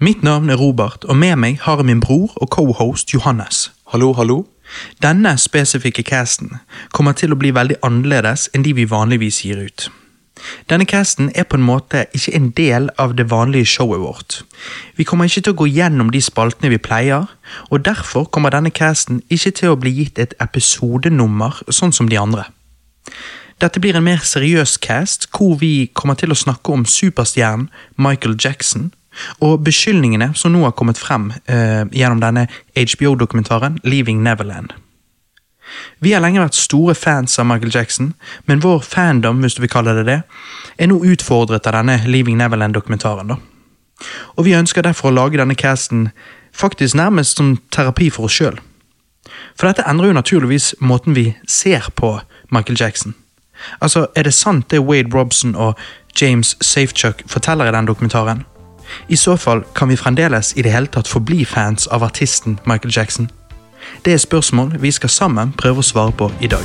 Mitt navn er Robert, og med meg har jeg min bror og cohost Johannes. Hallo, hallo. Denne spesifikke casten kommer til å bli veldig annerledes enn de vi vanligvis gir ut. Denne casten er på en måte ikke en del av det vanlige showet vårt. Vi kommer ikke til å gå gjennom de spaltene vi pleier, og derfor kommer denne casten ikke til å bli gitt et episodenummer sånn som de andre. Dette blir en mer seriøs cast, hvor vi kommer til å snakke om superstjernen Michael Jackson, og beskyldningene som nå har kommet frem eh, gjennom denne HBO-dokumentaren Leaving Neverland. Vi har lenge vært store fans av Michael Jackson, men vår fandom hvis du vil kalle det det, er nå utfordret av denne Leaving Neverland-dokumentaren. Og Vi ønsker derfor å lage denne casten faktisk nærmest som terapi for oss sjøl. For dette endrer jo naturligvis måten vi ser på Michael Jackson. Altså, Er det sant det Wade Robson og James Safechuck forteller i den dokumentaren? I så fall kan vi fremdeles i det hele tatt forbli fans av artisten Michael Jackson. Det er spørsmål vi skal sammen prøve å svare på i dag.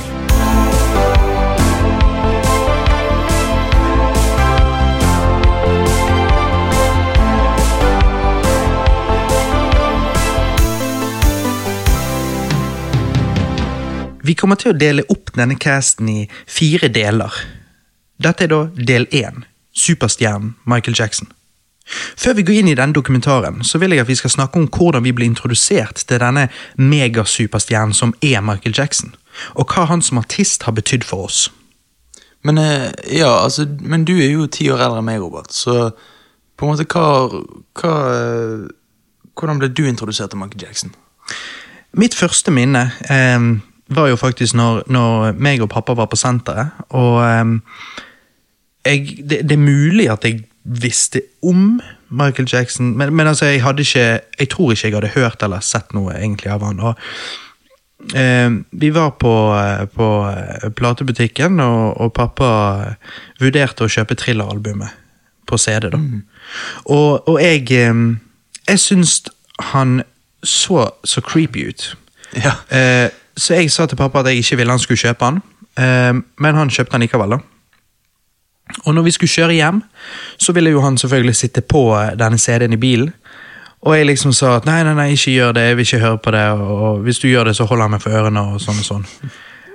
Vi kommer til å dele opp denne casten i fire deler. Dette er da del én, superstjernen Michael Jackson. Før vi går inn i denne dokumentaren, så vil jeg at vi skal snakke om hvordan vi ble introdusert til denne megasuperstjernen som er Michael Jackson, og hva han som artist har betydd for oss. Men eh, ja, altså, men du er jo ti år eldre enn meg, Robert, så på en måte hva, hva eh, Hvordan ble du introdusert til Michael Jackson? Mitt første minne eh, var jo faktisk når, når meg og pappa var på senteret, og eh, jeg, det, det er mulig at jeg visste om Michael Jackson, men, men altså, jeg hadde ikke Jeg tror ikke jeg hadde hørt eller sett noe egentlig av han. og eh, Vi var på, eh, på eh, platebutikken, og, og, pappa vurderte å kjøpe Thriller-albumet på CD. da. Mm. Og, og, jeg eh, Jeg syns han så så creepy ut. Ja. Eh, så jeg sa til pappa at jeg ikke ville han skulle kjøpe han, eh, men han kjøpte han likevel. da. Og når vi skulle kjøre hjem, så ville jo han selvfølgelig sitte på denne CD-en i bilen. Og jeg liksom sa at nei, nei, nei, ikke gjør det, jeg vil ikke høre på det, og hvis du gjør det, så holder han meg for ørene, og sånn og sånn.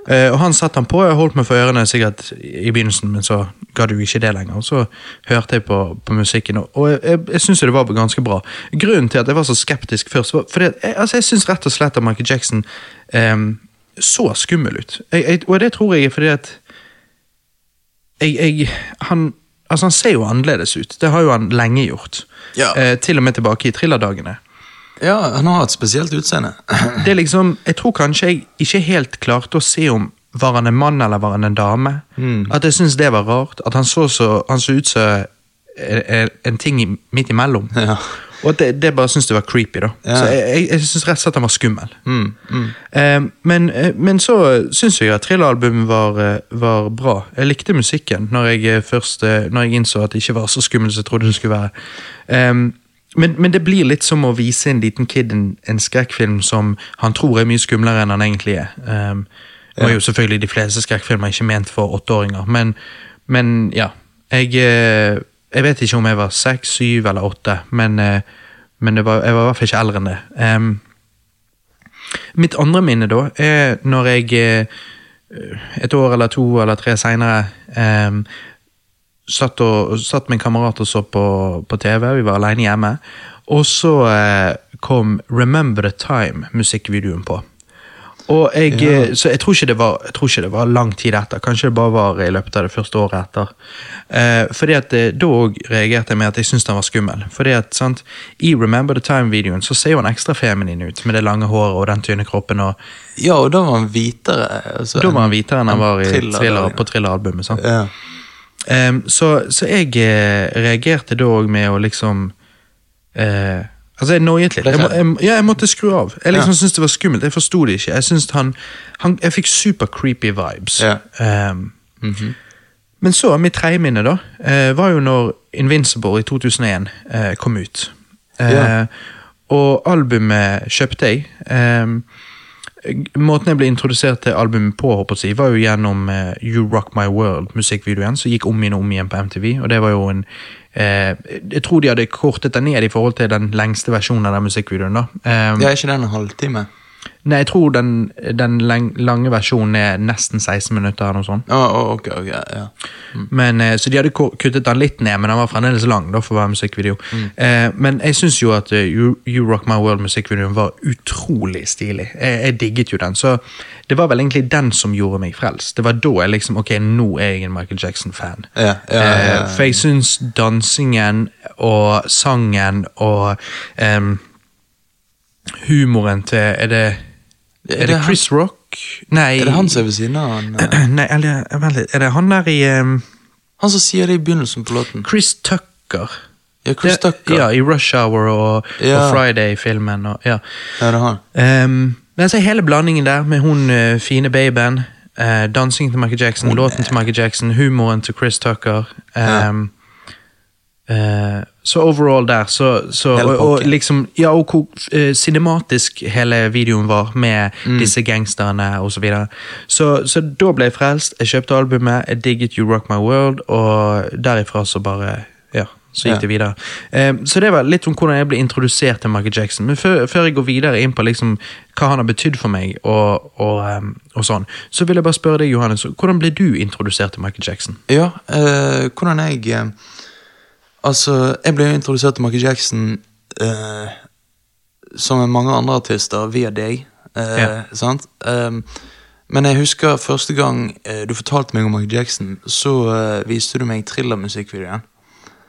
Uh, og han satte han på, jeg holdt meg for ørene sikkert i begynnelsen, men så ga du ikke det lenger. Og så hørte jeg på, på musikken, og jeg, jeg, jeg syns det var ganske bra. Grunnen til at jeg var så skeptisk først, var fordi jeg, altså, jeg syns rett og slett at Michael Jackson um, så skummel ut. Jeg, og det tror jeg er fordi at jeg, jeg, han, altså han ser jo annerledes ut. Det har jo han lenge gjort. Ja. Eh, til og med tilbake i thrillerdagene. Ja, han har et spesielt utseende. det er liksom, Jeg tror kanskje jeg ikke helt klarte å se om var han en mann eller var han en dame. Mm. At jeg syntes det var rart. At han så, så, han så ut som en ting midt imellom. Ja. Og det, det bare syntes det var creepy. da Ja. Så Jeg, jeg, jeg syns rett og slett han var skummel. Mm, mm. Eh, men, eh, men så syns jeg at thriller-albumet var, eh, var bra. Jeg likte musikken når jeg eh, først eh, Når jeg innså at det ikke var så skummelt som jeg trodde det skulle være. Eh, men, men det blir litt som å vise en liten kid en, en skrekkfilm som han tror er mye skumlere enn han egentlig er. Um, nå er jo selvfølgelig de fleste skrekkfilmer ikke ment for åtteåringer, men, men ja. Jeg, eh, jeg vet ikke om jeg var seks, syv eller åtte, men, eh, men var, jeg var i hvert fall ikke eldre enn det. Um, mitt andre minne da er når jeg eh, et år eller to eller tre seinere um, satt, satt med en kamerat og så på, på TV, vi var alene hjemme. Og så uh, kom Remember the Time-musikkvideoen på. Og jeg, Ja. eh, Så jeg tror, var, jeg tror ikke det var lang tid etter, kanskje det bare var i løpet av det første året etter. Eh, fordi at eh, Da reagerte jeg med at jeg syntes den var skummel. Fordi at sant, I Remember the Time-videoen så ser jo han ekstra feminin ut, med det lange håret og den tynne kroppen. og Ja, og da var han hvitere. Altså, Da var han hvitere enn han var i Thriller- thriller, på Thriller-albumet. sant? Ja. Eh, så, så jeg eh, reagerte da òg med å liksom eh, Altså, jeg noiet litt. Jeg, må, jeg, ja, jeg måtte skru av. Jeg liksom syntes det var skummelt. Jeg forsto det ikke. Jeg synes han, han Jeg fikk super creepy vibes. Ja. Um, mm -hmm. men så, mitt tredje minne, da, eh, var jo når Invincible i 2001 eh, kom ut. Eh, Ja. Og albumet kjøpte jeg. Ehm, måten jeg ble introdusert til albumet på, håper jeg var jo gjennom eh, You Rock My World, musikkvideoen, som gikk om igjen og om igjen på MTV. Og det var jo en, eh, Jeg tror de hadde kortet den ned i forhold til den lengste versjonen av den musikkvideoen. da. Eh, Ja, er ikke den en halvtime? Nei, jeg tror den, den lang, lange versjonen er nesten 16 minutter. eller noe sånt. Oh, okay, ok, ok, ja. Men, eh, så de hadde kuttet den litt ned, men den var fremdeles lang da, for å være musikkvideo. Eh, men jeg syns jo at eh, you, you Rock My World-musikkvideoen var utrolig stilig. Jeg, jeg digget jo den. Så det var vel egentlig den som gjorde meg frelst. Det var da jeg liksom Ok, nå er jeg en Michael Jackson-fan. Ja, ja, ja, ja. Eh, for jeg syns dansingen og sangen og um, humoren til Er det, Er det han- Chris Rock? Nei Er det han som er ved siden av han? eh? Nei, eller vent litt. Er det han der i um... Han som sier det i begynnelsen på låten? Chris Tucker? Ja, Chris Det- Tucker. Ja, i Rush Hour og, Ja. og Friday-filmen. ja. Ja, det er han. Um, men så hele blandingen der, med hun uh, fine babyen, uh, dansingen til Michael Jackson, låten til Michael Jackson, humoren til Chris Tucker. Um, eh, så overall der, så, så og, og liksom Ja, og hvor uh, cinematisk hele videoen var, med Mm. disse gangsterne og så videre. Så, så da ble jeg frelst. Jeg kjøpte albumet, jeg digget You Rock My World, og derifra så bare Ja, så gikk det videre. Eh, så det var litt om hvordan jeg ble introdusert til Michael Jackson. Men før, før jeg går videre inn på liksom hva han har betydd for meg, og, og, um, og sånn, så vil jeg bare spørre deg, Johannes, hvordan ble du introdusert til Michael Jackson? Ja, eh, hvordan jeg eh, Altså, jeg ble jo introdusert til Michael Jackson eh, som mange andre artister via deg, eh, Ja. sant? Um, men jeg husker første gang eh, du fortalte meg om Michael Jackson, så eh, viste du meg Thriller-musikkvideoen.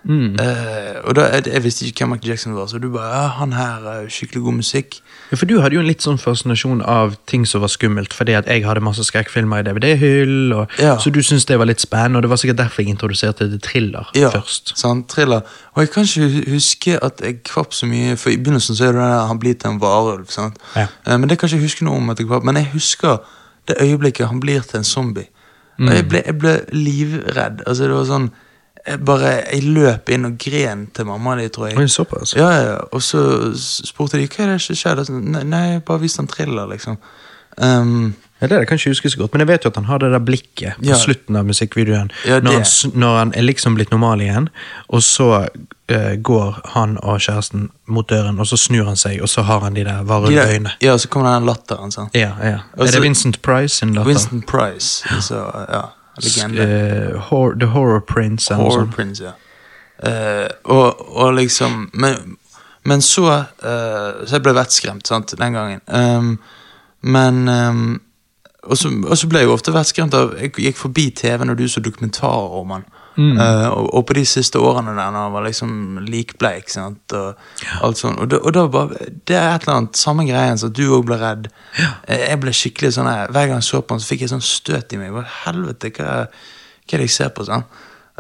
Eh, og da, jeg, visste ikke hvem Michael Jackson var, så du bare ja, 'Han her er skikkelig god musikk'. Ja, For du hadde jo en litt sånn fascinasjon av ting som var skummelt, fordi at jeg hadde masse skrekkfilmer i DVD-hyll, Ja. så du syntes det var litt spennende, og det var sikkert derfor jeg introduserte til thriller Ja, først. sant, thriller. Og jeg kan ikke huske at jeg kvapp så mye, for i begynnelsen så er det der han blir til en varulv. sant? Ja. Uh, Men det kan jeg ikke huske noe om at jeg kvapp, men jeg husker det øyeblikket han blir til en zombie. Og jeg ble, jeg ble livredd. Altså det var sånn, jeg bare, jeg løp inn og gren til mamma di, tror jeg. Oi, såpass. Ja, ja. Og så spurte de hva er det som skjedde. Sånn, Nei, nei, bare hvis han thriller, liksom. Um, Ja, det er det kan jeg ikke huske så godt, men jeg vet jo at han har det der blikket på Ja. slutten av musikkvideoen. Ja, når, han, når han er liksom blitt normal igjen, og så uh, går han og kjæresten mot døren, og så snur han seg, og så har han de der varme der, Ja, ja, så kommer den latteren. sant? Ja, ja. Og er det Vincent Price sin latter? Vincent Price. Så, ja, legende. Uh, horror, The Horror Prince eller Horror sånt. Prince, ja. Uh, og, og liksom Men, men så uh, Så jeg ble vettskremt, sant, den gangen. Um, men um, og, så, og så ble jeg jo ofte vettskremt av Jeg gikk forbi TV når du så dokumentarer om han. Eh, og, og på de siste årene der når han var liksom likbleik, sant, og alt sånt. Og, da, og da bare Det er et eller annet samme greien som du òg ble redd. Eh, Jeg ble skikkelig sånn her, Hver gang jeg så på han, så fikk jeg sånn støt i meg. Hva helvete, hva, hva er det jeg ser på? sånn?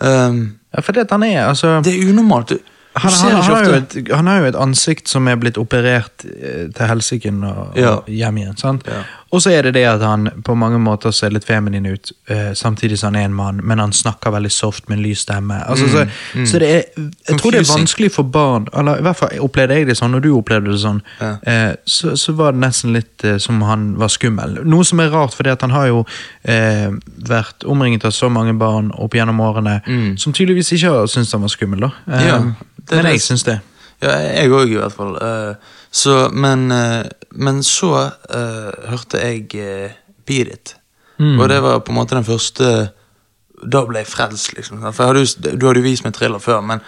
Um, Ja, for det at han er, altså det er unormalt. Du, han, han, han, har et, han har jo et ansikt som er blitt operert eh, til helsiken og, Ja. og hjem igjen. sant? Ja. Og så er det det at han på mange måter ser litt feminin ut, uh, samtidig som han er en mann, men han snakker veldig soft med en lys stemme. Altså, så, så det er, jeg tror det er Mm, vanskelig for barn, eller i hvert fall opplevde jeg det sånn, og du opplevde det sånn, Ja. Uh, så, så var det nesten litt uh, som han var skummel. Noe som er rart, for han har jo vært omringet av så mange barn opp gjennom årene, som tydeligvis ikke har syntes han var skummel. da. Mm. Ja, det men jeg syns det. Ja, jeg òg, i hvert fall. Eh, så, men, eh, men så uh, hørte jeg uh, Beat It. Mm. Og det var på en måte den første Da ble jeg frelst, liksom. For hadde du hadde jo vist meg thriller før, men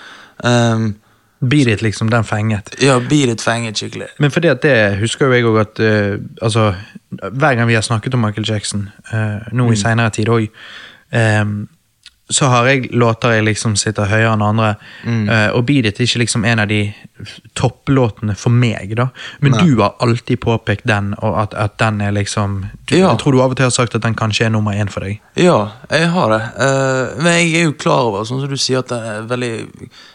um, Beat it, liksom, den fenget. Ja, Beat It fenget skikkelig. Men fordi at det husker jo jeg òg at uh, altså, Hver gang vi har snakket om Michael Jackson, uh, nå Mm. i seinere tid òg, så har jeg låter jeg liksom sitter høyere enn andre. Mm. Uh, og Beat It er ikke liksom en av de topplåtene for meg, da. Men Nei. du har alltid påpekt den, og at, at den er liksom du, Ja. Jeg tror du av og til har sagt at den kanskje er nummer én for deg. Ja, jeg har det. Uh, men jeg er jo klar over, sånn som du sier, at det er veldig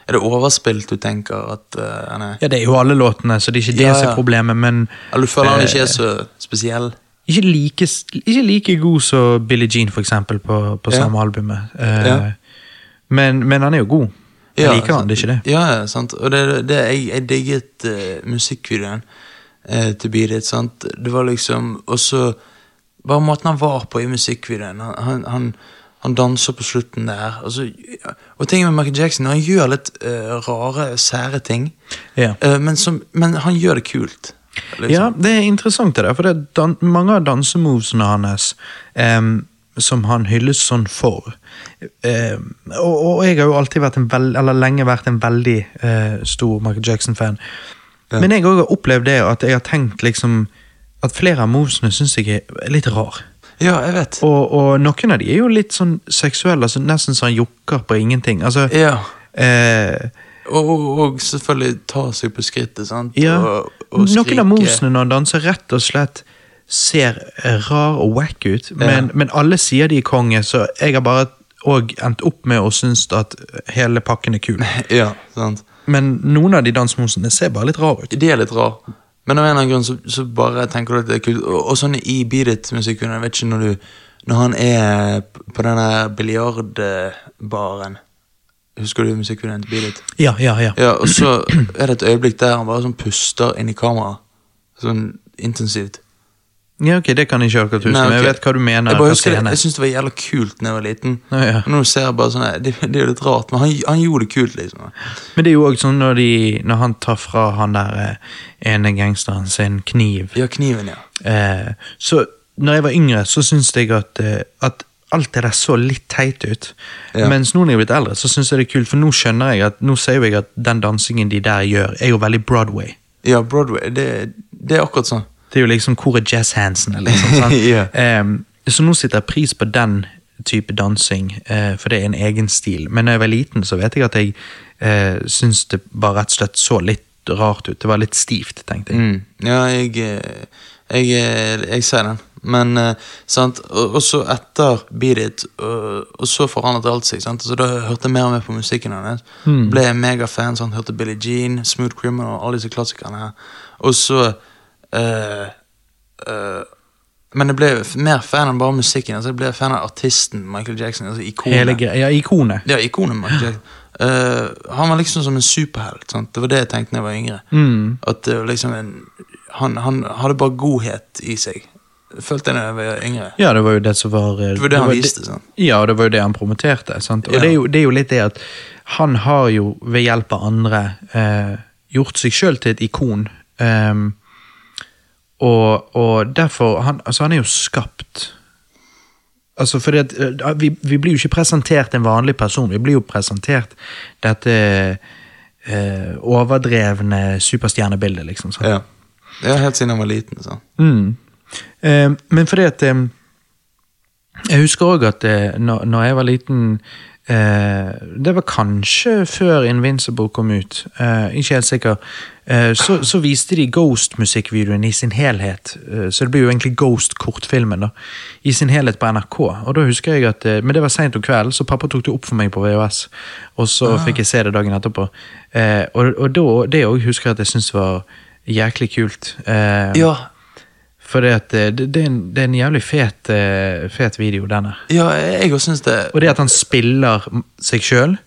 Er det overspilt du tenker at uh, Ja, Det er jo alle låtene, så det er ikke det Ja, som er problemet, men Eller du føler han ikke er så spesiell? Ikke like, ikke like god som Billie Jean, for eksempel, på, på Ja. samme albumet. Uh, Ja. men, men han er jo god. Jeg liker han, det er ikke det. Ja, ja, sant. Og det, det, jeg, jeg digget uh, musikkvideoen uh, til Beat It, sant. Det var liksom også Bare måten han var på i musikkvideoen. Han, han, han, han danser på slutten der. Og, så, Og ting med Michael Jackson, han gjør litt rare, sære ting, Ja. Men, som, men han gjør det kult. Liksom. Ja, det er interessant det der, for mange av dansemovesene hans um, som han hylles sånn for. Em, og, og jeg har jo alltid vært en veld, eller lenge vært en veldig eh, stor Michael Jackson-fan. Ja. Men jeg har opplevd det at jeg har tenkt liksom at flere av movesene syns jeg er litt rar. Ja, jeg vet. Og, og noen av de er jo litt sånn seksuelle, altså nesten så han jokker på ingenting. Altså, Ja. eh, og, og selvfølgelig ta seg på skrittet, sant. Ja, Og, og Noen av mosene når han danser, rett og slett ser rar og wack ut, men, men alle sier de er konge, så jeg har bare òg endt opp med å synes at hele pakken er kul. Ja, sant. Men noen av de dansmosene ser bare litt rar ut. De er litt rar. Men av en eller annen grunn så, så bare tenker du at det er kult. Og, og sånn i Beat It-musikken, jeg vet ikke når du Når han er på denne biljardbaren Husker du musikkvideoen til Beat It? Ja, ja, ja. Ja, og så er det et øyeblikk der han bare sånn puster inn i kameraet. Sånn intensivt. Ja, ok, Det kan jeg ikke akkurat huske, Nei, men jeg vet hva du mener. Jeg, bare husker det, jeg syns det var jævla kult da jeg var liten. Ja, ja. Nå ser jeg bare sånn Det, det er litt rart, men han, han gjorde det kult, liksom. Men det er jo òg sånn når, de, når han tar fra han der eh, ene gangsteren sin kniv Ja, kniven, ja. Eh, så når jeg var yngre, så syntes jeg at, eh, at alt det der så litt teit ut. Ja. Mens nå når jeg er blitt eldre, så syns jeg det er kult, for nå skjønner jeg at nå ser jeg at den dansingen de der gjør, er jo veldig Broadway. Ja, Broadway. Det, det er akkurat sånn. Det er jo liksom hvor er jazzhandsen, liksom. Ja. um, så nå sitter jeg pris på den type dansing, uh, for det er en egen stil. Men når jeg var liten, så vet jeg at jeg uh, syns det bare rett og slett så litt rart ut. Det var litt stivt, tenkte jeg. Mm. Ja, jeg, jeg, jeg, eh, jeg ser den. Men eh, sant, og, og så etter Beat It, og, og så forandret alt seg. Sant? Så da hørte jeg mer og mer på musikken hans. Mm. Ble megafan. Sant? Hørte Billie Jean, Smooth Criminal, alle disse klassikerne. Og så eh, eh, Men jeg ble mer fan enn bare musikken. Altså jeg ble fan av artisten Michael Jackson. Altså ikonet. Hele ja, ikonet. Ja, ikonet Michael Jackson. Uh, han var liksom som en superhelt. Det var det jeg tenkte da jeg var yngre. Mm. At det var liksom en, han, han hadde bare godhet i seg. Følte jeg da jeg var yngre. Ja, det var jo det som var eh, Det var det han viste. sant? Ja, det var jo det han promoterte. Sant? Og Ja. det, er jo, det er jo litt det at han har jo ved hjelp av andre eh, gjort seg sjøl til et ikon. Um, og, og derfor han, altså han er jo skapt Altså fordi at eh, vi, vi blir jo ikke presentert en vanlig person, vi blir jo presentert dette eh, overdrevne superstjernebildet, liksom. sant? Ja. ja, helt siden han var liten. sånn. Mm. Eh, men fordi at eh, Jeg husker òg at eh, når, når jeg var liten eh, Det var kanskje før Invincible kom ut, eh, ikke helt sikker. Eh, så, så viste de Ghost-musikkvideoen i sin helhet. Så det blir jo egentlig Ghost-kortfilmen da, i sin helhet på NRK. Og da husker jeg at, Men det var seint om kvelden, så pappa tok det opp for meg på VHS. Og så fikk jeg se det dagen etterpå. Eh, og og da, det òg husker jeg at jeg syntes var jæklig kult. Eh, Ja, for det, det, det, er en, det er en jævlig fet, eh, fet video, denne. ja jeg òg syns det. Og det at han spiller seg sjøl,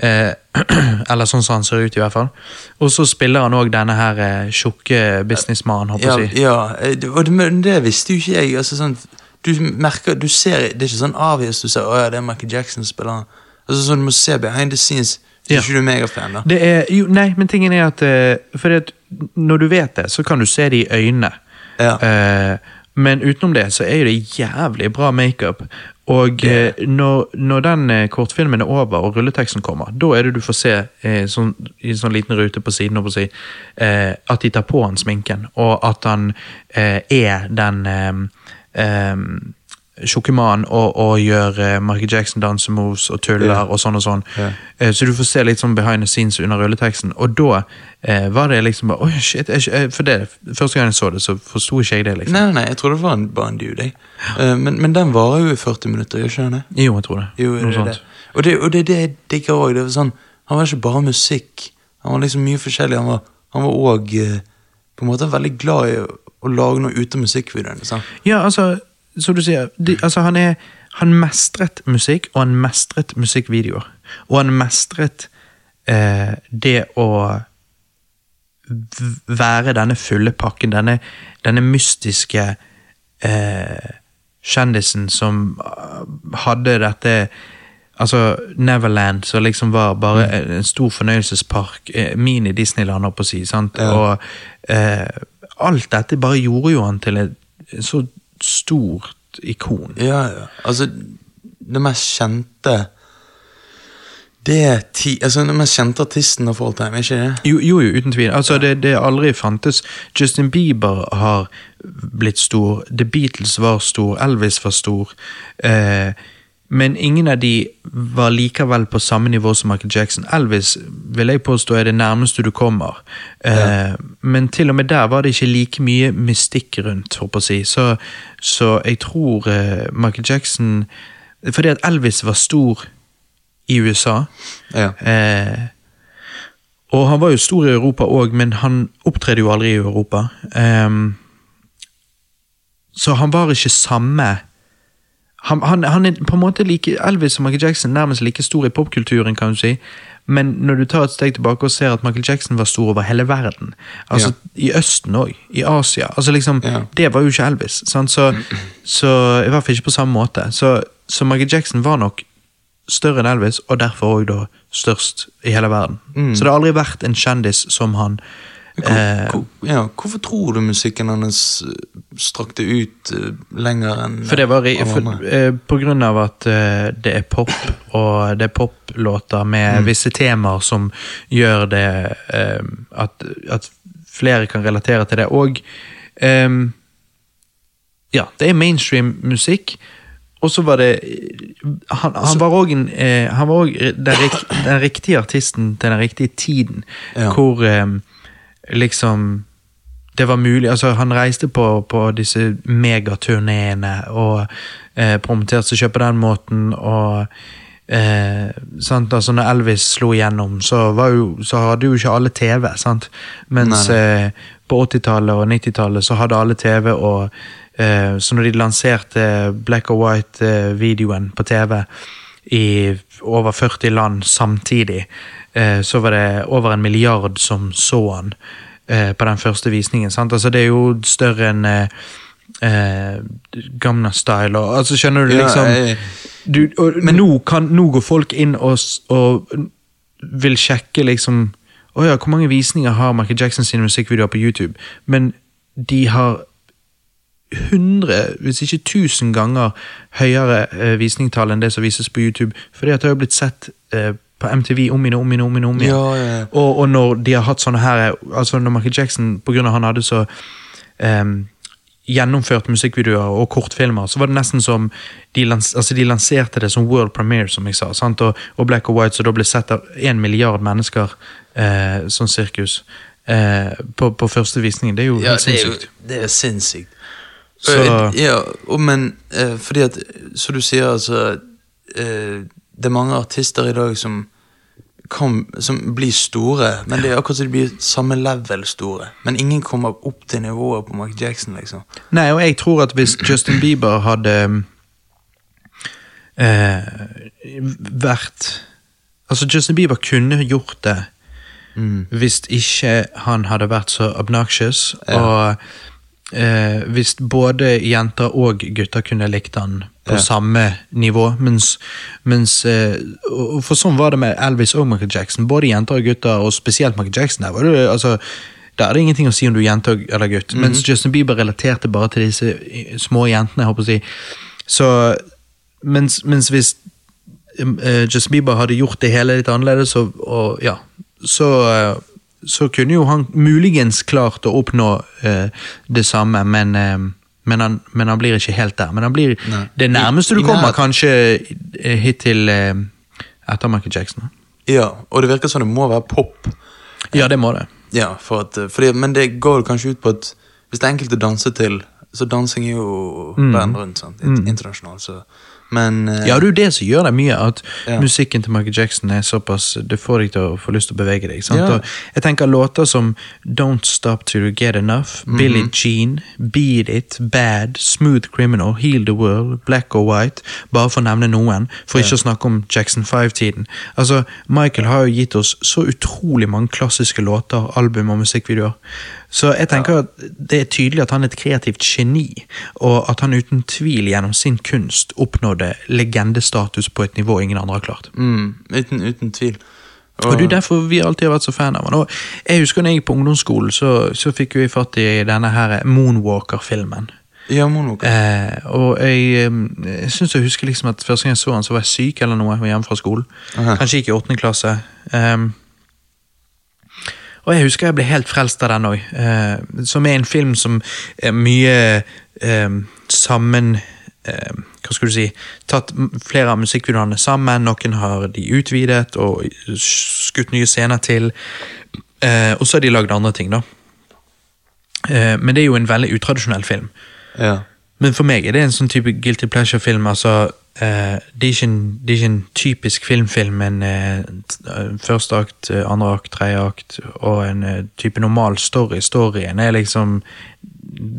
eh, eller sånn som han ser ut, i hvert fall. Og så spiller han òg denne her eh, tjukke businessmannen, Ja, jeg å si. ja, eh, og det, det visste jo ikke jeg. Altså, sånn, du merker, du ser, Det er ikke sånn avgjørelse du ser å ja, det er Michael Jackson som spiller. han. Altså, sånn, du må se behind the scenes. Ja. ikke du megafan, da. Det er, jo, nei, men tingen er at For når du vet det, så kan du se det i øynene. Ja. Eh, men utenom det så er jo det jævlig bra makeup. Og eh, når, når den eh, kortfilmen er over og rulleteksten kommer, da er det du får se eh, sånn, i en sånn liten rute på siden på si, eh, at de tar på han sminken, og at han eh, er den eh, tjukke og, og gjør eh, Michael Jackson dansemoves og tuller yeah. og sånn og sånn. Yeah. Eh, så du får se litt sånn behind the scenes under rulleteksten. Og da eh, var det liksom bare oh, shit. Jeg, for det, første gang jeg så det, så forsto ikke jeg det. liksom. Nei, nei, nei, jeg tror det var en, bare en dude. Jeg. Uh, men, men den varer jo i 40 minutter, gjør ikke den det? Jo, jeg tror det. Jo, det det. Og det, og det er det jeg digger òg. Sånn, han var ikke bare musikk. Han var liksom mye forskjellig. Han var han var òg eh, på en måte veldig glad i å, lage noe ute av musikkvideoene. sant? Ja, altså, som du sier, de, altså han er Han mestret musikk, og han mestret musikkvideoer. Og han mestret eh, det å være denne fulle pakken, denne, denne mystiske eh, kjendisen som eh, hadde dette Altså Neverland, som liksom var bare Mm. en, stor fornøyelsespark, eh, mini-Disneyland, holdt på å si. sant? Ja. Og eh, alt dette bare gjorde jo han til et så stort ikon. Ja, ja. Altså, det mest kjente Det er ti, altså, den mest kjente artisten av all time, ikke det? Jo, jo, jo uten tvil. Altså, det, det aldri fantes Justin Bieber har blitt stor, The Beatles var stor, Elvis var stor. Eh, men ingen av de var likevel på samme nivå som Michael Jackson. Elvis vil jeg påstå er det nærmeste du kommer. Eh, Men til og med der var det ikke like mye mystikk rundt, håper jeg å si. Så, så jeg tror eh, Michael Jackson Fordi at Elvis var stor i USA. Ja. Eh, og han var jo stor i Europa òg, men han opptredde jo aldri i Europa. Ehm, så han var ikke samme han, han, han er på en måte like Elvis og Michael Jackson nærmest like stor i popkulturen, kan du si. Men når du tar et steg tilbake og ser at Michael Jackson var stor over hele verden Altså I Østen òg. I Asia. Altså liksom, Ja. Det var jo ikke Elvis. Sant? Så, så I hvert fall ikke på samme måte. Så, så Michael Jackson var nok større enn Elvis, og derfor òg da størst i hele verden. Så det har aldri vært en kjendis som han. Hvor, Eh, hvor, ja, hvorfor tror du musikken hans eh, strakte ut eh, lenger enn For det var for, eh, På grunn av at eh, det er pop, og det er poplåter med visse temaer som gjør det eh, at, at flere kan relatere til det. Og ja, det er mainstream musikk. Og så var det Han, han var òg den, den riktige artisten til den riktige tiden. Ja. Hvor liksom det var mulig, altså Han reiste på, på disse megaturneene og eh, promoterte seg selv på den måten. og eh, sant, altså Når Elvis slo igjennom, så, var jo, så hadde jo ikke alle TV. sant? Mens Nei, eh, på 80-tallet og 90-tallet så hadde alle TV. og eh, Så når de lanserte black and white-videoen på TV i over 40 land samtidig, eh, så var det over en milliard som så han eh, på den første visningen. Sant? Altså Det er jo større enn eh, Gamna-style og altså Skjønner du, Ja, liksom jeg- du, og, nå, kan, nå går folk inn og, og vil sjekke liksom Å ja, hvor mange visninger har Michael Jackson sine musikkvideoer på YouTube? Men de har 100, hvis ikke 1000 ganger høyere eh, visningstall enn det som vises på YouTube. At det har jo blitt sett eh, på MTV om igjen om igjen. om igjen, om igjen. Ja, ja. Og, og når de har hatt sånne her Altså når Michael Jackson, på grunn av han hadde så ehm, gjennomført musikkvideoer og kortfilmer, så var det nesten som de, lans altså de lanserte det som world premiere, som jeg sa. Sant? Og, og Black og White, så da ble sett av en milliard mennesker eh, som sirkus eh, på, på første visning. Det er jo Ja, helt det er jo det er sinnssykt. Så- Eh, ja, og, men eh, fordi at, som du sier, altså eh, Det er mange artister i dag som kan, som blir store, men det er akkurat som de blir samme level store. Men ingen kommer opp til nivået på Mark Jackson, liksom. Nei, og jeg tror at hvis Justin Bieber hadde eh, vært Altså, Justin Bieber kunne gjort det hvis ikke han hadde vært så obnoxious, og eh, hvis både jenter og gutter kunne likt han på Ja. samme nivå, mens, mens eh, For sånn var det med Elvis og Michael Jackson. Både jenter og gutter, og spesielt Michael Jackson. Der var det, altså, der er det ingenting å si om du er jente eller gutt. Mens Justin Bieber relaterte bare til disse eh, små jentene. jeg håper å si. Så, mens, mens hvis eh, Justin Bieber hadde gjort det hele litt annerledes, og, og ja, så, eh, så kunne jo han muligens klart å oppnå eh, det samme, men, eh, men, han, men han blir ikke helt der. Men han blir Nei. det nærmeste du i kommer, kanskje hittil eh, etter Michael Jackson. Ja, og det virker som det må være pop. Ja, det må det. Ja, for at, eh, fordi, Men det går kanskje ut på at hvis det er enkelt å danse til, så dansing er jo verden rundt. sant? Internasjonalt, så Men uh, Ja, det er jo det som gjør det mye, at Ja. musikken til Michael Jackson er såpass Det får deg til å få lyst til å bevege deg. Ja. Jeg tenker låter som Don't Stop Till You Get Enough, Mhm. Billie Jean, Beat It, Bad, Smooth Criminal, Heal the World, Black or White, bare for å nevne noen, for ikke å snakke om Jackson 5-tiden. Altså, Michael har jo gitt oss så utrolig mange klassiske låter, album og musikkvideoer. Så jeg tenker at det er tydelig at han er et kreativt geni, og at han uten tvil gjennom sin kunst oppnådde legendestatus på et nivå ingen andre har klart. Mm, uten, uten tvil. Og det er derfor vi alltid har vært så fan av han. Og jeg husker når jeg gikk på ungdomsskolen, så, så fikk vi fatt i denne her Moonwalker-filmen. Ja, Moonwalker. Eh, og jeg, jeg syns jeg husker liksom at første gang jeg så han, så var jeg syk eller noe. Hjemme fra skolen. Aha. Kanskje gikk i åttende klasse. Ehm, og jeg husker jeg ble helt frelst av den òg. som er en film som er mye eh, sammen eh, Hva skulle du si Tatt flere av musikkvideoene sammen. Noen har de utvidet og skutt nye scener til. Eh, og så har de lagd andre ting, da. Eh, men det er jo en veldig utradisjonell film. Ja. Men for meg er det en sånn type guilty pleasure-film. altså eh, det, er ikke en, det er ikke en typisk filmfilm med en eh, t- eh, første akt, eh, andre akt, tredje akt og en eh, type normal story. Storyen er liksom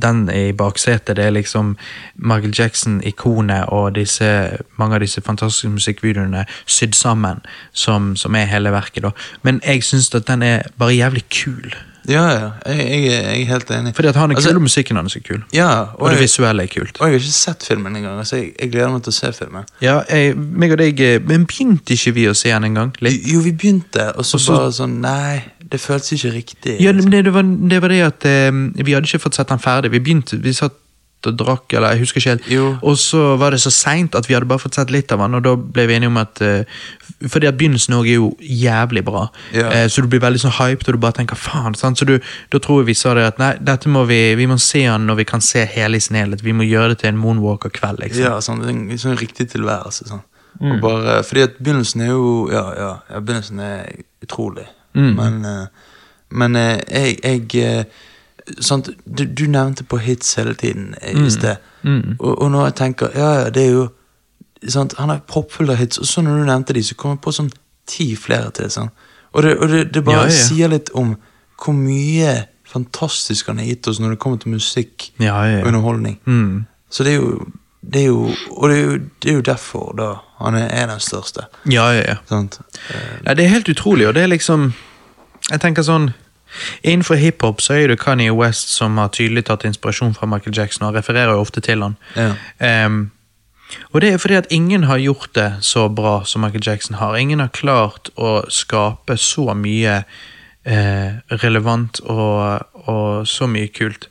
den i baksetet. Det er liksom Michael Jackson-ikonet og disse, mange av disse fantastiske musikkvideoene sydd sammen, som, som er hele verket. da. Men jeg syns at den er bare jævlig kul. Ja, ja. Jeg, jeg, jeg er helt enig. Fordi at han er Altså, kul, og musikken hans er kul. Ja, Og og det jeg, visuelle er kult. og jeg har ikke sett filmen engang, så jeg, jeg gleder meg til å se filmen. Ja, jeg, meg og deg, eh, men begynte ikke vi å se den en gang? Jo, vi begynte, og så bare sånn Nei, det føltes ikke riktig. Ja, liksom. det, det, var, det var det at eh, vi hadde ikke fått sett den ferdig. Vi begynte, vi satt og drakk, eller jeg husker ikke helt. Jo. Og så var det så seint at vi hadde bare fått sett litt av han, og da ble vi enige om at uh, Fordi at begynnelsen òg er jo jævlig bra, Ja. uh, så du blir veldig sånn hyped, og du bare tenker faen. sant? Så du, da tror vi sa det at nei, dette må vi, vi må se han når vi kan se hele i sin helhet. Vi må gjøre det til en moonwalker-kveld. liksom. Ja, sånn, en sånn riktig tilværelse. Sånn. Mm. Bare, fordi at begynnelsen er jo Ja, ja, ja begynnelsen er utrolig. Mm. Men, uh, men eh, jeg, jeg sant, du, du nevnte på hits hele tiden eh, i sted. Mm. Og, og når jeg tenker Ja, ja, det er jo sant, Han er proppfull av hits, og så når du nevnte de, så kom jeg på sånn ti flere til. Sånn. Og, det, og det, det bare Ja, ja. sier litt om hvor mye fantastisk han har gitt oss når det kommer til musikk Ja, og underholdning. Mm. Så det er jo det er jo, Og det er jo, det er jo derfor da han er, den største. Ja, ja, ja. Sant? Eh, Ja, det er helt utrolig, og det er liksom Jeg tenker sånn Innenfor hiphop så er det Kanye West som har tydelig tatt inspirasjon fra Michael Jackson, og refererer jo ofte til han. Ja. Um, og det er fordi at ingen har gjort det så bra som Michael Jackson har. Ingen har klart å skape så mye eh, relevant og, og så mye kult.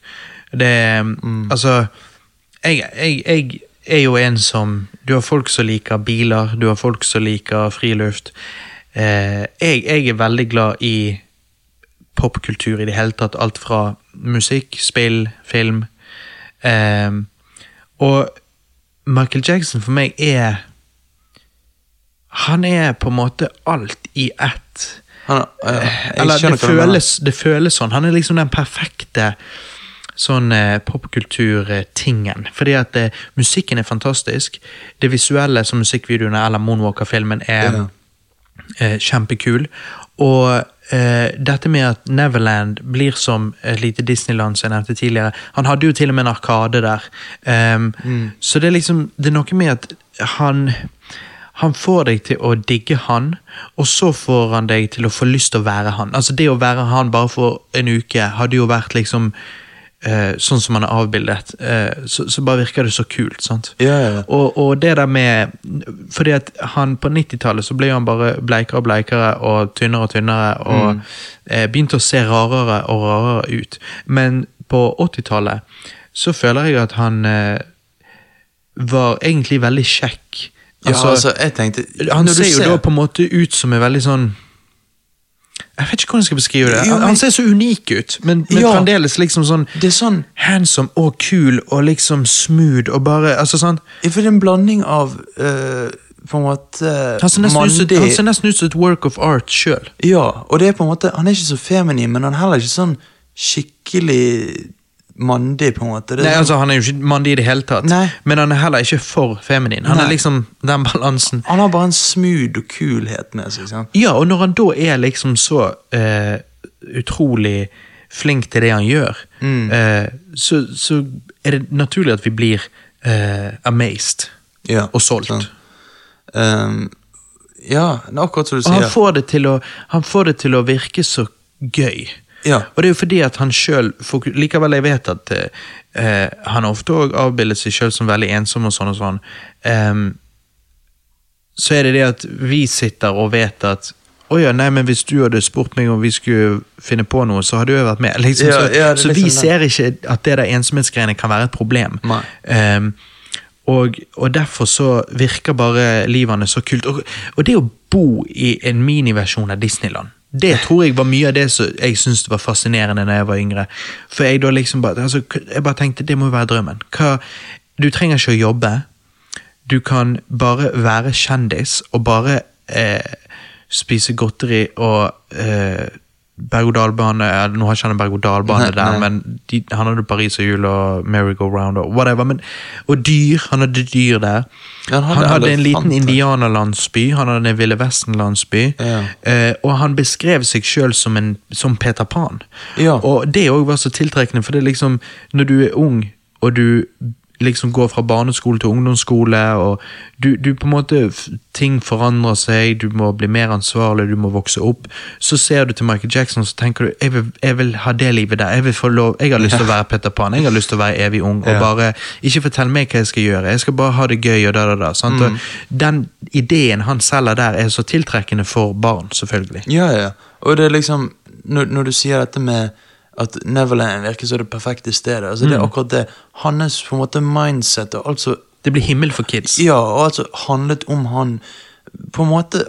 Det Altså, jeg, jeg, jeg er jo en som Du har folk som liker biler, du har folk som liker friluft. Eh, jeg, jeg er veldig glad i popkultur i det hele tatt. Alt fra musikk, spill, film. Eh, og Michael Jackson for meg er Han er på en måte alt i ett. Han, ja, Eller det føles, det føles sånn. Han er liksom den perfekte sånn eh, popkulturtingen. Fordi at eh, musikken er fantastisk. Det visuelle som musikkvideoene eller Moonwalker-filmen er Ja. eh, kjempekul. Og eh, dette med at Neverland blir som et lite Disneyland, som jeg nevnte tidligere Han hadde jo til og med en arkade der. Ehm, Så det er liksom Det er noe med at han han får deg til å digge han, og så får han deg til å få lyst til å være han. Altså Det å være han bare for en uke hadde jo vært liksom sånn som han er avbildet. Eh, så, så bare virker det så kult. sant? Ja, ja. Og, og det der med Fordi at han på 90-tallet så ble han bare bleikere og bleikere og tynnere og tynnere, og eh, begynte å se rarere og rarere ut. Men på 80-tallet så føler jeg at han eh, var egentlig veldig kjekk. Ja, altså, jeg tenkte Han ser jo da på en måte ut som en veldig sånn Jeg vet ikke hvordan jeg skal beskrive det. Han, han ser så unik ut, men, men Ja. fremdeles liksom sånn Det er sånn handsome og kul og liksom smooth og bare altså sånn Jeg føler en blanding av eh, på en måte Han ser ut han ser nesten ut som et work of art sjøl. Ja, og det er på en måte Han er ikke så feminin, men han er heller ikke sånn skikkelig mandig, på en måte. Det Nei, sånn- altså Han er jo ikke mandig i det hele tatt, Nei. men han er heller ikke for feminin. Han er liksom den balansen. Han har bare en smooth og kulhet med seg. sant? Ja, og når han da er liksom så uh, utrolig flink til det han gjør, Mm. uh, så, så er det naturlig at vi blir uh, amazed Ja, og solgt. sånn. Um, ja, det er akkurat som du Og han sier. får, det til å, han får det til å virke så gøy. Ja. Og det er jo fordi at han sjøl Likevel, jeg vet at eh, han ofte òg avbildet seg sjøl som veldig ensom og sånn og sånn. Um, så er det det at vi sitter og vet at å ja, nei, men hvis du hadde spurt meg om vi skulle finne på noe, så hadde jo jeg vært med. Liksom, så ja, så vi liksom ser ikke at det der ensomhetsgreiene kan være et problem. Ehm, og, og derfor så virker bare livene så kult. Og, og det å bo i en miniversjon av Disneyland, det tror jeg var mye av det som jeg syntes var fascinerende når jeg var yngre. For jeg da liksom bare, altså, jeg bare tenkte det må jo være drømmen. Hva, du trenger ikke å jobbe. Du kan bare være kjendis og bare eh, spise godteri og eh, berg-og-dal-bane Nå har ikke han en berg-og-dal-bane der, men de, han hadde Paris og jul og merry-go-round og whatever. Men, og dyr. Han hadde dyr der. Ja, han han, hadde hadde en liten indianerlandsby, han hadde en Ville Vesten-landsby. Ja. Eh, og han beskrev seg sjøl som, som Peter Pan. Ja. Og det òg var så tiltrekkende, for det er liksom Når du er ung, og du liksom går fra barneskole til ungdomsskole, og du, du på en måte Ting forandrer seg, du må bli mer ansvarlig, du må vokse opp. Så ser du til Michael Jackson og så tenker du jeg vil, jeg vil ha det livet der. Jeg vil få lov, jeg har lyst til å være Peter Pan, jeg har lyst til å være evig ung. Og Ja. bare Ikke fortell meg hva jeg skal gjøre, jeg skal bare ha det gøy. og da, da, da, sant? Og Den ideen han selger der, er så tiltrekkende for barn, selvfølgelig. Ja, ja. Og det er liksom Når, når du sier dette med at Neverland virker som det perfekte stedet, altså det er akkurat det. Hans på en måte mindset og alt som Det blir himmel for kids. Ja, og alt som handlet om han På en måte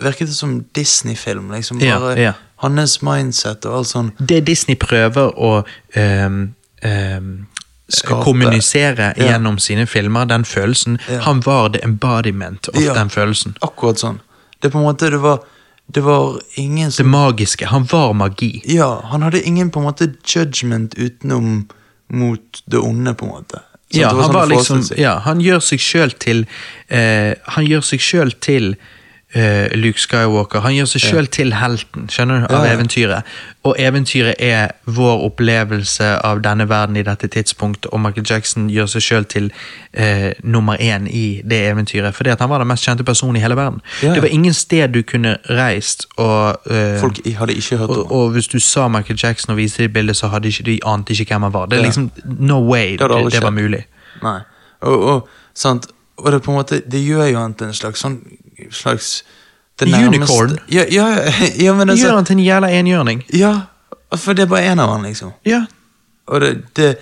virket det som Disney-film. liksom Bare ja. hans mindset og alt sånn. det Disney prøver å um, um Skape. kommunisere Ja. gjennom sine filmer, den følelsen, Ja. han var the embodiment of Ja. den følelsen. Akkurat sånn. Det er på en måte Det var, det var ingen som Det magiske. Han var magi. Ja, han hadde ingen på en måte judgment utenom mot det onde, på en måte. Sånn, Ja, var han sånn var liksom ja, Han gjør seg sjøl til eh, Han gjør seg sjøl til eh, Luke Skywalker. Han gjør seg sjøl til helten skjønner du, av Ja, ja. eventyret. Og eventyret er vår opplevelse av denne verden i dette tidspunkt, og Michael Jackson gjør seg sjøl til uh, nummer én i det eventyret. Fordi at han var den mest kjente personen i hele verden. Ja, ja. Det var ingen sted du kunne reist og uh, Folk hadde ikke hørt om og, og hvis du sa Michael Jackson og viste dem bildet, så hadde ikke de ante ikke hvem han var. Det er Ja. liksom no way Det det, det var mulig. Nei. Og, og, sant? og det måte Det gjør jo han til en slags sånn slags Unicorn. Ja, ja, ja, men altså, gjør han til en jævla enhjørning. Ja, for det er bare én av han, liksom. Ja. Og det, det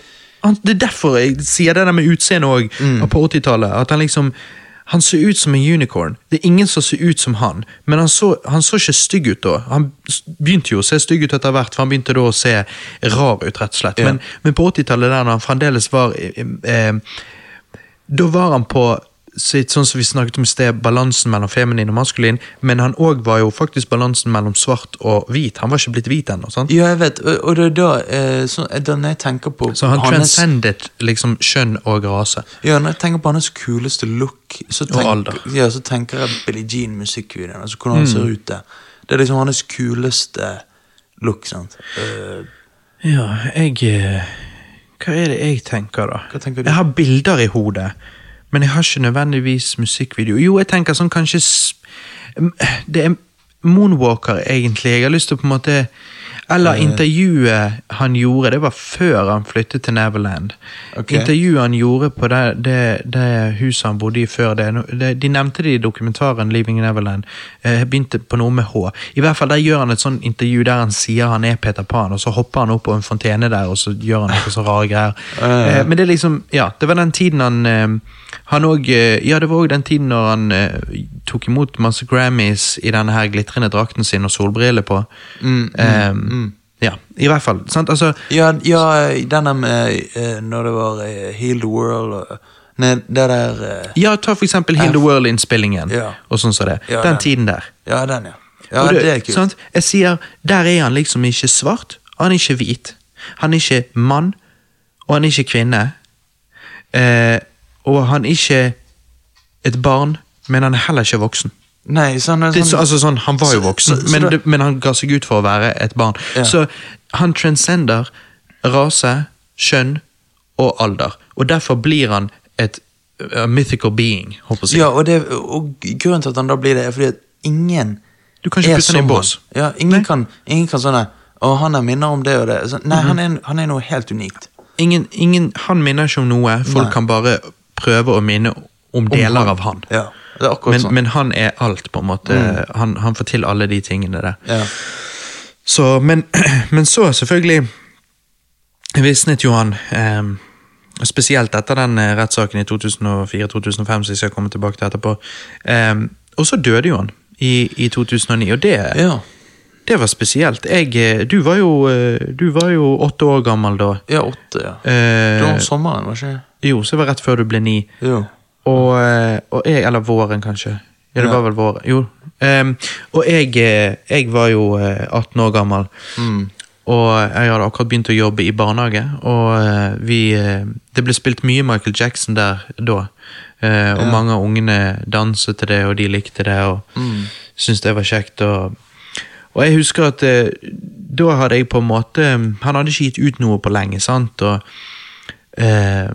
Han, det er derfor jeg sier det der med utseendet òg, Mm. på 80-tallet. At han liksom Han ser ut som en unicorn. Det er ingen som ser ut som han, men han så, han så ikke stygg ut da. Han begynte jo å se stygg ut etter hvert, for han begynte da å se rar ut, rett og slett. Ja. Men, men på 80-tallet, der når han fremdeles var eh, eh, Da var han på sitt, sånn som vi snakket om i sted, balansen mellom feminin og maskulin, men han òg var jo faktisk balansen mellom svart og hvit. Han var ikke blitt hvit ennå. Ja, jeg vet, og, og det er da, eh, så, da når jeg tenker på Så han hans, transcendet liksom kjønn og rase. Ja, når jeg tenker på hans kuleste look, så, tenk, alder. ja, så tenker jeg Billie Jean-musikkvideoen. Altså hvordan han ser Mm. ut der. Det er liksom hans kuleste look, sant. Uh... Ja, jeg eh, Hva er det jeg tenker, da? Tenker? Jeg har bilder i hodet, men jeg har ikke nødvendigvis musikkvideo. Jo, jeg tenker sånn kanskje Det er Moonwalker, egentlig. Jeg har lyst til å på en måte Eller Eh. intervjuet han gjorde, det var før han flyttet til Neverland. Okay. Intervjuet han gjorde på det, det, det huset han bodde i før det. De nevnte det i dokumentaren Leaving Neverland. Jeg begynte på noe med H. I hvert fall Der gjør han et sånt intervju der han sier han er Peter Pan, og så hopper han opp på en fontene der, og så gjør han noe så rare greier. Eh. Eh, men det er liksom, ja, det var den tiden han eh, han også, eh, Ja, det var òg den tiden når han eh, tok imot masse Grammys i denne her glitrende drakten sin og solbriller på. Mm, Eh, Ja, i hvert fall. sant, altså Ja, ja denne med uh, når det var uh, Heal the World og Nei, det der uh, Ja, ta for eksempel Heal the World-innspillingen. Ja. og sånn som det. Ja, den den. tiden der. Ja, den, ja. Ja, du, det, er kult. sant? Jeg sier, Der er han liksom ikke svart, og han er ikke hvit. Han er ikke mann, og han er ikke kvinne. Eh, og han er ikke et barn, men han er heller ikke voksen. Nei, sånn, er så, sånn altså sånn, Han var jo voksen, så- så men, det, men han ga seg ut for å være et barn. Ja. Så han transcender rase, kjønn og alder. Og derfor blir han et a mythical being, håper jeg. Ja, og, det, og grunnen til at han da blir det, er fordi at ingen Du kan ikke putte han i bås. Ja, ingen kan, ingen kan sånn Og han er minner om det og det. Så, nei, han, er, han er noe helt unikt. Ingen, ingen, han minner ikke om noe, folk Nei. kan bare prøve å minne om deler av han. Ja, det er Men, sånn. men han er alt, på en måte. Han, han får til alle de tingene der. ja. Så, men, men så selvfølgelig visnet jo han Eh, Spesielt etter den eh, rettssaken i 2004-2005 som jeg skal komme tilbake til etterpå. Eh, og så døde jo han i, i 2009, og det, ja. Det var spesielt. Jeg, eh, du, var jo, eh, du var jo åtte år gammel da. Ja, åtte, ja. Eh, Det var om sommeren, var ikke det? jo, så det var rett før du ble ni. Jo. Og, eh, og jeg, eller våren kanskje. Ja, det var vel våren. Jo. Um, og jeg, jeg var jo eh, 18 år gammel. Mm. Og jeg hadde akkurat begynt å jobbe i barnehage, og vi Det ble spilt mye Michael Jackson der da. Og Ja. mange av ungene danset til det, og de likte det, og Mm. syntes det var kjekt. Og, og jeg husker at eh, da hadde jeg på en måte Han hadde ikke gitt ut noe på lenge, sant, og eh,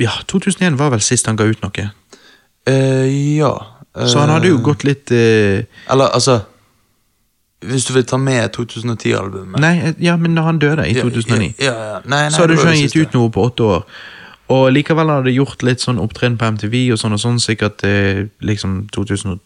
Ja, 2001 var vel sist han ga ut noe. Eh, ja. Så han hadde jo eh, gått litt eh, Eller altså hvis du vil ta med 2010-albumet Nei, ja, men da han døde i 2009, ja, ja, ja. Nei, nei, så hadde ikke han gitt ut noe på åtte år. Og likevel hadde gjort litt sånn opptreden på MTV og sånn og sånn, sikkert liksom 2012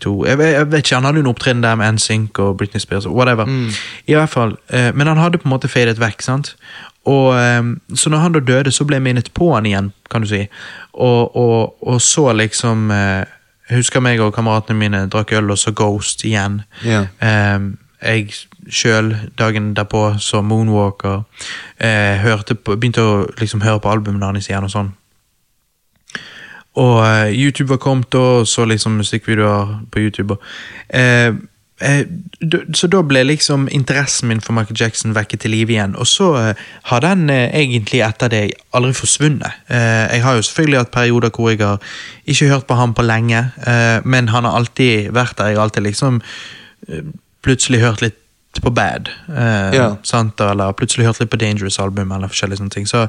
to jeg, jeg, vet ikke, Han hadde jo en opptreden der med NSYNC og Britney Spears. whatever. Mm. I hvert fall, eh, Men han hadde på en måte fadet vekk. sant? Og, eh, så når han da døde, så ble jeg minnet på han igjen, kan du si. Og, og, og så liksom Jeg husker meg og kameratene mine drakk øl og så Ghost igjen. Yeah. jeg sjøl, dagen derpå, så Moonwalker. hørte på, begynte å liksom høre på albumene hans igjen og sånn. Og eh, YouTube var kommet, og så liksom musikkvideoer på YouTube. Eh, eh, så da ble liksom interessen min for Michael Jackson vekket til live igjen. Og så eh, har den eh, egentlig etter det aldri forsvunnet. Eh, jeg har jo selvfølgelig hatt perioder hvor jeg har ikke hørt på ham på lenge, men han har alltid vært der. Jeg har alltid liksom plutselig hørt litt på Bad, Ja. sant? eller plutselig hørt litt på Dangerous-album, eller forskjellige sånne ting. Så,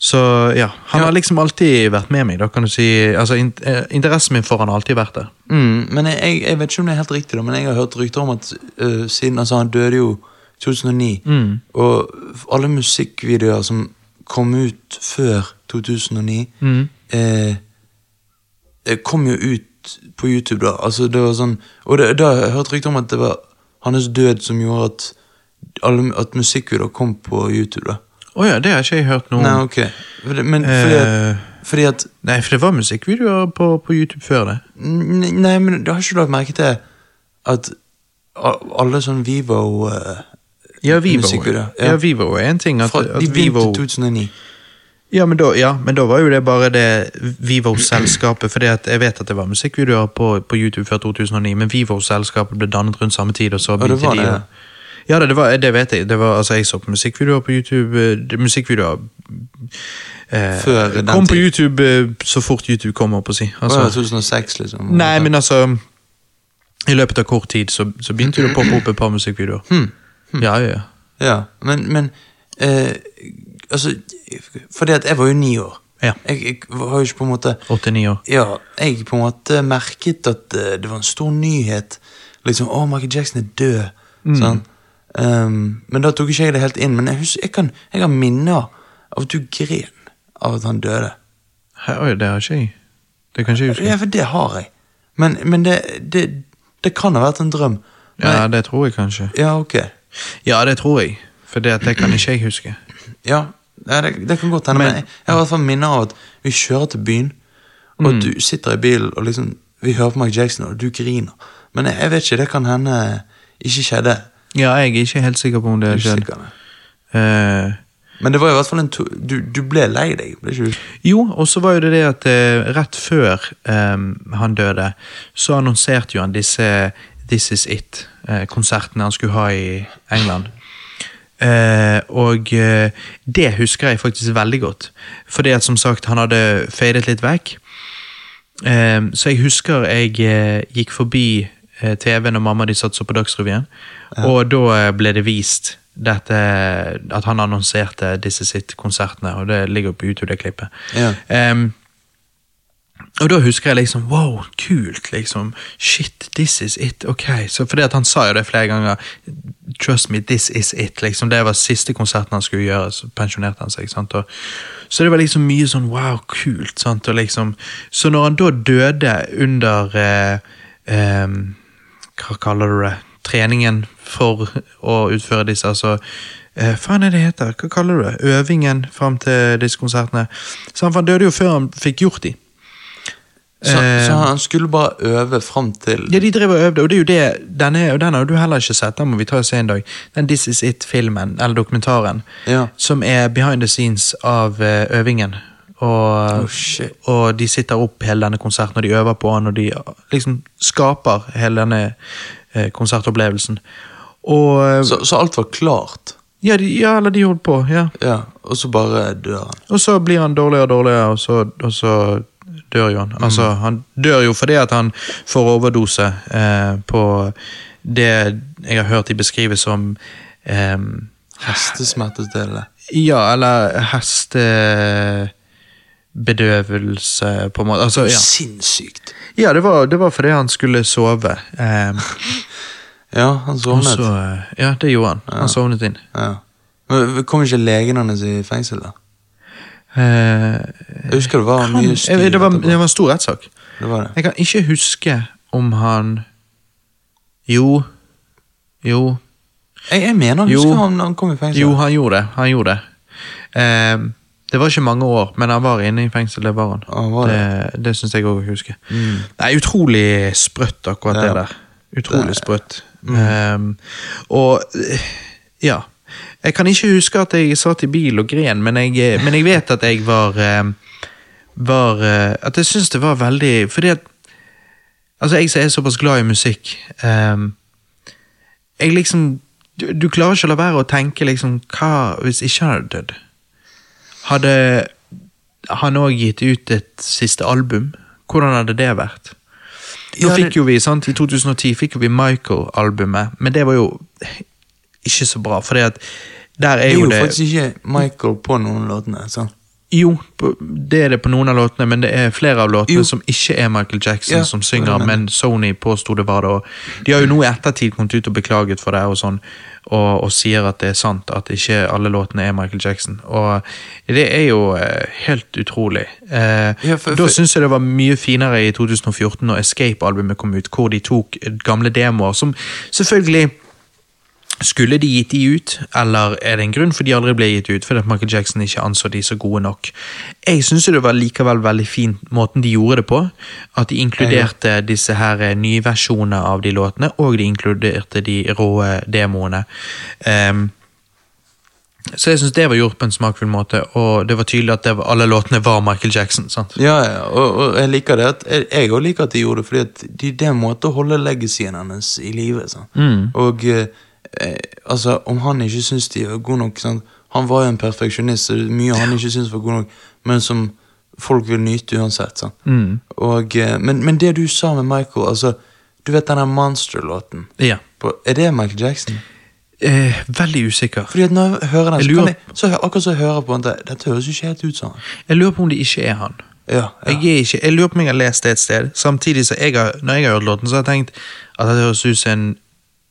så ja, han Ja. har liksom alltid vært med meg, da kan du si. Altså, in eh, interessen min for han har alltid vært der. Mm, men jeg, jeg, vet ikke om det er helt riktig, da, men jeg har hørt rykter om at uh, siden altså, han døde jo 2009, Mm. og alle musikkvideoer som kom ut før 2009, Mm. eh, eh, kom jo ut på YouTube da. Altså, det var sånn, og det, da har jeg hørt rykter om at det var hans død som gjorde at, alle, at musikkvideoer kom på YouTube. da. Å ja, det har ikke jeg hørt noe Nei, om. ok. For det, men fordi at, Eh, fordi at nei, for det var musikkvideoer på, på YouTube før det. Nei, men du har ikke lagt merke til at alle sånn Vivo uh, Ja, Vivo. musikkvideoer, Ja. Vivo er en ting. At, fra, at De Vivo til 2009. ja men, da, ja, men da var jo det bare det Vivo-selskapet. fordi at jeg vet at det var musikkvideoer på, på YouTube før 2009, men Vivo-selskapet ble dannet rundt samme tid, og så det begynte var de det. å Ja, det, var, det vet jeg. Det var, altså, jeg så på musikkvideoer på YouTube. eh, Musikkvideoer eh, Før Kom på. YouTube eh, så fort YouTube kom, opp å si. Altså, Altså, 2006, liksom. nei, men altså I løpet av kort tid så, så begynte det å poppe opp et par musikkvideoer. Hmm. Ja, ja, ja. Ja, men, men eh, Altså, fordi at jeg var jo ni år. Ja. Jeg, jeg har jo ikke på en måte Åtte-ni år. Ja, jeg på en måte merket at eh, det var en stor nyhet. Liksom, å, Michael Jackson er død. Mm. Sånn. Um, men da tok ikke jeg det helt inn. Men jeg, husker, jeg, kan, jeg har minner av at du gren av at han døde. Hæ, Oi, det har ikke jeg. Det kan ikke jeg huske. Ja, for det har jeg. Men, men det, det, det kan ha vært en drøm. Men, Ja, det tror jeg kanskje. ja, ok. Ja, det tror jeg. For det, det kan ikke jeg huske. Ja, det, det kan godt hende. Men, Men- jeg, jeg har i hvert fall minner av at vi kjører til byen, og Mm. du sitter i bilen og liksom Vi hører på Mike Jackson, og du griner. Men jeg, jeg vet ikke, det kan hende ikke skjedde. Ja, jeg er ikke helt sikker på om det har skjedd. Eh, Men det var i hvert fall en to du, du ble lei deg, ble ikke du? jo, og så var jo det det at uh, rett før um, han døde, så annonserte jo han disse This Is It-konsertene han skulle ha i England. Eh, og eh, det husker jeg faktisk veldig godt. Fordi at som sagt, han hadde fadet litt vekk. Eh, så jeg husker jeg eh, gikk forbi eh, TV når mamma de satt så på Dagsrevyen, og da eh, ble det vist dette, at han annonserte disse sitt konsertene, og det ligger på YouTube, det klippet. Ja. Um, Og da husker jeg liksom wow, kult, liksom. Shit, this is it. Ok. Så fordi at han sa jo det flere ganger. Trust me, this is it. liksom. Det var siste konserten han skulle gjøre, så pensjonerte han seg. sant? Og, så det var liksom mye sånn wow, kult. sant? Og liksom, så når han da døde under eh, eh, Hva kaller du det? Treningen for å utføre disse, altså eh, faen er det heter? Hva kaller du det? Øvingen fram til disse konsertene. Så han, døde jo før han fikk gjort de. Så, Eh, så han skulle bare øve fram til Ja, de drev og øvde, og det er jo det, den, og den har du heller ikke sett, den må vi ta og se en dag. Den This Is It-filmen, eller dokumentaren, Ja. som er behind the scenes av eh, øvingen. Og, Oh, og de sitter opp hele denne konserten, og de øver på den, og de liksom skaper hele denne eh, konsertopplevelsen. Og eh, så, så alt var klart. ja, de, ja, eller de holdt på, ja. Ja, Og så bare dør han. Og så blir han dårligere og dårligere, og så, og så dør jo han. Altså, han dør jo fordi at han får overdose eh, på det jeg har hørt de beskrive som eh, Hestesmertestillende? Ja, eller hestebedøvelse, på en måte. Altså, ja. Sinnssykt. ja, det var, det var fordi han skulle sove. Eh, Ja, han sovnet. så, ja, det gjorde han. Han sovnet inn. Ja. Men Kom ikke legen hans i fengsel, da? Eh, Jeg husker det var han, mye styr. det, var, det var en stor rettssak. Det var det. Jeg kan ikke huske om han Jo. Jo. Jeg, jeg mener han Jo. husker han, han kom i fengsel. Jo, han gjorde det. Han gjorde det. Eh, det var ikke mange år, men han var inne i fengsel. Det var han. Ah, var det det syns jeg òg å huske. Nei, utrolig sprøtt, akkurat Ja. det der. Utrolig Det- sprøtt. Eh, og eh, ja. Jeg kan ikke huske at jeg satt i bil og gren, men jeg, men jeg vet at jeg var eh, var eh, At jeg syns det var veldig Fordi at Altså, jeg som er såpass glad i musikk um, Jeg liksom du, du klarer ikke å la være å tenke liksom Hva hvis ikke han hadde dødd? Hadde han òg gitt ut et siste album? Hvordan hadde det vært? Nå fikk jo vi, sant, I 2010 fikk vi Michael-albumet, men det var jo ikke så bra, for der er Det er jo jo det faktisk ikke Michael på noen låtene. sant? Jo, det er det på noen av låtene, men det er flere av låtene Jo. som ikke er Michael Jackson Ja, som synger, er det. men Sony påsto det var det. Og de har jo nå i ettertid kommet ut og beklaget for det, og sånn, og, og sier at det er sant, at ikke alle låtene er Michael Jackson. Og det er jo eh, helt utrolig. Eh, Ja, for- da for- syns jeg det var mye finere i 2014, når Escape-albumet kom ut, hvor de tok gamle demoer, som selvfølgelig skulle de gitt de ut, eller er det en grunn for de aldri ble gitt ut, fordi Michael Jackson ikke anså de så gode nok? Jeg syns det var likevel veldig fint måten de gjorde det på. At de inkluderte disse her eh, nye versjonene av de låtene, og de inkluderte de rå demoene. Um, så jeg syns det var gjort på en smakfull måte, og det var tydelig at var, alle låtene var Michael Jackson. sant? Ja, ja, og, og jeg liker det at Jeg òg liker at de gjorde det, fordi at de, det er en måte å holde legacyen hennes i live. sant? Og eh, eh, altså, om han ikke syns de var gode nok sant? Han var jo en perfeksjonist, så det er mye han ikke syns var god nok, men som folk vil nyte uansett. sant? Og, eh, men, men det du sa med Michael, altså Du vet den Monster-låten? Ja. På- Er det Michael Jackson? Eh, veldig usikker. Fordi at når jeg hører den, Jeg så lurer- kan jeg, så, akkurat så jeg hører på den, det- dette høres ikke helt ut som han. Jeg lurer på om det ikke er han. Ja, ja. Jeg, ikke, jeg lurer på om jeg har lest det et sted. Samtidig så jeg har, når jeg har hørt låten, så har jeg tenkt at det høres ut som en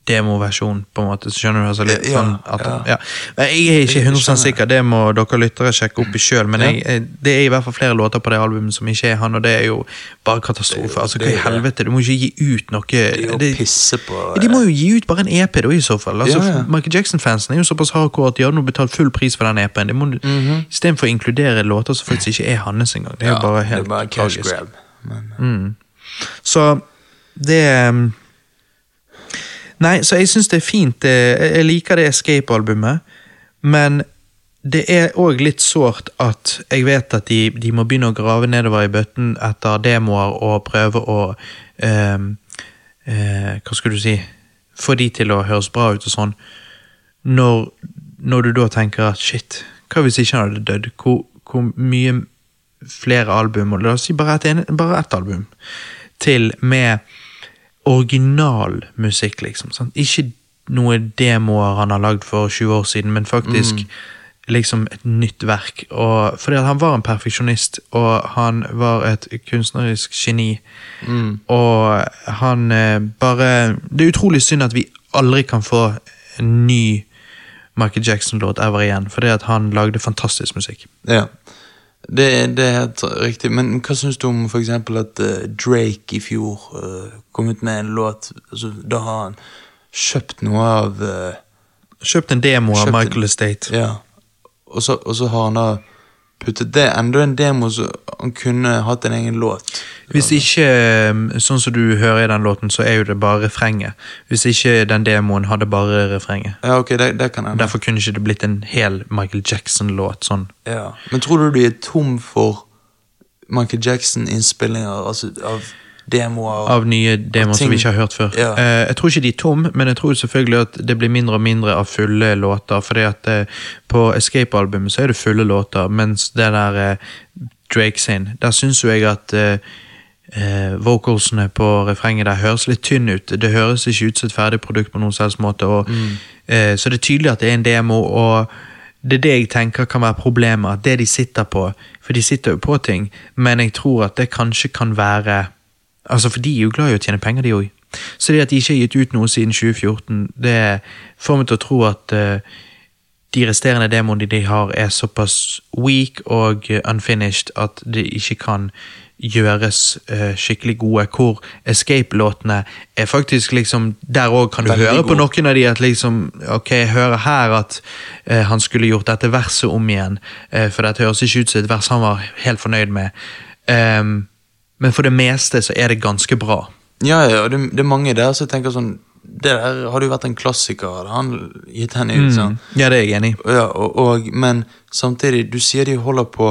demoversjon, på en måte. Så skjønner du? Altså litt Ja, sånn at, ja. ja. Jeg er ikke 100 skjønner. sikker, det må dere lyttere sjekke opp i sjøl. Men jeg, det er i hvert fall flere låter på det albumet som ikke er han, og det er jo bare katastrofe. Er jo- altså, hva er i helvete? Du må ikke gi ut noe De må det- pisse på De må jo gi ut bare en EP da, i så fall. Altså. Michael Jackson-fansen er jo såpass hardcore at de har nå betalt full pris for den EP-en. Må Mhm. Istedenfor å inkludere låter som faktisk ikke er hans engang. Det er jo bare helt det er bare cash grab. Men, Så det um, Nei, så jeg syns det er fint. Jeg liker det Escape-albumet, men det er òg litt sårt at jeg vet at de, de må begynne å grave nedover i bøtten etter demoer og prøve å eh, eh, Hva skal du si Få de til å høres bra ut og sånn. Når, når du da tenker at shit, hva hvis ikke han hadde dødd? Hvor, hvor mye flere album, og la oss si bare ett bare ett album, til med originalmusikk, liksom. Sant? Ikke noe demoer han har lagd for 20 år siden, men faktisk liksom et nytt verk. Og, fordi han var en perfeksjonist, og han var et kunstnerisk geni. Og han eh, bare Det er utrolig synd at vi aldri kan få en ny Michael Jackson-låt ever igjen, fordi at han lagde fantastisk musikk. Ja. Det, det er helt riktig. Men hva syns du om eksempel at uh, Drake i fjor uh, kom ut med en låt altså, Da har han kjøpt noe av uh, Kjøpt en demo av Michael Estate. Ja. Og så, og så har han da puttet det enda en demo så han kunne hatt en egen låt. Hvis ikke, eh, sånn som du hører i den låten, så er jo det bare refrenget. Hvis ikke den demoen hadde bare refrenget. Ja, ok, det, det kan hende. Derfor kunne ikke det blitt en hel Michael Jackson-låt sånn. Ja. Men tror du de er tom for Michael Jackson-innspillinger altså av demoer? Av nye demoer som vi ikke har hørt før. Ja. Eh, jeg tror ikke de er tom, men jeg tror selvfølgelig at det blir mindre og mindre av fulle låter. fordi at eh, på Escape-albumet så er det fulle låter, mens det der eh, Drake sin, der syns jo jeg at eh, eh, vocalsene på refrenget der høres litt tynn ut. Det høres ikke ut som et ferdig produkt på noen selvs måte. Og, eh, så det er tydelig at det er en demo, og det er det jeg tenker kan være problemet. At det de sitter på For de sitter jo på ting, men jeg tror at det kanskje kan være Altså, For de er jo glad i å tjene penger, de òg. Så det at de ikke har gitt ut noe siden 2014, det får meg til å tro at uh, de resterende demoene de har, er såpass weak og eh, unfinished at de ikke kan gjøres uh, skikkelig gode. Hvor Escape-låtene er faktisk liksom Der òg kan du Veldig høre på noen av de at liksom Ok, jeg hører her at uh, han skulle gjort dette verset om igjen, uh, for dette høres ikke ut som et vers han var helt fornøyd med. Ehm, men for det meste så er det ganske bra. Ja, ja, det, det er mange der som tenker sånn Det der hadde jo vært en klassiker, hadde han gitt henne ut. sånn. Ja, det er jeg enig i. Ja, og, og, men samtidig, du sier de holder på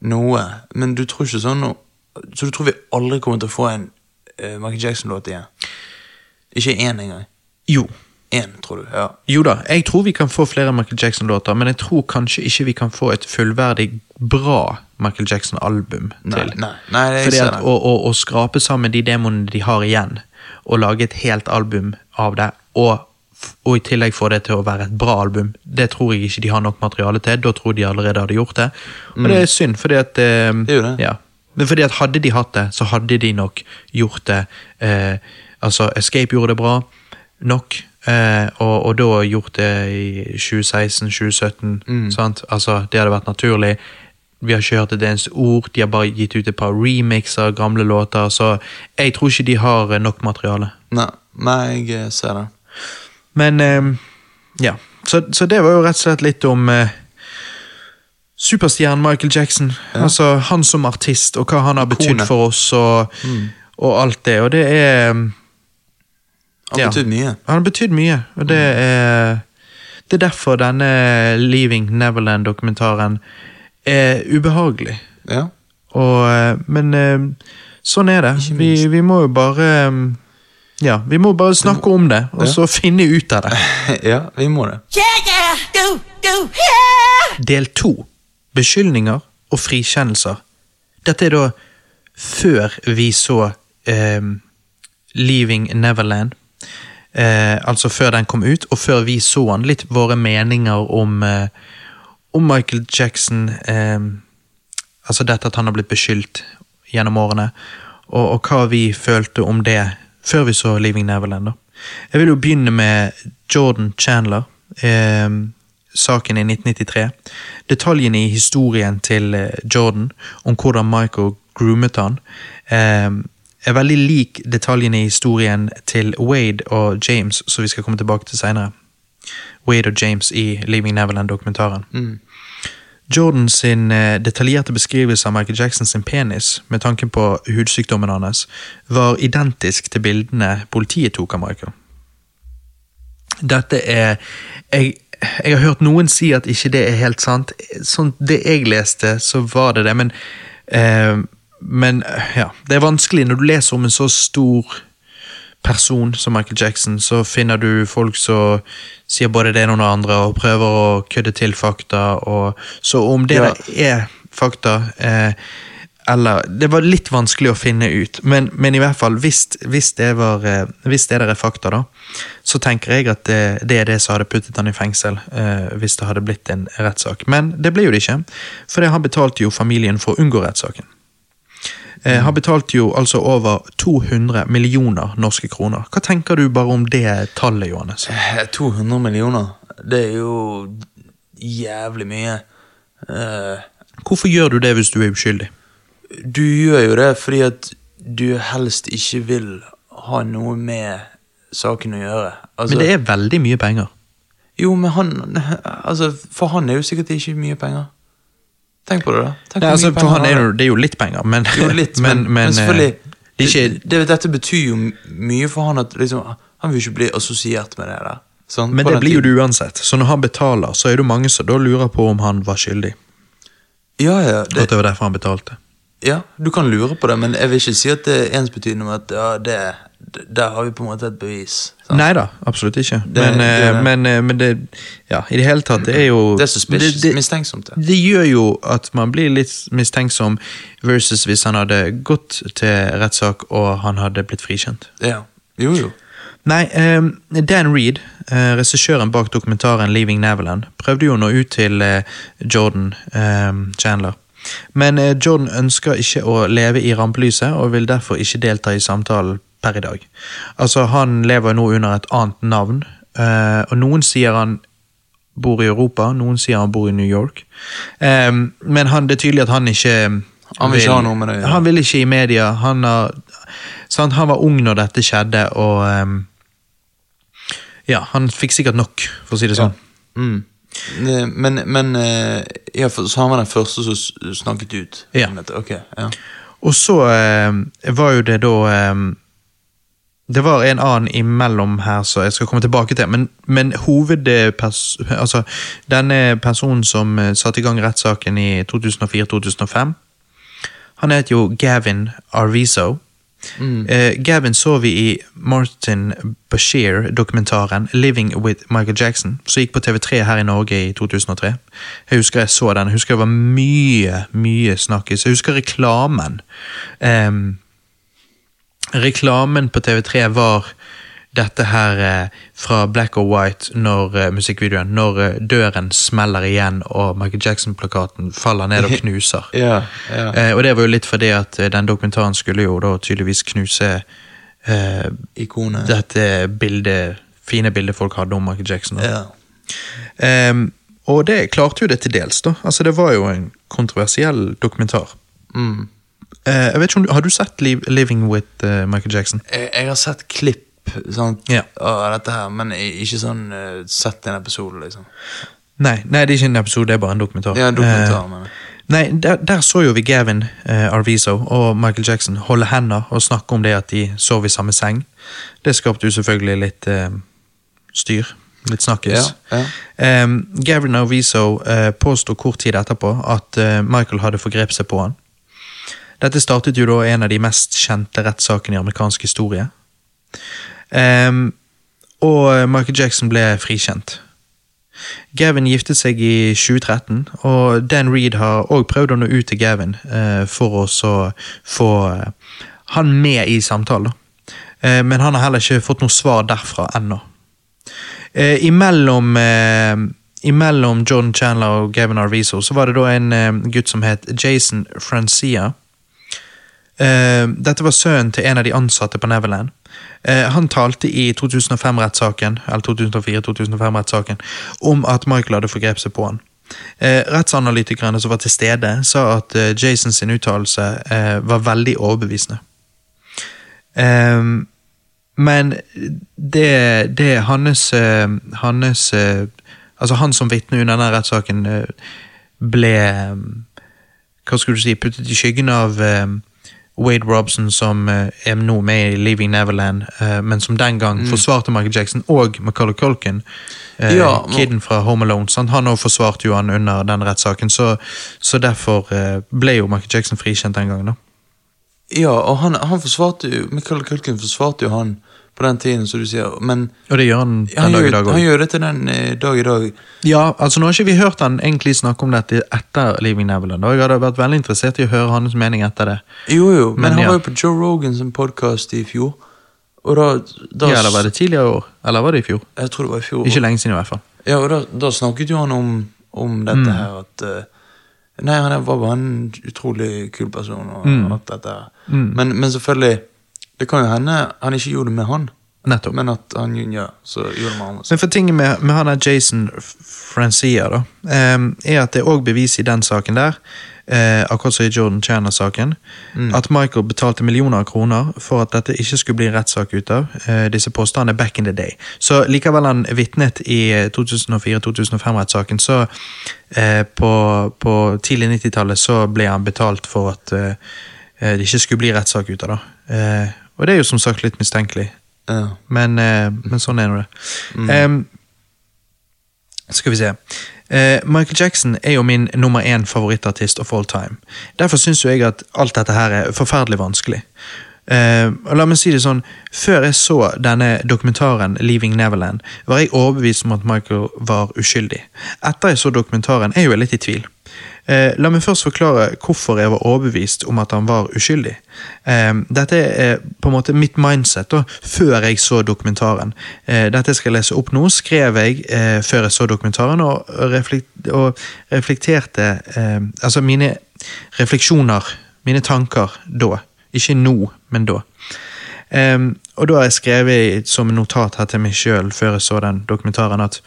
noe, men du tror ikke sånn noe, Så du tror vi aldri kommer til å få en uh, Michael Jackson-låt igjen? Ikke én engang? Jo. Én, tror du? Ja. Jo da, jeg tror vi kan få flere Michael Jackson-låter, men jeg tror kanskje ikke vi kan få et fullverdig bra Michael Jackson-album til. nei, nei, nei Fordi at å, å, å skrape sammen de demoene de har igjen, og lage et helt album av det, og, og i tillegg få det til å være et bra album, det tror jeg ikke de har nok materiale til. Da tror de allerede hadde gjort det. Og det er synd, fordi at eh, Mm. Det det. Ja. Men fordi at hadde de hatt det, så hadde de nok gjort det eh, Altså, Escape gjorde det bra nok, eh, og, og da gjort det i 2016-2017. Mm. sant? Altså, Det hadde vært naturlig. Vi har ikke hørt et eneste ord, de har bare gitt ut et par remixer gamle låter, så jeg tror ikke de har eh, nok materiale. Nei, nei, jeg eh, ser det. Men eh, ja, så, så det var jo rett og slett litt om eh, superstjernen Michael Jackson. Altså Han som artist, og hva han har betydd for oss, og, og alt det. Og det er Han Ja. betydd mye. Han har betydd mye, og det er Det er derfor denne Leaving Neverland-dokumentaren er ubehagelig. Ja. Og, eh, men eh, sånn er det. Vi, vi må jo bare eh, Ja, vi må bare snakke om det, og Ja. så finne ut av det. ja, vi må det. Yeah, yeah, do, do, yeah! Del to. Beskyldninger og frikjennelser. Dette er da før vi så eh, Leaving Neverland. Eh, altså før den kom ut, og før vi så den. Litt våre meninger om, eh, om Michael Jackson. Eh, altså dette at han har blitt beskyldt gjennom årene. Og, og hva vi følte om det før vi så Leaving Neverland. da. Jeg vil jo begynne med Jordan Chandler. Eh, saken i 1993. Detaljene i historien til eh, Jordan om hvordan Michael groomet han, eh, er veldig lik detaljene i historien til Wade og James, som vi skal komme tilbake til senere. Wade og James i Leaving Neverland-dokumentaren. Jordan sin eh, detaljerte beskrivelse av Michael Jackson sin penis, med tanke på hudsykdommen hans, var identisk til bildene politiet tok av Michael. Dette er jeg, jeg har hørt noen si at ikke det er helt sant. Sånn det jeg leste, så var det det, men eh, Men ja, det er vanskelig når du leser om en så stor person som Michael Jackson, så finner du folk som sier både det ene og det andre, og prøver å kødde til fakta. Og, så om det Ja. er fakta, eh, eller Det var litt vanskelig å finne ut, men, men i hvert fall, hvis, hvis, det var, eh, hvis det der er fakta, da, så tenker jeg at det, det er det som hadde puttet han i fengsel, eh, hvis det hadde blitt en rettssak. Men det ble jo det ikke, for han betalte jo familien for å unngå rettssaken. Eh, har betalt jo altså over 200 millioner norske kroner. Hva tenker du bare om det tallet, Johannes? Eh, 200 millioner, det er jo jævlig mye. Eh, Hvorfor gjør du det hvis du er uskyldig? du gjør jo det fordi at du helst ikke vil ha noe med saken å gjøre. Altså, Men det er veldig mye penger. Jo, men han Altså, for han er jo sikkert ikke mye penger. Tenk på det, da. Tenk Nei, altså, for han er jo, det er jo litt penger, men, Jo, litt, men, men, men selvfølgelig det er ikke, det, dette betyr jo mye for han at liksom, han vil ikke bli assosiert med det der. Sånn, Men det blir jo det uansett. Så når han betaler, så er det jo mange som da lurer på om han var skyldig. Ja, ja, At det, det var derfor han betalte. ja, du kan lure på det, men jeg vil ikke si at det er ensbetydende med at ja, det, der har vi på en måte et bevis. Nei da, absolutt ikke. Det- men, det er eh, det. men, eh, men det Ja, i det hele tatt, det er jo Det er suspicious, det, det, mistenksomt. Det. det gjør jo at man blir litt mistenksom, versus hvis han hadde gått til rettssak og han hadde blitt frikjent. Ja. Jo, jo. Nei, um, Dan Reed, uh, regissøren bak dokumentaren Leaving Neverland, prøvde jo å nå ut til uh, Jordan um, Chandler. Men Jordan ønsker ikke å leve i rampelyset, og vil derfor ikke delta i samtalen per i dag. Altså, Han lever nå under et annet navn, eh, og noen sier han bor i Europa, noen sier han bor i New York. Eh, men han, det er tydelig at han ikke Han vil ikke ha noe med det ja. Han vil ikke i media. Han, har, sant? han var ung når dette skjedde, og ehm, Ja, han fikk sikkert nok, for å si det sånn. Mm. Men, men eh, ja, så han var den første som snakket ut? Ja. Ok, ja. Og så ehm, var jo det da ehm, Det var en annen imellom her som jeg skal komme tilbake til, men, men hovedpers... Altså, denne personen som eh, satte i gang rettssaken i 2004-2005, han het jo Gavin Arvizo. Eh, Gavin så vi i Martin Bashir-dokumentaren 'Living with Michael Jackson', som gikk på TV3 her i Norge i 2003. Jeg husker jeg så den. Jeg husker det var mye, mye snakkis. Jeg husker reklamen. Em, reklamen på TV3 var dette her eh, fra Black or White når eh, musikkvideoen, når eh, døren smeller igjen og Michael Jackson-plakaten faller ned og knuser. Ja, ja. Eh, og det var jo litt fordi at den dokumentaren skulle jo da tydeligvis knuse eh, Ikonet. dette bildet, fine bildet folk hadde om Michael Jackson. Ja. Ehm, og det klarte jo det til dels, da. Altså, det var jo en kontroversiell dokumentar. Mm. Eh, jeg vet ikke om du, Har du sett Liv, 'Living with eh, Michael Jackson'? Jeg, jeg har sett klipp sant, yeah. av dette her, men ikke sånn eh, sett en episode, liksom. Nei, nei, det er ikke en episode, det er bare en dokumentar. Ja, en dokumentar, uh. Nei, der, der så jo vi Gavin eh, Arvizo og Michael Jackson holde hender og snakke om det at de sov i samme seng. Det skapte jo selvfølgelig litt eh, styr. Litt snakkes. Ja, Eh, Gavin Arvizo eh, påsto kort tid etterpå at eh, Michael hadde forgrepet seg på han. Dette startet jo da en av de mest kjente rettssakene i amerikansk historie. Um, og Michael Jackson ble frikjent. Gavin giftet seg i 2013, og Dan Reed har også prøvd å nå ut til Gavin uh, for å få eh, han med i samtalen. Uh, men han har heller ikke fått noe svar derfra ennå. Uh, imellom, uh, imellom John Chandler og Gavin Arvizo så var det da en uh, gutt som het Jason Francia. Eh, dette var sønnen til en av de ansatte på Neverland. Eh, han talte i 2005-rettssaken eller 2004-2005-rettssaken om at Michael hadde forgrepet seg på han. Eh, rettsanalytikerne som var til stede, sa at Jason sin uttalelse var veldig overbevisende. Men det, det hans, hans Altså, han som vitne under denne rettssaken ble Hva skulle du si Puttet i skyggen av Wade Robson, som eh, er nå med i Leaving Neverland, eh, men som den gang forsvarte Michael Jackson, og Macaulay Culkin, eh, Ja, kiden fra Home Alone. Sant? Han også forsvarte jo han under den rettssaken, så, så derfor ble jo Michael Jackson frikjent den gangen. da. Ja, og han, han forsvarte jo Michael Culkin forsvarte jo han på den tiden, som du sier. Men Og det gjør han den han dag gjør, i dag han gjør det til den eh, dag i dag. Ja, altså nå har ikke vi hørt han egentlig snakke om dette etter Leaving Neverland, og jeg hadde vært veldig interessert i å høre hans mening etter det. Jo, jo, men, Men han ja. var jo på Joe Rogans podkast i fjor. Og da, da Ja, eller var det tidligere i år? Eller var det i fjor? Jeg tror det var i fjor. Ikke lenge siden i hvert fall. Ja, og da, da snakket jo han om, om dette Mm. her at eh, Nei, han var bare en utrolig kul person. Og Mm. alt dette her. Men, men selvfølgelig, det kan jo hende han ikke gjorde det med han. Nettopp. Men at han ja, så gjorde med han. Men for tingen med, med han der Jason Francia, da, er at det er òg bevis i den saken der, eh, akkurat som i Jordan Channer-saken, at Michael betalte millioner av kroner for at dette ikke skulle bli en rettssak ut av eh, disse påstandene back in the day. Så likevel han vitnet i eh, 2004-2005-rettssaken, så eh, på, på tidlig 90-tallet så ble han betalt for at det ikke skulle bli rettssak ut av det. Og det er jo som sagt litt mistenkelig. Ja. Men, eh, men sånn er nå det. Em, skal vi se. Uh, Michael Jackson er jo min nummer én favorittartist of all time. Derfor syns jeg at alt dette her er forferdelig vanskelig. Uh, og la meg si det sånn, Før jeg så denne dokumentaren Leaving Neverland, var jeg overbevist om at Michael var uskyldig. Etter jeg så dokumentaren, er jeg jo litt i tvil. Eh, la meg først forklare hvorfor jeg var overbevist om at han var uskyldig. Eh, dette er på en måte mitt mindset da, før jeg så dokumentaren. Eh, dette jeg lese opp nå, skrev jeg eh, før jeg så dokumentaren, og, reflekt, og reflekterte eh, Altså mine refleksjoner, mine tanker da. Ikke nå, men da. Ehm, og da har jeg skrevet som notat her til meg sjøl før jeg så den dokumentaren at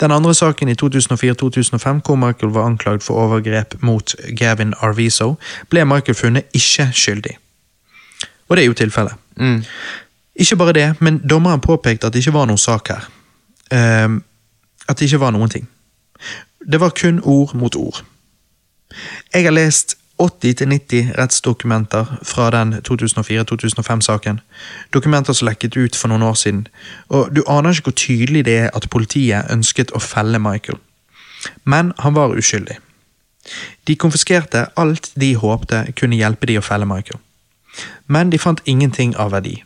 den andre saken i 2004-2005 hvor Michael var anklagd for overgrep mot Gavin Arviso, ble Michael funnet ikke skyldig. Og det er jo tilfellet. Mm. Ikke bare det, men dommeren påpekte at det ikke var noen sak her. Um, at det ikke var noen ting. Det var kun ord mot ord. Jeg har lest 80-90 rettsdokumenter fra den 2004-2005-saken. Dokumenter som lekket ut for noen år siden. Og du aner ikke hvor tydelig det er at politiet ønsket å felle Michael. Men han var uskyldig. De konfiskerte alt de håpte kunne hjelpe de å felle Michael. Men de fant ingenting av verdi.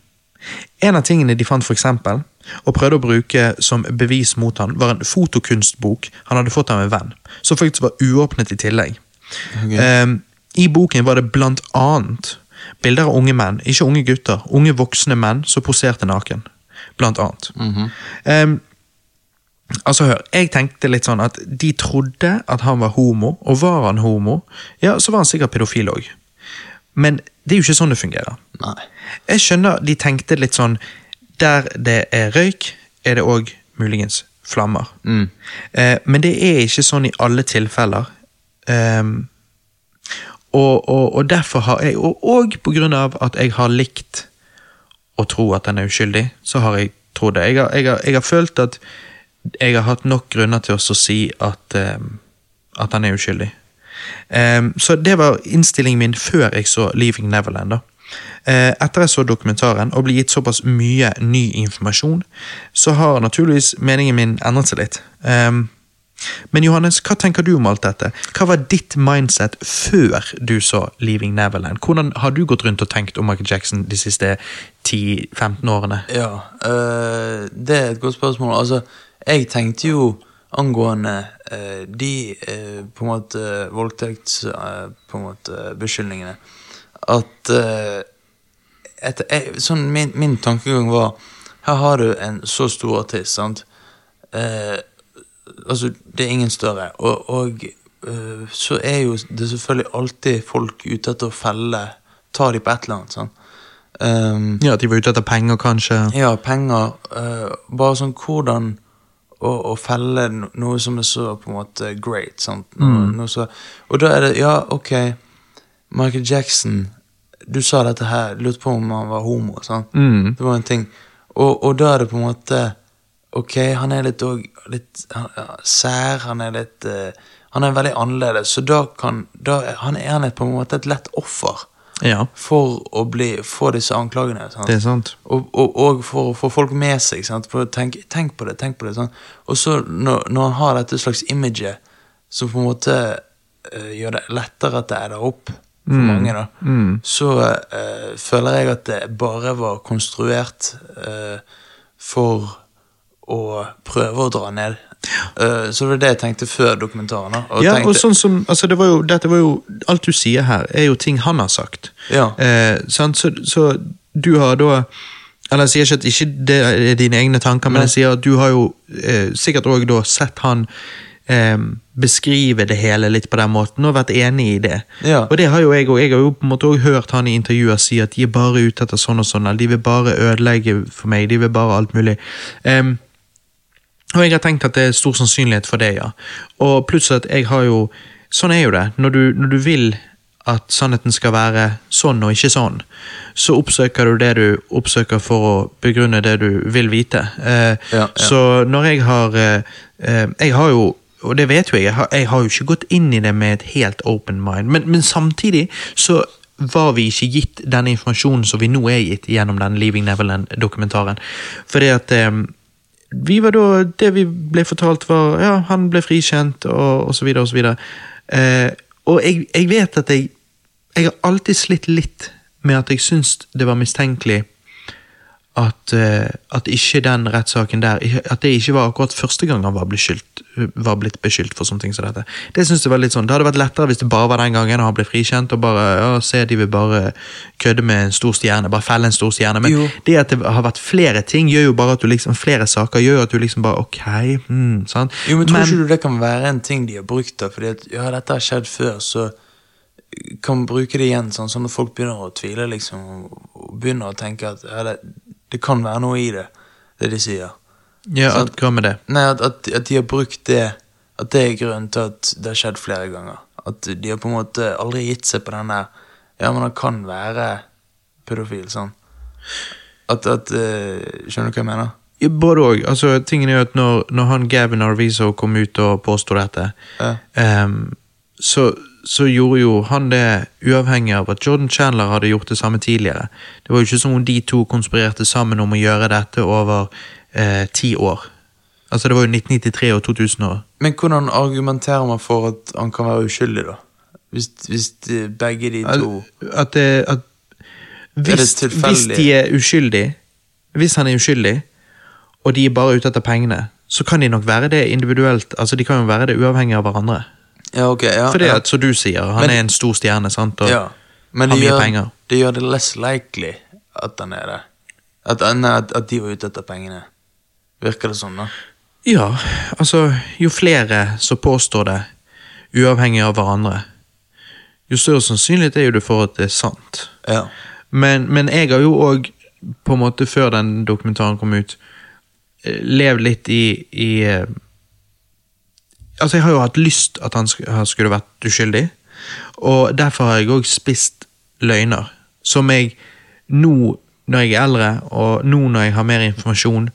En av tingene de fant for eksempel, og prøvde å bruke som bevis mot han, var en fotokunstbok han hadde fått av en venn, som faktisk var uåpnet i tillegg. Ehm, I boken var det blant annet bilder av unge menn, ikke unge gutter, unge voksne menn som poserte naken. Blant annet. Ehm, altså hør, jeg tenkte litt sånn at de trodde at han var homo, og var han homo, ja, så var han sikkert pedofil òg. Men det er jo ikke sånn det fungerer. Nei. Jeg skjønner de tenkte litt sånn Der det er røyk, er det òg muligens flammer. Mm. Eh, men det er ikke sånn i alle tilfeller. Ehm, og, og, og derfor har jeg, og, og av at jeg har likt å tro at den er uskyldig, så har jeg trodd det. Jeg har, jeg har, jeg har følt at jeg har hatt nok grunner til å si at, um, at han er uskyldig. Um, så det var innstillingen min før jeg så Leaving Neverland. da. Eh, etter jeg så dokumentaren og ble gitt såpass mye ny informasjon, så har naturligvis meningen min endret seg litt. Ehm, men Johannes, hva tenker du om alt dette? Hva var ditt mindset før du så Leaving Neverland? Hvordan har du gått rundt og tenkt om Michael Jackson de siste 10-15 årene? Ja, øh, det er et godt spørsmål. Altså, jeg tenkte jo angående øh, de øh, på en måte voldtekts... på en måte beskyldningene at et, jeg, sånn min, min tankegang var Her har du en så stor artist, sant? Eh, altså, det er ingen større. Og, og øh, så er jo det selvfølgelig alltid folk ute etter å felle Ta de på et eller annet. sant? Um, Ja, de var ute etter penger, kanskje? ja, penger. Uh, bare sånn hvordan å, å felle noe som er så på en måte great. Sant? Noe, noe så, og da er det Ja, ok, Michael Jackson Du sa dette her, lurte på om han var homo. Sant? Mm. Det var en ting. Og, og da er det på en måte Ok, han er litt òg litt han, sær. Han er litt uh, Han er veldig annerledes, så da kan da han er han et, på en måte et lett offer Ja, for å bli, få disse anklagene. Sant? det sant. Og, og, og for å få folk med seg. Tenk, tenk på det, tenk på det. Sant? Og så når, når han har dette slags imaget som på en måte uh, gjør det lettere at det er der opp, for mange, da, så uh, føler jeg at det bare var konstruert uh, for å prøve å dra ned. Uh, så det var det jeg tenkte før dokumentaren. Og Ja, tenkte, og sånn som, altså det var jo, dette var jo, Alt du sier her, er jo ting han har sagt. Ja. Uh? Så, så du har da Eller jeg sier ikke at ikke det er dine egne tanker, men jeg sier at du har jo eh, sikkert òg sett han eh, beskrive det hele litt på den måten, og vært enig i det. Ja. Og det har jo jeg òg. Jeg har jo på en måte også hørt han i intervjuer si at de er bare ute etter sånn og sånn, de vil bare ødelegge for meg, de vil bare alt mulig. Em, og jeg har tenkt at det er stor sannsynlighet for det, ja. Og plutselig at jeg har jo Sånn er jo det. Når du, når du vil at sannheten skal være sånn og ikke sånn, så oppsøker du det du oppsøker for å begrunne det du vil vite. Eh, Ja, ja. Så når jeg har eh, eh, Jeg har jo og det vet jo jeg, jeg har, jeg har jo ikke gått inn i det med et helt open mind, men, men samtidig så var vi ikke gitt den informasjonen som vi nå er gitt gjennom den Leaving Neverland-dokumentaren. Fordi at eh, vi var da, Det vi ble fortalt, var ja, han ble frikjent, og, og så videre og så videre. Eh, og jeg, jeg vet at jeg Jeg har alltid slitt litt med at jeg syns det var mistenkelig at, eh, at ikke den rettssaken der At det ikke var akkurat første gang han var, beskyldt, var blitt beskyldt for sånne ting som dette. Det synes jeg var litt sånn, det hadde vært lettere hvis det bare var den gangen og han ble frikjent, og bare ja, se de vil bare kødde med en stor stjerne, bare felle en stor stjerne. Men Jo. det at det har vært flere ting, gjør jo bare at du liksom, flere saker gjør at du liksom bare ok, hmm, sant? Jo, men Tror ikke du det kan være en ting de har brukt? da? Fordi at ja, dette har skjedd før, så kan bruke det igjen. sånn, sånn at folk begynner å tvile liksom, og begynner å tenke at ja, det, det kan være noe i det, det de sier. ja, at, hva med det? Nei, at, at, at de har brukt det At det er grunnen til at det har skjedd flere ganger. At de har på en måte aldri gitt seg på den der Ja, men han kan være pedofil, sånn. At, at eh, Skjønner du hva jeg mener? Ja, Både òg. Altså, tingen er jo at når, når han Gavin Arvizo kom ut og påsto dette, Ja. um, så, så gjorde jo han det uavhengig av at Jordan Chandler hadde gjort det samme tidligere. Det var jo ikke som om de to konspirerte sammen om å gjøre dette over eh, ti år. Altså, det var jo 1993 og 2000 år. Men hvordan argumenterer man for at han kan være uskyldig, da? Hvis, hvis de, begge de to At, det, at hvis, hvis de er uskyldige, hvis han er uskyldig, og de er bare ute etter pengene, så kan de nok være det individuelt. Altså, De kan jo være det uavhengig av hverandre. Ja, ok, ja. Fordi ja. at, som du sier, han Men- er en stor stjerne, sant? Og ja. Men har det mye gjør, penger. det gjør det less likely at han er det. At, nei, at, at de var ute etter pengene. Virker det sånn, da? Ja, altså, jo flere som påstår det, uavhengig av hverandre, jo større sannsynlighet er jo det for at det er sant. Ja. Men, men jeg har jo òg, på en måte før den dokumentaren kom ut, eh, levd litt i, i eh, Altså, jeg har jo hatt lyst at han sk- han skulle vært uskyldig, og derfor har jeg òg spist løgner, som jeg nå, når jeg er eldre, og nå når jeg har mer informasjon,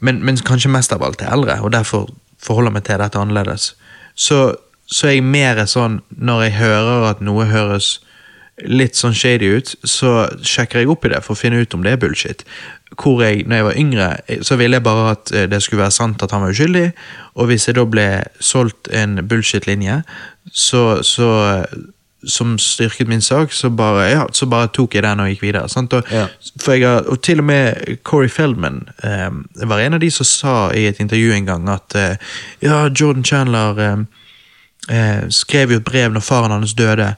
men, men kanskje mest av alt er eldre, og derfor forholder meg til dette annerledes, så, så er jeg mer sånn, når jeg hører at noe høres litt sånn shady ut, så sjekker jeg opp i det for å finne ut om det er bullshit. Hvor jeg, når jeg var yngre, så ville jeg bare at eh, det skulle være sant at han var uskyldig, og hvis jeg da ble solgt en bullshit-linje, så, så som styrket min sak, så bare, ja, så bare tok jeg den og gikk videre. Sant? Og, Ja. jeg og til og med Corey Feldman eh, var en av de som sa i et intervju en gang at eh, ja, Jordan Chandler eh, eh, skrev jo et brev når faren hans døde,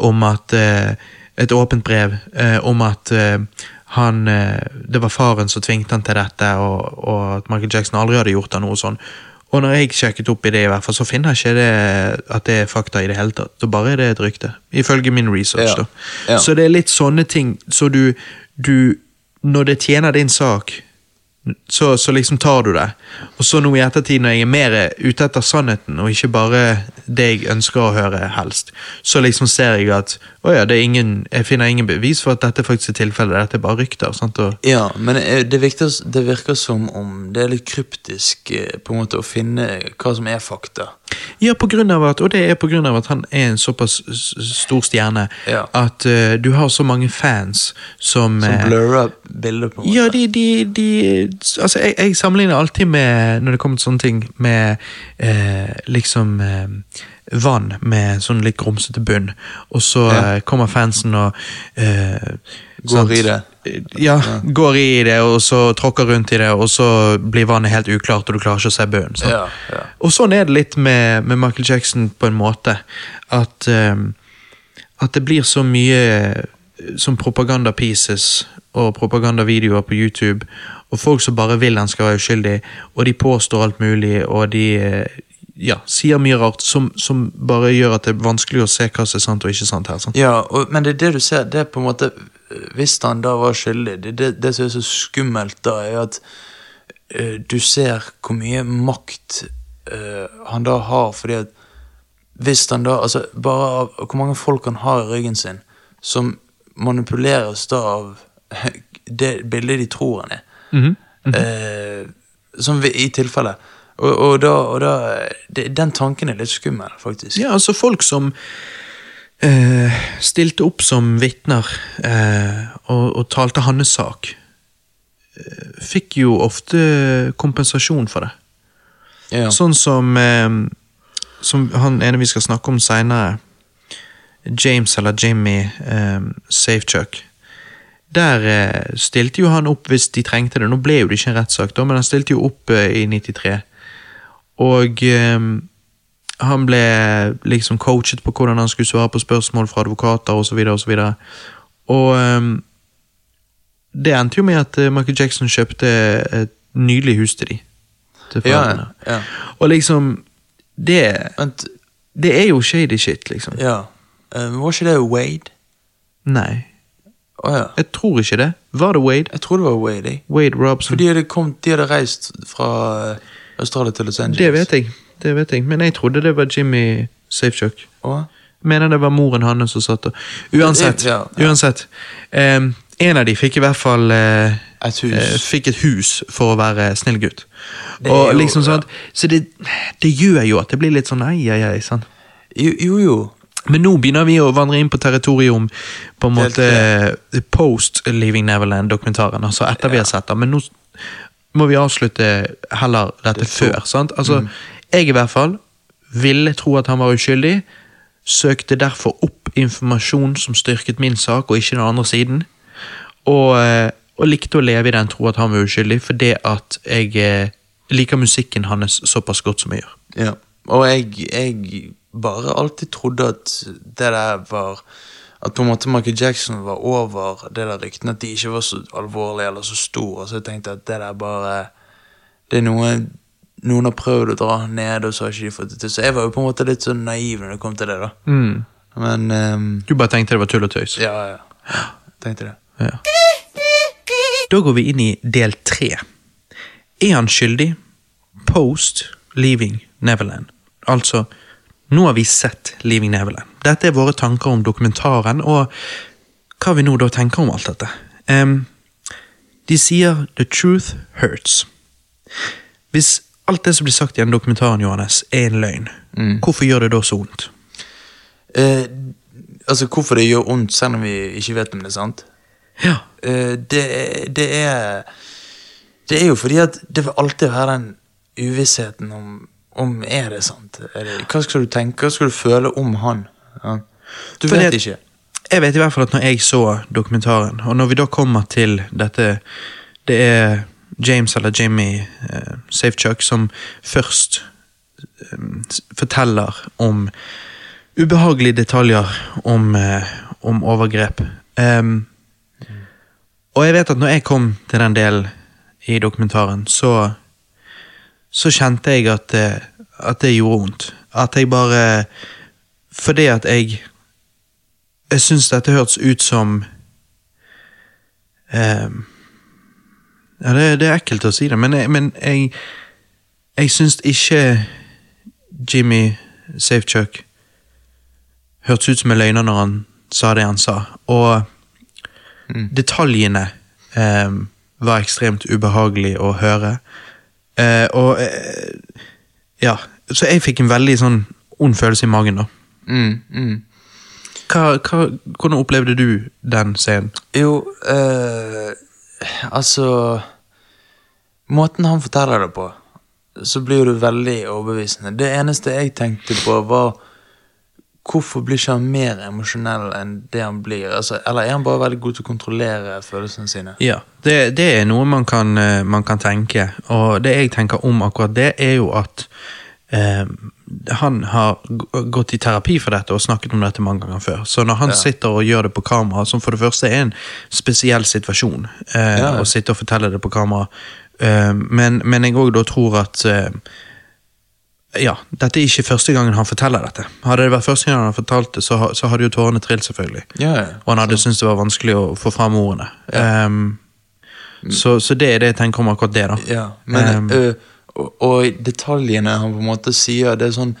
om at eh, Et åpent brev om at han eh, Det var faren som tvingte han til dette, og, og at Michael Jackson aldri hadde gjort det, noe sånn. Og når jeg sjekket opp i det, i hvert fall, så finner jeg ikke det, at det er fakta i det hele tatt. Da bare er det et rykte. Ifølge min research, Ja. Ja. Så det er litt sånne ting, så du, du Når det tjener din sak, så, så liksom tar du det. Og så nå i ettertid, når jeg er mer ute etter sannheten, og ikke bare det jeg ønsker å høre helst, så liksom ser jeg at å ja, det ingen, jeg finner ingen bevis for at dette faktisk er tilfellet. Dette er bare rykter. sant? Og, Ja, men eh, det virker, det virker som om det er litt kryptisk eh, på en måte å finne hva som er fakta. Ja, på grunn av at, og det er av at han er en såpass stor stjerne Ja. at uh, du har så mange fans som Som blurrer bilder, på en måte. Ja, de, de, de Altså, jeg, jeg sammenligner alltid med, når det kommer til sånne ting, med uh, liksom eh, vann med sånn litt grumsete bunn, og så Ja. eh, kommer fansen og eh, Går sant? i det. Ja, går i det, og så tråkker rundt i det, og så blir vannet helt uklart, og du klarer ikke å se bunnen. sant? Ja, ja. Og sånn er det litt med, med Michael Jackson på en måte. At, eh, at det blir så mye eh, som propaganda pieces og propagandavideoer på YouTube, og folk som bare vil han skal være uskyldig, og de påstår alt mulig, og de eh, ja, sier mye rart som, som bare gjør at det er vanskelig å se hva som er sant og ikke sant her. Sant? Ja, og, men det er det du ser, det er på en måte Hvis han da var skyldig, det, det, det som er så skummelt da, er at uh, du ser hvor mye makt uh, han da har, fordi at hvis han da Altså, bare hvor mange folk han har i ryggen sin, som manipuleres da av det bildet de tror han er. Mhm. Eh, som vi, i tilfelle. Og, og da, og da det, Den tanken er litt skummel, faktisk. Ja, altså folk som eh, stilte opp som vitner eh, og, og talte hans sak, eh, fikk jo ofte kompensasjon for det. Ja. Sånn som, eh, som han ene vi skal snakke om seinere, James eller Jimmy eh, Safechuck. Der eh, stilte jo han opp hvis de trengte det. Nå ble jo det ikke en rettssak, da, men han stilte jo opp i 93. Og eh, han ble liksom coachet på hvordan han skulle svare på spørsmål fra advokater osv. Og, så videre, og, så og ehm, det endte jo med at eh, Michael Jackson kjøpte et nydelig hus til de. Til Ja, foreldrene. ja. Og liksom det, Vent, det er jo shady shit, liksom. ja. Um, var ikke det Wade? Nei, Oh, ja. jeg tror ikke det. Var det Wade? Jeg tror det var Wade. jeg. Wade Robson? For de hadde, kommet, de hadde reist fra eh, Australia til Los Angeles. Det vet jeg, det vet jeg. Men jeg trodde det var Jimmy Safechuck. Å? Mener det var moren hans som satt og Uansett. Ja, ja. uansett. Um, en av de fikk i hvert fall uh, Et hus. Uh, Fikk et hus for å være snill gutt. Og jo- liksom sånn, Så det, det gjør jo at det blir litt sånn ei, ei, ei. Sånn. Jo, jo. jo. Men nå begynner vi å vandre inn på territorium på en måte eh, post Leaving Neverland-dokumentaren. Altså etter vi har sett den. Men nå må vi avslutte heller dette Det før. sant? Altså, Jeg i hvert fall ville tro at han var uskyldig. Søkte derfor opp informasjon som styrket min sak, og ikke den andre siden. Og, eh, og likte å leve i den tro at han var uskyldig, fordi at jeg eh, liker musikken hans såpass godt som jeg gjør. Ja. Og jeg, jeg bare alltid trodde at det der var At på en måte Michael Jackson var over det der ryktene, at de ikke var så alvorlige eller så store. Så jeg tenkte at det der bare Det er noe noen har prøvd å dra ned, og så har ikke de fått det til. Så jeg var jo på en måte litt sånn naiv når det kom til det, da. Men um, Du bare tenkte det var tull og tøys? ja, ja. Tenkte det. Ja. Da går vi inn i del tre. Er han skyldig? Post Leaving Neverland. Altså, nå har vi sett Leaving Neverland. Dette er våre tanker om dokumentaren, og hva vi nå da tenker om alt dette. Um, de sier 'the truth hurts'. Hvis alt det som blir sagt i den dokumentaren, Johannes, er en løgn, hvorfor gjør det da så vondt? Eh, altså, hvorfor det gjør vondt, selv om vi ikke vet om det er sant? Ja, Eh, det, det er Det er jo fordi at det vil alltid være den uvissheten om om er det sant. Er det, hva skal du tenke, hva skal du føle om han? Ja. Du Fordi vet ikke. Jeg vet i hvert fall at når jeg så dokumentaren, og når vi da kommer til dette Det er James eller Jimmy eh, Safechuck som først eh, forteller om ubehagelige detaljer om, eh, om overgrep. Um, og jeg vet at når jeg kom til den delen i dokumentaren, så så kjente jeg at, at det gjorde vondt. At jeg bare Fordi at jeg Jeg syns dette hørtes ut som eh, Ja, det, det er ekkelt å si det, men jeg, men jeg, jeg syns ikke Jimmy Safechuck hørtes ut som en løgner når han sa det han sa. Og detaljene eh, var ekstremt ubehagelig å høre. Eh, og eh, ja, så jeg fikk en veldig sånn ond følelse i magen, da. Mm, mm. Hva, hva, hvordan opplevde du den scenen? Jo, eh, altså Måten han forteller det på, så blir det veldig overbevisende. Det eneste jeg tenkte på, var Hvorfor blir ikke han mer emosjonell enn det han blir? Altså, eller er han bare veldig god til å kontrollere følelsene sine? Ja, det, det er noe man kan, eh, man kan tenke. Og det jeg tenker om akkurat det, er jo at eh, han har gått i terapi for dette og snakket om dette mange ganger før. Så når han Ja. sitter og gjør det på kamera, som for det første er en spesiell situasjon, eh, Ja. å sitte og fortelle det på kamera, eh, men, men jeg òg da tror at eh, ja, dette er ikke første gangen han forteller dette. Hadde det vært første gang han har fortalt det, så, så hadde jo tårene trilt, selvfølgelig. Ja, ja. Og han hadde syntes det var vanskelig å få fram ordene. Ehm, så, så det er det jeg tenker om akkurat det, da. Ja, men um, ø, og, og detaljene han på en måte sier, det er sånn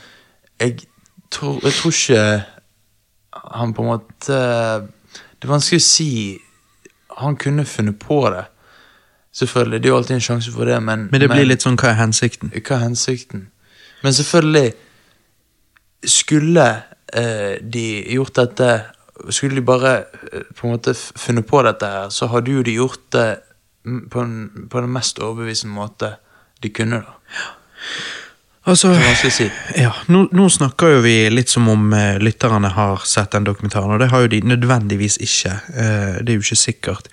Jeg tror, jeg tror ikke han på en måte Det er vanskelig å si Han kunne funnet på det. Selvfølgelig, det er jo alltid en sjanse for det, men men det blir litt sånn, hva er hensikten? Hva er hensikten? Men selvfølgelig Skulle eh, de gjort dette Skulle de bare eh, på en måte funnet på dette her, så hadde jo de gjort det på, en, på den mest overbevisende måte de kunne, da. Altså, si. ja, nå, nå snakker jo vi litt som om eh, lytterne har sett den dokumentaren, og det har jo de nødvendigvis ikke. Eh, det er jo ikke sikkert.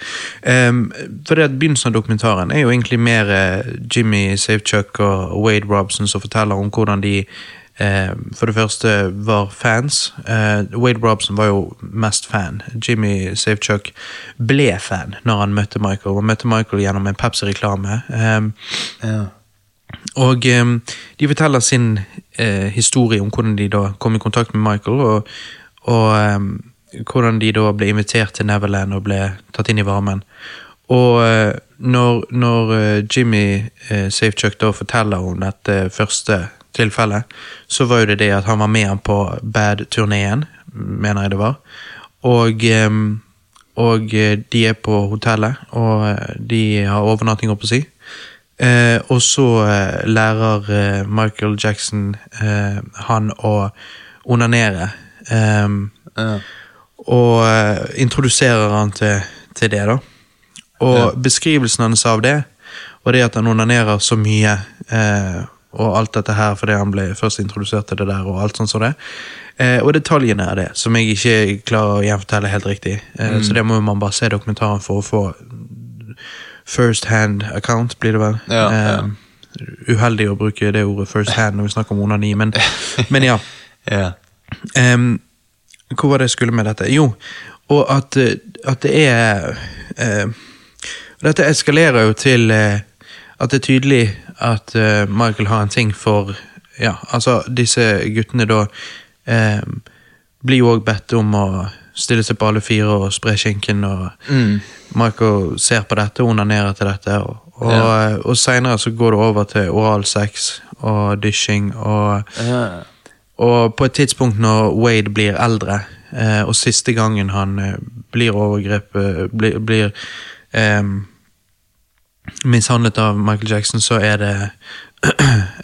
Um, for det at Begynnelsen av dokumentaren er jo egentlig mer eh, Jimmy Safechuck og Wade Robson som forteller om hvordan de eh, for det første var fans. Eh, Wade Robson var jo mest fan. Jimmy Safechuck ble fan når han møtte Michael, og møtte Michael gjennom en Pepsi-reklame. Um, Ja. Og eh, de forteller sin eh, historie om hvordan de da kom i kontakt med Michael, og, og eh, hvordan de da ble invitert til Neverland og ble tatt inn i varmen. Og når, når Jimmy eh, Safechuck da forteller om dette første tilfellet, så var jo det det at han var med han på Bad-turneen, mener jeg det var. Og, og de er på hotellet, og de har overnatting, på å si. Eh, og så eh, lærer eh, Michael Jackson eh, han å onanere. Eh, Ja. og eh, introduserer han til, til det, da. Og Ja. beskrivelsen hans av det, og det at han onanerer så mye, eh, og alt dette her fordi han ble først introdusert til det der, og alt sånt som det. Eh, og detaljene er det, som jeg ikke klarer å gjenfortelle helt riktig. Eh, Så det må man bare se dokumentaren for å få first hand account, blir det vel. Ja, ja. Eh, uheldig å bruke det ordet first hand når vi snakker om onani, men, men ja. Ja. um, hvor var det jeg skulle med dette? Jo, og at, at det er uh, Dette eskalerer jo til uh, at det er tydelig at uh, Michael har en ting for Ja, altså, disse guttene da blir jo òg bedt om å stille seg på alle fire og spre skinken, og Mm. Michael ser på dette og onanerer til dette. Og, og, Ja. og seinere så går det over til oralsex og dysjing og Ja. og på et tidspunkt når Wade blir eldre, eh, og siste gangen han eh, blir overgrepet blir, blir eh, mishandlet av Michael Jackson, så er det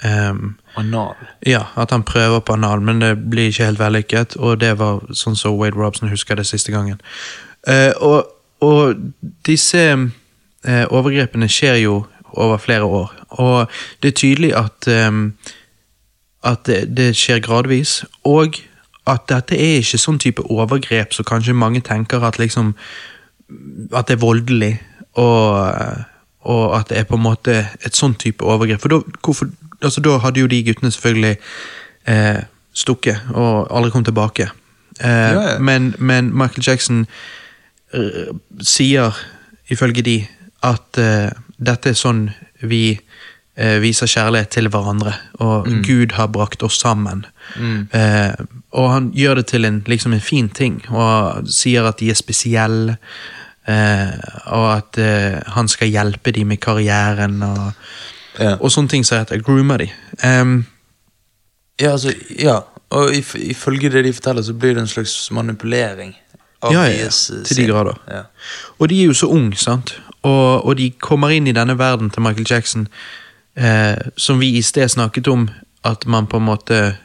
em, Anal. ja, at han prøver på anal, men det blir ikke helt vellykket, og det var sånn som Wade Robson husker det siste gangen. Eh, og, og disse eh, overgrepene skjer jo over flere år, og det er tydelig at eh, at det, det skjer gradvis, og at dette er ikke sånn type overgrep som kanskje mange tenker at liksom At det er voldelig, og, og at det er på en måte et sånn type overgrep. For da, hvorfor, altså, da hadde jo de guttene selvfølgelig eh, stukket og aldri kommet tilbake. Eh, Ja, ja. Men, men Michael Jackson uh, sier, ifølge de, at uh, dette er sånn vi uh, viser kjærlighet til hverandre, og Gud har brakt oss sammen. Eh, og han gjør det til en, liksom en fin ting, og sier at de er spesielle, eh, og at han skal hjelpe dem med karrieren, og, Ja. og sånne ting som heter groomer de. Um, Ja, altså, ja. Og if, ifølge det de forteller, så blir det en slags manipulering. Av Ja, ja, deres, eh, Til de grader. Ja. Og de er jo så unge, sant? Og, og de kommer inn i denne verden til Michael Jackson, eh, som vi i sted snakket om, at man på en måte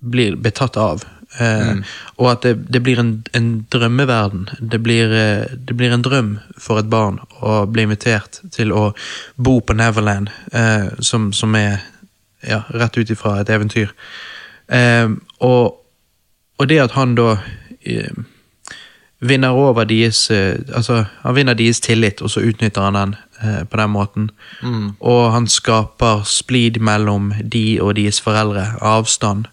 blir betatt av. Eh, Mm. Og at det, det blir en, en drømmeverden. Det blir, eh, det blir en drøm for et barn å bli invitert til å bo på Neverland, eh, som, som er ja, rett ut ifra et eventyr. Og, og det at han da vinner over deres Altså, han vinner deres tillit, og så utnytter han den eh, på den måten. Og han skaper splid mellom de og deres foreldre. Avstand.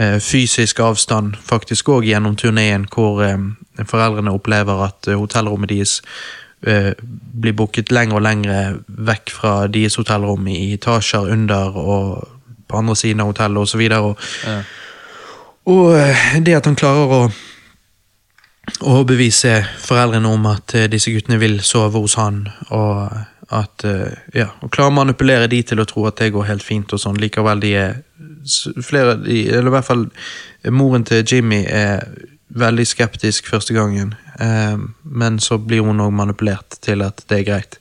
Eh, fysisk avstand, faktisk òg gjennom turneen, hvor eh, foreldrene opplever at eh, hotellrommet deres blir booket lenger og lenger vekk fra deres hotellrom i etasjer under og på andre siden av hotellet osv. Og, Ja. og det at han klarer å overbevise foreldrene om at disse guttene vil sove hos han, og at ja, og klarer å manipulere de til å tro at det går helt fint og sånn. Likevel de er flere eller i hvert fall eh, moren til Jimmy er veldig skeptisk første gangen, eh, men så blir hun òg manipulert til at det er greit.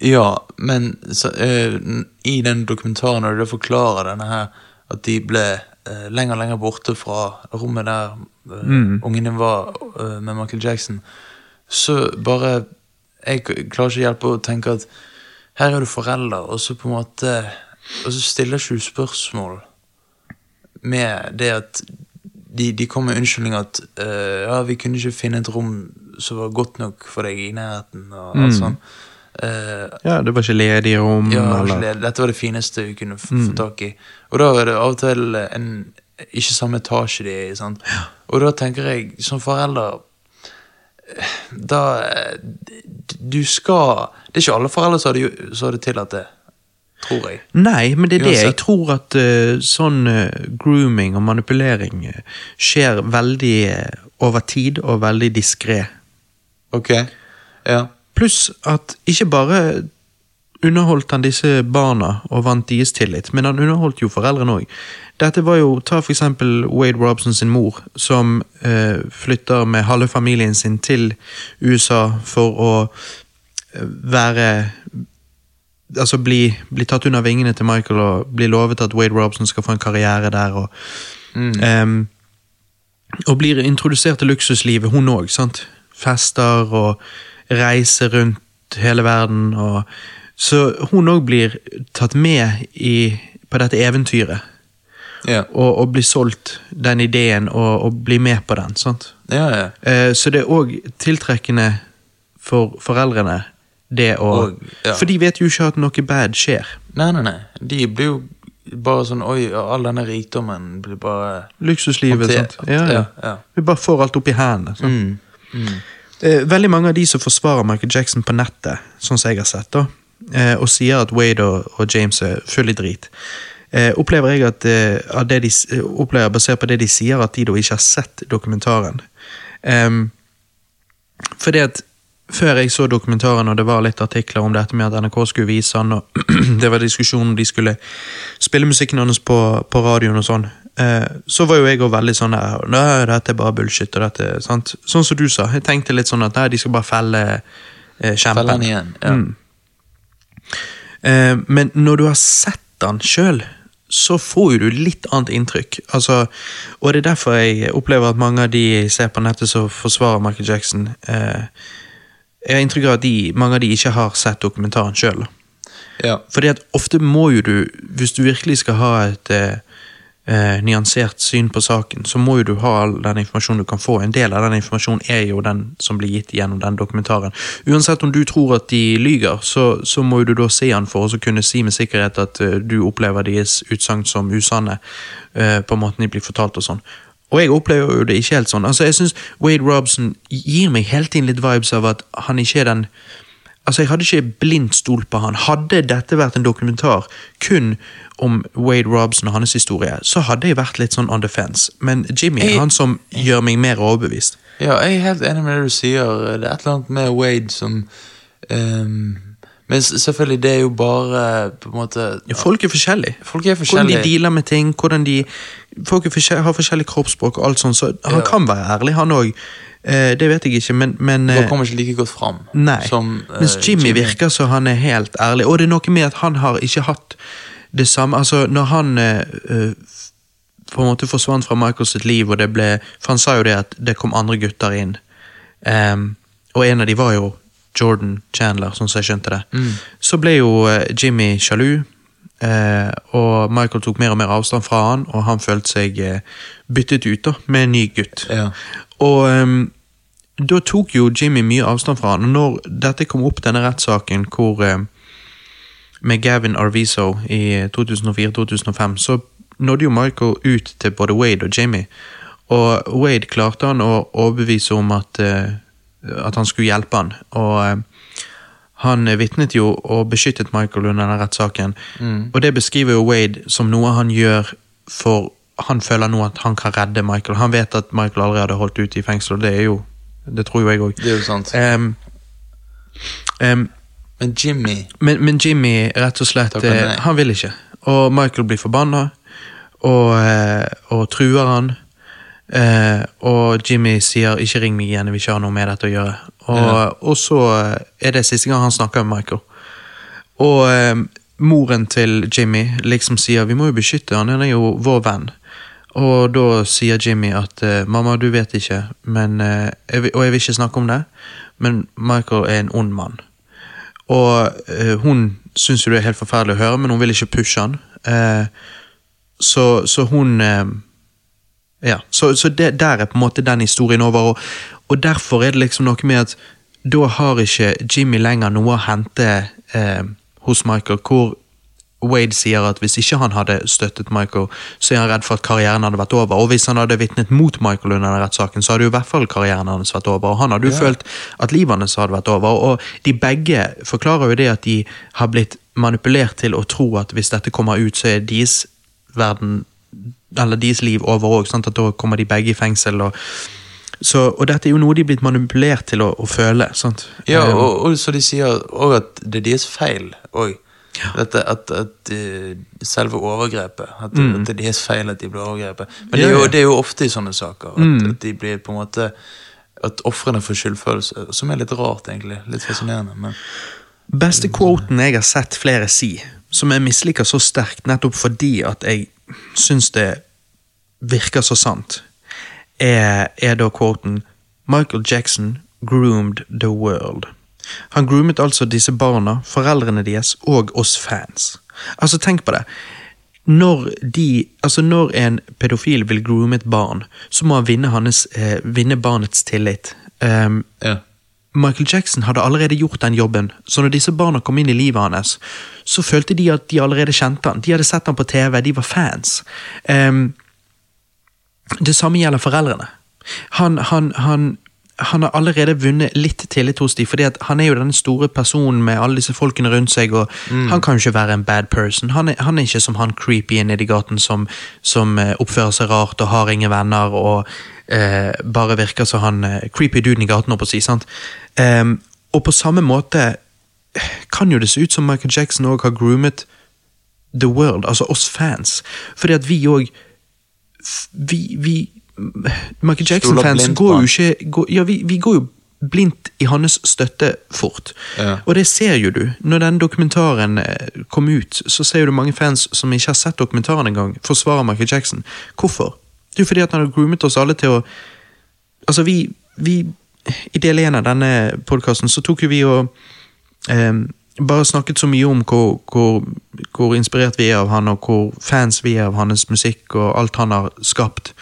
Ja, men så, eh, i den dokumentaren når de forklarer denne her, at de ble eh, lenger og lenger borte fra rommet der eh, ungene var med Michael Jackson, så bare Jeg klarer ikke hjelpe å tenke at her er du forelder, og så på en måte Og så stiller ikke du spørsmål med det at de, de kom med unnskyldning at uh, ja, vi kunne ikke finne et rom som var godt nok for deg i nærheten. og alt sånt. Uh, Ja, det var ikke ledige rom, ja, det- dette var det fineste vi kunne f- få tak i. Og da er det av og til en ikke samme etasje de er i. sant? Og da tenker jeg, som forelder Da Du skal Det er ikke alle foreldre som hadde, som hadde tillatt det, tror jeg. Nei, men det er det. Jeg tror at uh, sånn uh, grooming og manipulering uh, skjer veldig over tid og veldig diskré. Ok, ja. Pluss at ikke bare underholdt han disse barna og vant deres tillit, men han underholdt jo foreldrene òg. Dette var jo, Ta for eksempel Wade Robson sin mor, som flytter med halve familien sin til USA for å være Altså bli, bli tatt under vingene til Michael og bli lovet at Wade Robson skal få en karriere der. og Ehm, og blir introdusert til luksuslivet, hun òg. Fester og reiser rundt hele verden. Og, så hun òg blir tatt med i, på dette eventyret. Yeah. Og, og blir solgt den ideen og, og blir med på den. sant? ja. ja. Eh, så det er òg tiltrekkende for foreldrene, det å Og, ja. For de vet jo ikke at noe bad skjer. Nei, nei, nei. De blir jo bare sånn Oi, all denne rikdommen blir bare Luksuslivet. Sant? Ja, ja. Ja. Vi bare får alt opp i hendene. mm, mm. Eh, veldig mange av de som forsvarer Michael Jackson på nettet, sånn som jeg har sett, da, eh, og sier at Wade og, og James er full i drit, eh, opplever jeg at, eh, at det de, eh, opplever basert på det de sier, at de da ikke har sett dokumentaren. Um, fordi at før jeg så dokumentaren, og det var litt artikler om dette med at NRK skulle vise han, og det var diskusjon om de skulle spille musikken hans på, på radioen og sånn, eh, så var jo jeg òg veldig sånn der, Nei, dette er bare bullshit, og dette, sant? Sånn som du sa. Jeg tenkte litt sånn at nei, de skal bare felle eh, kjempen. Felle han igjen. Ja. Mm. Eh, men når du har sett den sjøl, så får jo du litt annet inntrykk. Altså, og det er derfor jeg opplever at mange av de jeg ser på nettet som forsvarer Michael Jackson, eh, jeg har inntrykk av at de, mange av de ikke har sett dokumentaren sjøl. Ja. Fordi at ofte må jo du, hvis du virkelig skal ha et eh, eh, nyansert syn på saken, så må jo du ha all den informasjonen du kan få. En del av den informasjonen er jo den som blir gitt gjennom den dokumentaren. Uansett om du tror at de lyger, så, så må jo du da se han for å kunne si med sikkerhet at uh, du opplever deres utsagn som usanne uh, på måten de blir fortalt og sånn. Og jeg opplever jo det ikke helt sånn. Altså, jeg synes Wade Robson gir meg hele tiden litt vibes av at han ikke er den Altså, Jeg hadde ikke blindt stolt på han. Hadde dette vært en dokumentar kun om Wade Robson og hans historie, så hadde jeg vært litt sånn on the fence. Men Jimmy er han som gjør meg mer overbevist. Ja, jeg er helt enig med det du sier. Det er et eller annet med Wade som ehm, Men selvfølgelig, det er jo bare på en måte Ja, folk er forskjellige. Folk er Hvordan de dealer med ting, hvordan de Folk er forskjell, har forskjellig kroppsspråk og alt sånt, så han Ja. kan være ærlig, han òg. Eh, det vet jeg ikke, men, men eh, kommer ikke like godt fram. Nei. Som, eh, Mens Jimmy, virker så han er helt ærlig. Og det er noe med at han har ikke hatt det samme Altså, når han eh, eh, på en måte forsvant fra Michael sitt liv, og det ble For han sa jo det at det kom andre gutter inn. um, og en av de var jo Jordan Chandler, sånn som jeg skjønte det. Så ble jo eh, Jimmy sjalu, eh, og Michael tok mer og mer avstand fra han, og han følte seg eh, byttet ut da, med en ny gutt. Ja. Og ehm, da tok jo Jimmy mye avstand fra han, og når dette kom opp, denne rettssaken hvor eh, med Gavin Arvizo i 2004-2005, så nådde jo Michael ut til både Wade og Jimmy. Og Wade klarte han å overbevise om at, eh, at han skulle hjelpe han. Og eh, han vitnet jo og beskyttet Michael under denne rettssaken. Og det beskriver jo Wade som noe han gjør for han føler nå at han kan redde Michael. Han vet at Michael aldri hadde holdt ut i fengsel, og det er jo Det tror jo jeg òg. Det jo sant. Men Jimmy Men, men Jimmy, rett og slett, eh, han vil ikke. Og Michael blir forbanna, og, eh, og truer han. Eh, og Jimmy sier 'ikke ring meg igjen, jeg vil ikke ha noe med dette å gjøre'. Og, Ja. og så eh, er det siste gang han snakker med Michael. Og eh, moren til Jimmy liksom sier 'vi må jo beskytte han, han er jo vår venn'. Og da sier Jimmy at eh, 'mamma, du vet ikke, men, eh, jeg vil, og jeg vil ikke snakke om det', men Michael er en ond mann. Og eh, hun syns jo det er helt forferdelig å høre, men hun vil ikke pushe han. Eh, så, så hun Ja, så, så det, der er på en måte den historien over. Og, og derfor er det liksom noe med at da har ikke Jimmy lenger noe å hente eh, hos Michael, hvor Wade sier at hvis ikke han hadde støttet Michael, så er han redd for at karrieren hadde vært over. Og hvis han hadde vitnet mot Michael under den rettssaken, så hadde jo i hvert fall karrieren hans vært over. Og han hadde jo følt at livet hans hadde vært over. Og de begge forklarer jo det at de har blitt manipulert til å tro at hvis dette kommer ut, så er deres verden eller deres liv over òg. At da kommer de begge i fengsel. Og, så, og dette er jo noe de er blitt manipulert til å, å føle. sant? Ja, Eh, og, og så de sier òg at det er deres feil òg. Ja. at, at at, selve overgrepet at, at det er deres feil at de blir overgrepet. Men det er, Mm. Jo. Mm. det er jo ofte i sånne saker at, at de blir på en måte At ofrene får skyldfølelse, som er litt rart, egentlig. Litt fascinerende. Men Beste quoten jeg har sett flere si, som jeg misliker så sterkt nettopp fordi at jeg syns det virker så sant, er, er da quoten Michael Jackson groomed the world. Han groomet altså disse barna, foreldrene deres og oss fans. Altså, tenk på det. Når, de, altså når en pedofil vil groome et barn, så må han vinne, hans, eh, vinne barnets tillit. Um, ja. Michael Jackson hadde allerede gjort den jobben, så når disse barna kom inn i livet hans, så følte de at de allerede kjente han. De hadde sett han på TV, de var fans. Um, det samme gjelder foreldrene. Han, han, han, han har allerede vunnet litt tillit hos dem, fordi han er jo den store personen med alle disse folkene rundt seg, og han kan jo ikke være en bad person. Han er, han er ikke som han creepy nede i gaten som, som eh, oppfører seg rart og har ingen venner og eh, bare virker som han eh, creepy duden i gaten, å si, sant? Um, og på samme måte eh, kan jo det se ut som Michael Jackson òg har groomet the world, altså oss fans, fordi at vi òg vi, vi Michael Jackson-fans går jo ikke går, Ja, vi, vi går jo blindt i hans støtte fort. Ja. Og det ser jo du. Når den dokumentaren eh, kom ut, så ser du mange fans som ikke har sett dokumentaren engang, forsvare Michael Jackson. Hvorfor? Det er jo fordi at han har groomet oss alle til å Altså, vi, vi I del én av denne podkasten så tok jo vi og eh, bare snakket så mye om hvor, hvor, hvor inspirert vi er av han, og hvor fans vi er av hans musikk og alt han har skapt.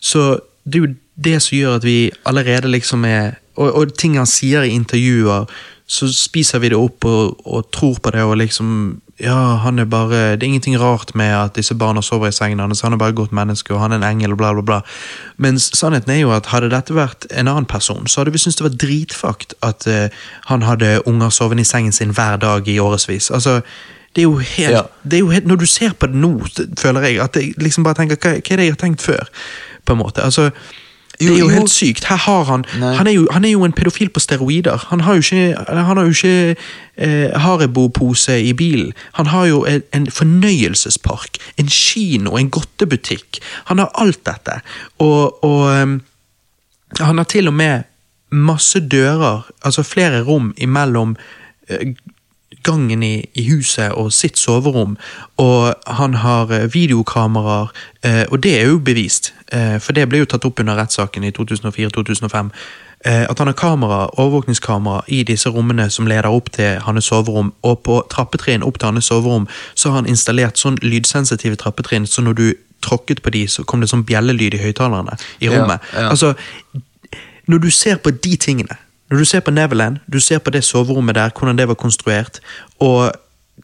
Så det er jo det som gjør at vi allerede liksom er Og, og ting han sier i intervjuer, så spiser vi det opp og, og tror på det og liksom Ja, han er bare Det er ingenting rart med at disse barna sover i sengen hans, han er bare et godt menneske, og han er en engel, og bla, bla, bla. Mens sannheten er jo at hadde dette vært en annen person, så hadde vi syntes det var dritfakt at uh, han hadde unger sovende i sengen sin hver dag i årevis. Altså, det er helt, Ja. det er jo helt Når du ser på det nå, føler jeg at jeg liksom bare tenker hva, hva er det jeg har tenkt før? På en måte. Altså, det er jo helt sykt. Her har han han er, jo, han er jo en pedofil på steroider. Han har jo ikke, han har jo ikke eh, Haribo-pose i bilen. Han har jo en, en fornøyelsespark, en kino, en godtebutikk. Han har alt dette. Og, og um, han har til og med masse dører, altså flere rom imellom eh, gangen i, i huset og sitt soverom, og han har eh, videokameraer, eh, og det er jo bevist, eh, for det ble jo tatt opp under rettssaken i 2004-2005. eh, At han har kamera, overvåkningskamera i disse rommene som leder opp til hans soverom, og på trappetrinn opp til hans soverom så har han installert sånn lydsensitive trappetrinn, så når du tråkket på de, så kom det sånn bjellelyd i høyttalerne i Ja, rommet. ja. Altså, når du ser på de tingene, når du ser på Neverland, du ser på det soverommet der, hvordan det var konstruert, og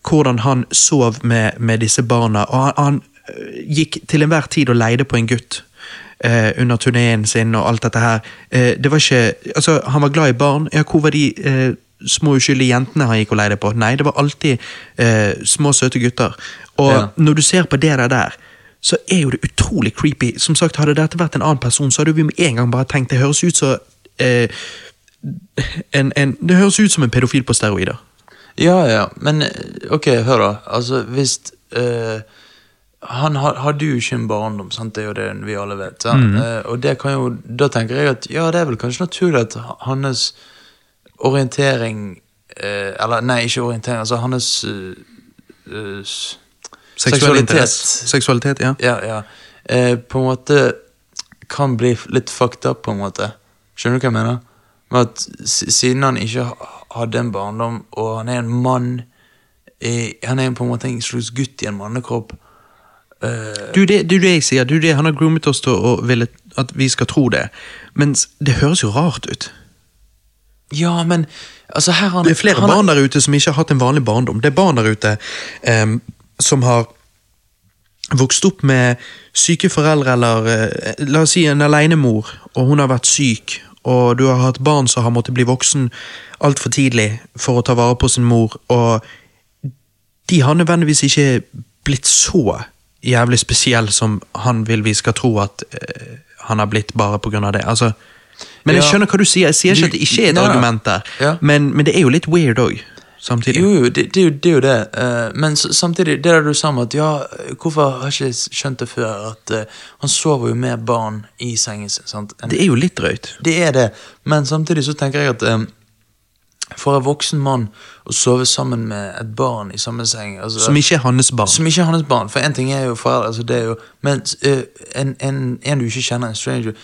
hvordan han sov med, med disse barna, og han, han øh, gikk til enhver tid og leide på en gutt eh, under turneen sin og alt dette her. Eh, det var ikke, altså Han var glad i barn. Ja, hvor var de eh, små uskyldige jentene han gikk og leide på? Nei, det var alltid eh, små, søte gutter. Og Ja. når du ser på det der der, så er jo det utrolig creepy. Som sagt, Hadde dette vært en annen person, så hadde vi med en gang bare tenkt det høres ut som eh, en, en, Det høres ut som en pedofil på steroider. Ja, ja, men eh, ok, hør da. Altså, hvis uh, Han ha- hadde jo ikke en barndom, sant? det er jo det vi alle vet. Mm. Uh, og det kan jo, da tenker jeg at ja, det er vel kanskje naturlig at ha- hans orientering uh, Eller nei, ikke orientering, altså hans seksualitet. Seksualitet, ja. Ja, ja. Eh, på en måte kan bli litt fucked up, på en måte. Skjønner du hva jeg mener? Med at Siden han ikke hadde en barndom, og han er en mann i, Han er på en måte en slags gutt i en mannekropp. Uh, Du, det, du, det jeg sier, du, det, Han har groomet oss til å ville at vi skal tro det, men det høres jo rart ut. ja, men altså her han, Det er flere han, barn der ute som ikke har hatt en vanlig barndom. Det er barn der ute um, som har vokst opp med syke foreldre, eller eh, la oss si en alenemor, og hun har vært syk, og du har hatt barn som har måttet bli voksen altfor tidlig for å ta vare på sin mor, og de har nødvendigvis ikke blitt så jævlig spesiell som han vil vi skal tro at uh, han har blitt bare på grunn av det. Altså, men jeg skjønner hva du sier. Jeg sier ikke at det ikke er et argument der, Ja. men, men det er jo litt weird òg, samtidig. Jo, jo, det, det, det er jo det. Eh, men samtidig, det der du sa om at ja, hvorfor har jeg ikke skjønt det før? At eh, han sover jo med barn i sengen sin. sant? Det er jo litt drøyt. Det er det, men samtidig så tenker jeg at um, for en voksen mann å sove sammen med et barn i samme seng altså, Som ikke er hans barn. som ikke er hans barn, for en ting er jo foreldre, altså det er jo Men en, en, en du ikke kjenner, en stranger,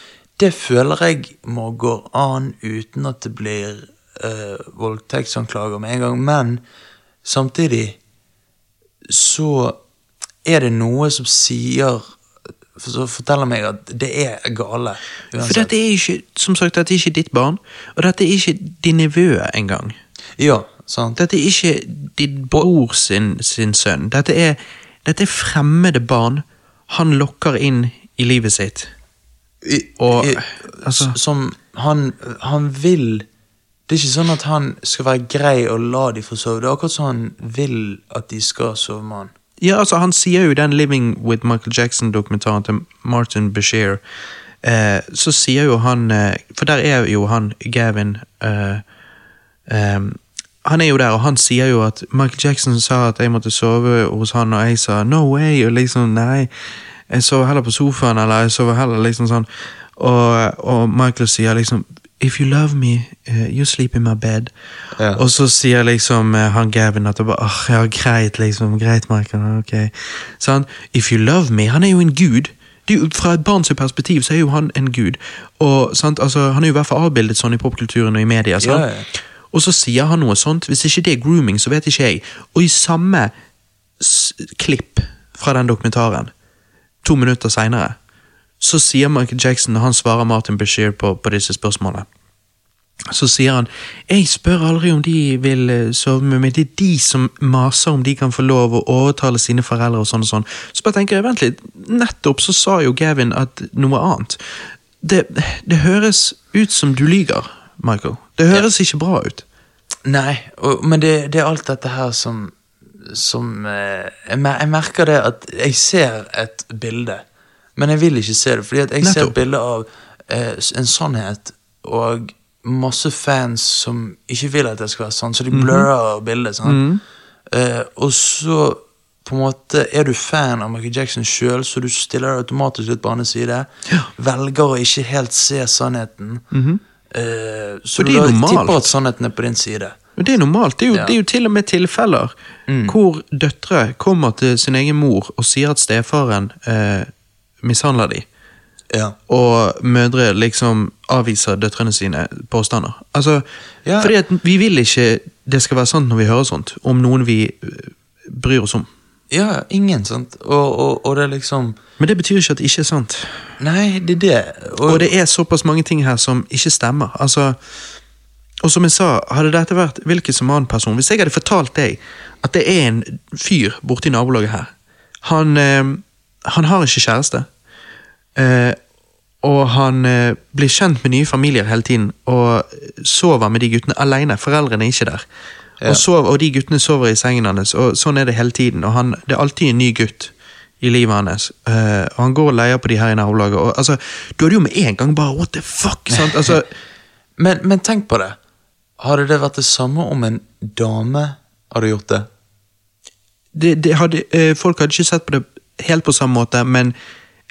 det føler jeg må gå an uten at det blir uh, voldtektsanklager med en gang. Men samtidig så er det noe som sier som forteller meg at det er gale. For dette er ikke, som sagt, dette er ikke ditt barn, og dette er ikke din nevø engang. Ja, sant. Dette er ikke din bror sin, sin sønn. Dette er, dette er fremmede barn han lokker inn i livet sitt. I- Og, i- altså- Som han, han vil Det er ikke sånn at han skal være grei og la de få sove. Det er akkurat sånn han vil at de skal sove med han. Ja, altså Han sier jo i den Living with Michael Jackson-dokumentaren til Martin Bashir, eh, så sier jo han eh, For der er jo han Gavin eh, eh, Han er jo der, og han sier jo at Michael Jackson sa at jeg måtte sove hos han, og jeg sa no way, og liksom nei, jeg sover heller på sofaen, eller jeg sover heller liksom sånn. Og, og Michael sier liksom If you love me, uh, you sleep in my bed. Ja. Og så sier liksom uh, han Gavin at bare, oh, ja, greit, liksom, greit, Michael, ok. Så han, if you love me, han er jo en gud. Jo, fra et barns perspektiv så er jo han en gud. Og sant, altså, Han er jo i hvert fall avbildet sånn i popkulturen og i media. Ja, ja. Og så sier han noe sånt. Hvis ikke det er grooming, så vet ikke jeg. Og i samme klipp fra den dokumentaren, to minutter seinere, så sier Michael Jackson, når han svarer Martin Bashir på, på disse spørsmålene så sier han jeg spør aldri om de vil eh, sove med meg, det er de som maser om de kan få lov å overtale sine foreldre. og sånn og sånn. Så bare tenker jeg, vent litt, nettopp så sa jo Gavin at noe annet. Det, det høres ut som du lyver, Michael. Det høres ikke bra ut. Nei, og, men det, det er alt dette her som Som eh, jeg, mer- jeg merker det at jeg ser et bilde, men jeg vil ikke se det. Fordi jeg jeg ser et bilde av eh, en sannhet og masse fans som ikke vil at det skal være sånn, så de blurrer bildet. sant? Eh, og så på en måte er du fan av Michael Jackson sjøl, så du stiller deg automatisk litt på andre side. Velger å ikke helt se sannheten. Eh, så du er tipper at sannheten er på din side. Men det er normalt. Det er jo, Ja. det er jo til og med tilfeller hvor døtre kommer til sin egen mor og sier at stefaren eh, mishandler de. Ja. og mødre liksom avviser døtrene sine påstander. Altså, Ja. Fordi at vi vil ikke det skal være sant når vi hører sånt, om noen vi øh, bryr oss om. ja, ingen, sant. Og, og, og det liksom Men det betyr ikke at det ikke er sant. Nei, det er det. Og det er såpass mange ting her som ikke stemmer. Altså, og som jeg sa, hadde dette vært hvilken som annen person Hvis jeg hadde fortalt deg at det er en fyr borte i nabolaget her Han, øh, han har ikke kjæreste. Eh, og han eh, blir kjent med nye familier hele tiden og sover med de guttene alene. Foreldrene er ikke der. Ja. Og, sover, og de guttene sover i sengen hans, og sånn er det hele tiden. Og han, det er alltid en ny gutt i livet hans. Eh, og han går og leier på de her i nabolaget. Og, altså, du hadde jo med en gang bare What the fuck? Sant? Altså, Men, men tenk på det. Hadde det vært det samme om en dame hadde gjort det? det, det hadde, eh, folk hadde ikke sett på det helt på samme måte, men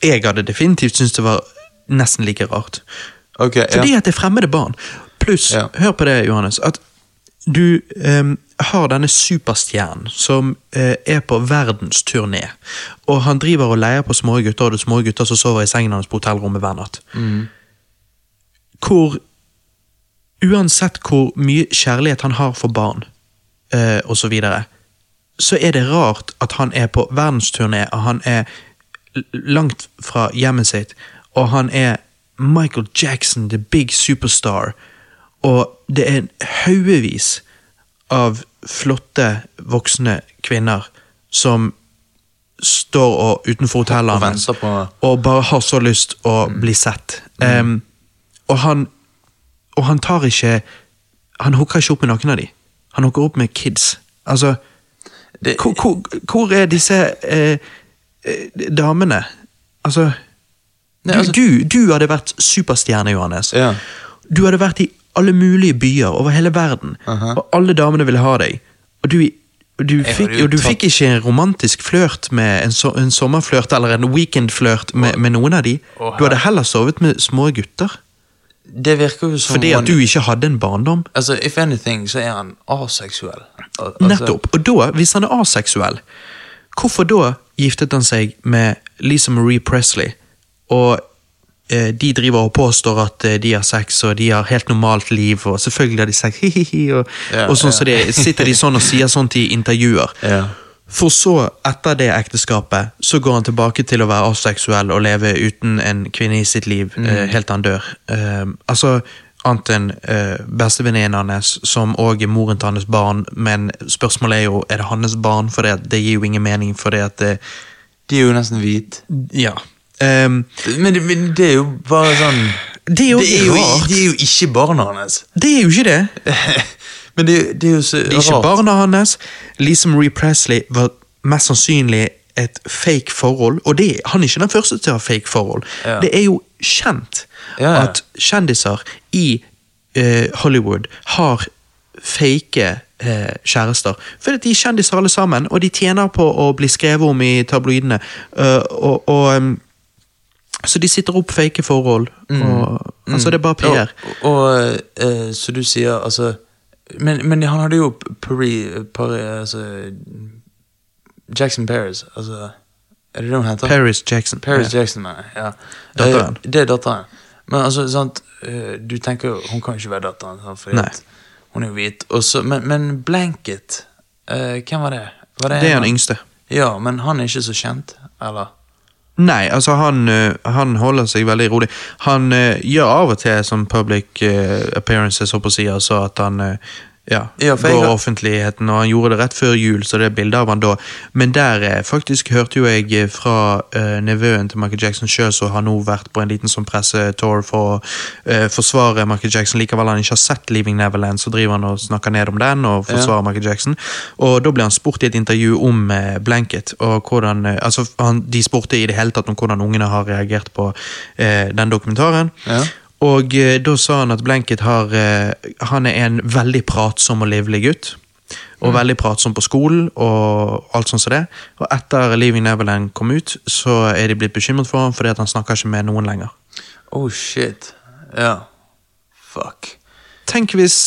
jeg hadde definitivt syntes det var nesten like rart. Ok, Fordi ja. at det er fremmede barn. Pluss, Ja. hør på det, Johannes, at du um, har denne superstjernen som uh, er på verdensturné, og han driver og leier på små gutter, og det er små gutter som sover i sengen hans på hotellrommet hver natt. Hvor Uansett hvor mye kjærlighet han har for barn, uh, og så videre, så er det rart at han er på verdensturné, og han er langt fra hjemmet sitt, og han er Michael Jackson, the big superstar, og det er haugevis av flotte, voksne kvinner som står og, utenfor hotellet Og og bare har så lyst å bli sett. Em, og han og han tar ikke Han hooker ikke opp med noen av de. Han hooker opp med kids. Altså Det- hvor, hvor, hvor er disse eh, damene? Altså, Nei, du, altså- du, du hadde vært superstjerne, Johannes. Ja. Du hadde vært i alle mulige byer over hele verden, Aha. og alle damene ville ha deg. Og du, du, fikk, og du fikk ikke en romantisk flørt med en, so, en sommerflørt eller en weekendflørt med, med noen av de. Du hadde heller sovet med små gutter. Det virker jo som Fordi at du ikke hadde en barndom. Altså, If anything, så er han aseksuell. Al- Altså, Nettopp. Og da, hvis han er aseksuell, hvorfor da giftet han seg med Lisa Marie Presley, og eh, de driver og påstår at eh, de har sex, og de har helt normalt liv, og selvfølgelig har de sex, hi-hi-hi, og, yeah, og sånn yeah. så de, sitter de sånn og sier sånt i intervjuer. Yeah. For så, etter det ekteskapet, så går han tilbake til å være aseksuell og leve uten en kvinne i sitt liv, Mm. eh, helt til han dør. Eh, altså, annet enn eh, bestevenninnen hans, som òg er moren til hans barn, men spørsmålet er jo, er det hans barn? For det, det gir jo ingen mening, for det at det, De er jo nesten hvite. Ja. Um, Men, det- men det er jo bare sånn det er jo det er jo, de er jo ikke barna hans. Det er jo ikke det. Men det, det er jo så rart. Det er ikke barna hans. Lisa Marie Presley var mest sannsynlig et fake forhold, og det, han er ikke den første til å ha fake forhold. Ja. Det er jo kjent Ja, ja. at kjendiser i eh, Hollywood har fake eh, kjærester. For de er kjendiser alle sammen, og de tjener på å bli skrevet om i tabloidene. Uh, og, og um, Så de sitter opp fake forhold. Og, altså Det er bare PR. Og, og uh, så du sier altså men, men han hadde jo Paris, Paris altså, Jackson Paris, altså Er det det hun heter? Paris Jackson. Paris Ja. Jackson, mener jeg. Ja. Det er datteren. Men altså, sant eh, Du tenker jo Hun kan jo ikke være datteren, sant? hun er jo hvit. Også, men, men Blanket, uh, hvem var det? Var Det er han yngste. Ja, men han er ikke så kjent, eller? Nei, altså han, eh, han holder seg veldig rolig. Han uh, gjør av og til som public uh, appearances, håper jeg å si, altså at han eh, ja, Ja, jeg går har- offentligheten, og han gjorde det rett før jul, så det er bilde av han da. Men der eh, faktisk hørte jo jeg eh, fra uh, nevøen til Michael Jackson sjøl, så har nå vært på en liten sånn pressetour for å uh, forsvare Michael Jackson. Likevel han ikke har sett Leaving Neverland, så driver han og snakker ned om den og forsvarer Michael Jackson. Og da ble han spurt i et intervju om uh, Blanket, og hvordan altså han, De spurte i det hele tatt om hvordan ungene har reagert på den dokumentaren. Ja. Og eh, da sa han at Blanket har eh, Han er en veldig pratsom og livlig gutt. Og veldig pratsom på skolen og alt sånt som det. Og etter Leaving Neverland kom ut, så er de blitt bekymret for ham fordi at han snakker ikke med noen lenger. Oh shit. Ja. Fuck. Tenk hvis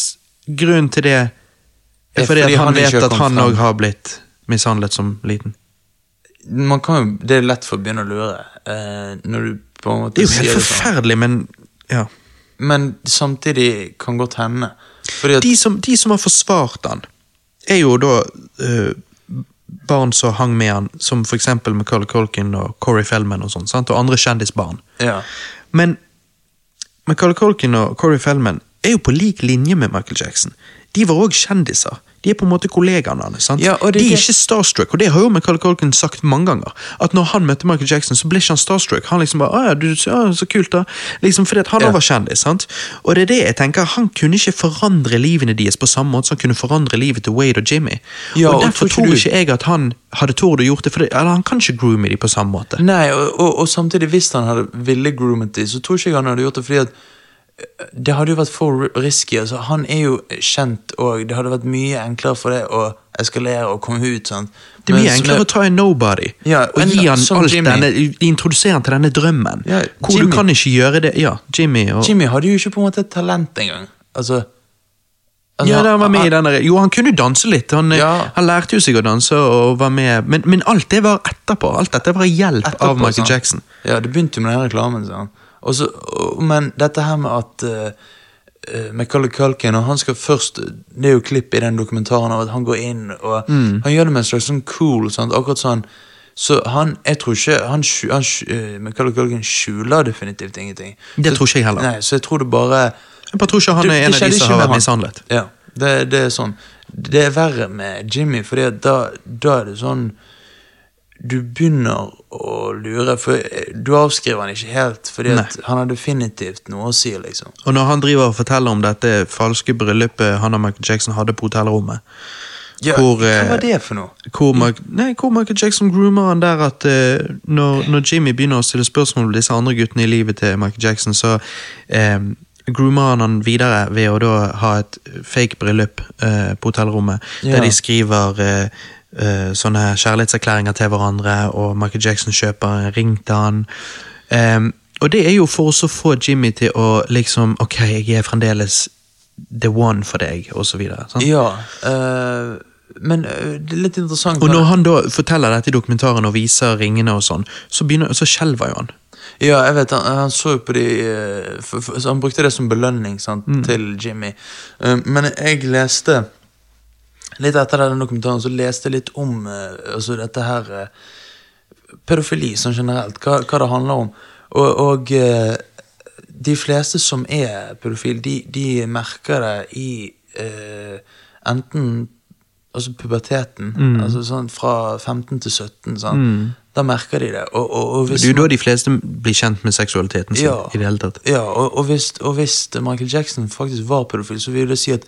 grunnen til det er Fordi, at han, han, vet at han òg har blitt mishandlet som liten. Man kan jo, Det er lett for å begynne å lure. eh, når du på en måte Det er jo helt sånn. forferdelig, men ja. Men samtidig kan godt hende. De som, de som har forsvart han, er jo da uh, barn som hang med han, som eksempel Macaulay Culkin og Corey Feldman og sånn, og andre kjendisbarn. Ja. Men Macaulay Culkin og Corey Feldman er jo på lik linje med Michael Jackson. De var òg kjendiser. De er på en måte kollegaene hans. sant? Ja, de er ikke starstruck, og det har jo Michael Culkin sagt mange ganger. At når han møtte Michael Jackson, så ble ikke han starstruck. Han liksom bare, «Å ja, du, ja, så kult da. Liksom fordi han Ja. var kjendis. sant? Og det er det jeg tenker, han kunne ikke forandre livene deres på samme måte som han kunne forandre livet til Wade og Jimmy. Ja, og og derfor tror ikke tror du- ikke jeg at han hadde tort å gjort det, for det, eller han kan ikke groome de på samme måte. Nei, og, og, og samtidig, hvis han hadde ville groomet de, så tror ikke jeg han hadde gjort det fordi at det hadde jo vært for risky. altså Han er jo kjent, og det hadde vært mye enklere for det å eskalere og komme ut. sånn. Det er mye Mens enklere å ta en nobody Ja, og gi han alt Jimmy. denne, introdusere han til denne drømmen. Ja, hvor Jimmy. du kan ikke gjøre det Ja, Jimmy og Jimmy hadde jo ikke på en måte talent engang. Altså, altså Ja, han var med i denne, Jo, han kunne danse litt. Han, Ja. han lærte jo seg å danse og var med, men, men alt det var etterpå. Alt dette var hjelp etterpå, av Michael sånn. Jackson. Ja, det begynte jo med den reklamen. sant? Og så, men dette her med at uh, Macaulay Culkin og han skal først Det er jo klipp i den dokumentaren av at han går inn og Mm. Han gjør det med en slags sånn cool sant? Akkurat sånn Så han Jeg tror ikke han, han, eh, Culkin skjuler definitivt ingenting. Det Så- tror ikke jeg heller. Nei, Så jeg tror det bare Jeg bare tror ikke han er det en av de som har vært mishandlet. Ja, det, det er sånn. Det er verre med Jimmy, for da, da er det sånn Du begynner å lure, for du avskriver han ikke helt, fordi han har definitivt noe å si, liksom. Og når han driver og forteller om dette falske bryllupet han og Michael Jackson hadde på hotellrommet Ja, Hvor, hva eh, var det for noe? hvor, Mark, nei, hvor Michael Jackson groomer han der at uh, når, når Jimmy begynner å stille spørsmål om disse andre guttene i livet til Michael Jackson, så um, groomer han han videre ved å da ha et fake bryllup uh, på hotellrommet, Ja. der de skriver eh, eh, sånne kjærlighetserklæringer til hverandre, og Michael Jackson kjøper en ring til han. Um, og det er jo for å få Jimmy til å liksom Ok, jeg er fremdeles the one for deg, og så videre. sant? Ja, uh, men eh, det er litt interessant Og når han da forteller dette i dokumentaren og viser ringene og sånn, så, begynner, så skjelver jo han. Ja, jeg vet, han, han så jo på de for, for, Han brukte det som belønning sant, til Jimmy. Men jeg leste Litt etter den dokumentaren så leste jeg litt om eh, altså dette her eh, Pedofili sånn generelt, hva, hva det handler om. Og, og eh, de fleste som er pedofile, de, de merker det i eh, enten altså puberteten, altså sånn fra 15 til 17, sant? da merker de det. Og, og, og Det er jo da de fleste blir kjent med seksualiteten sin. Ja. i det hele tatt. Ja, og, hvis, og hvis Michael Jackson faktisk var pedofil, så vil det si at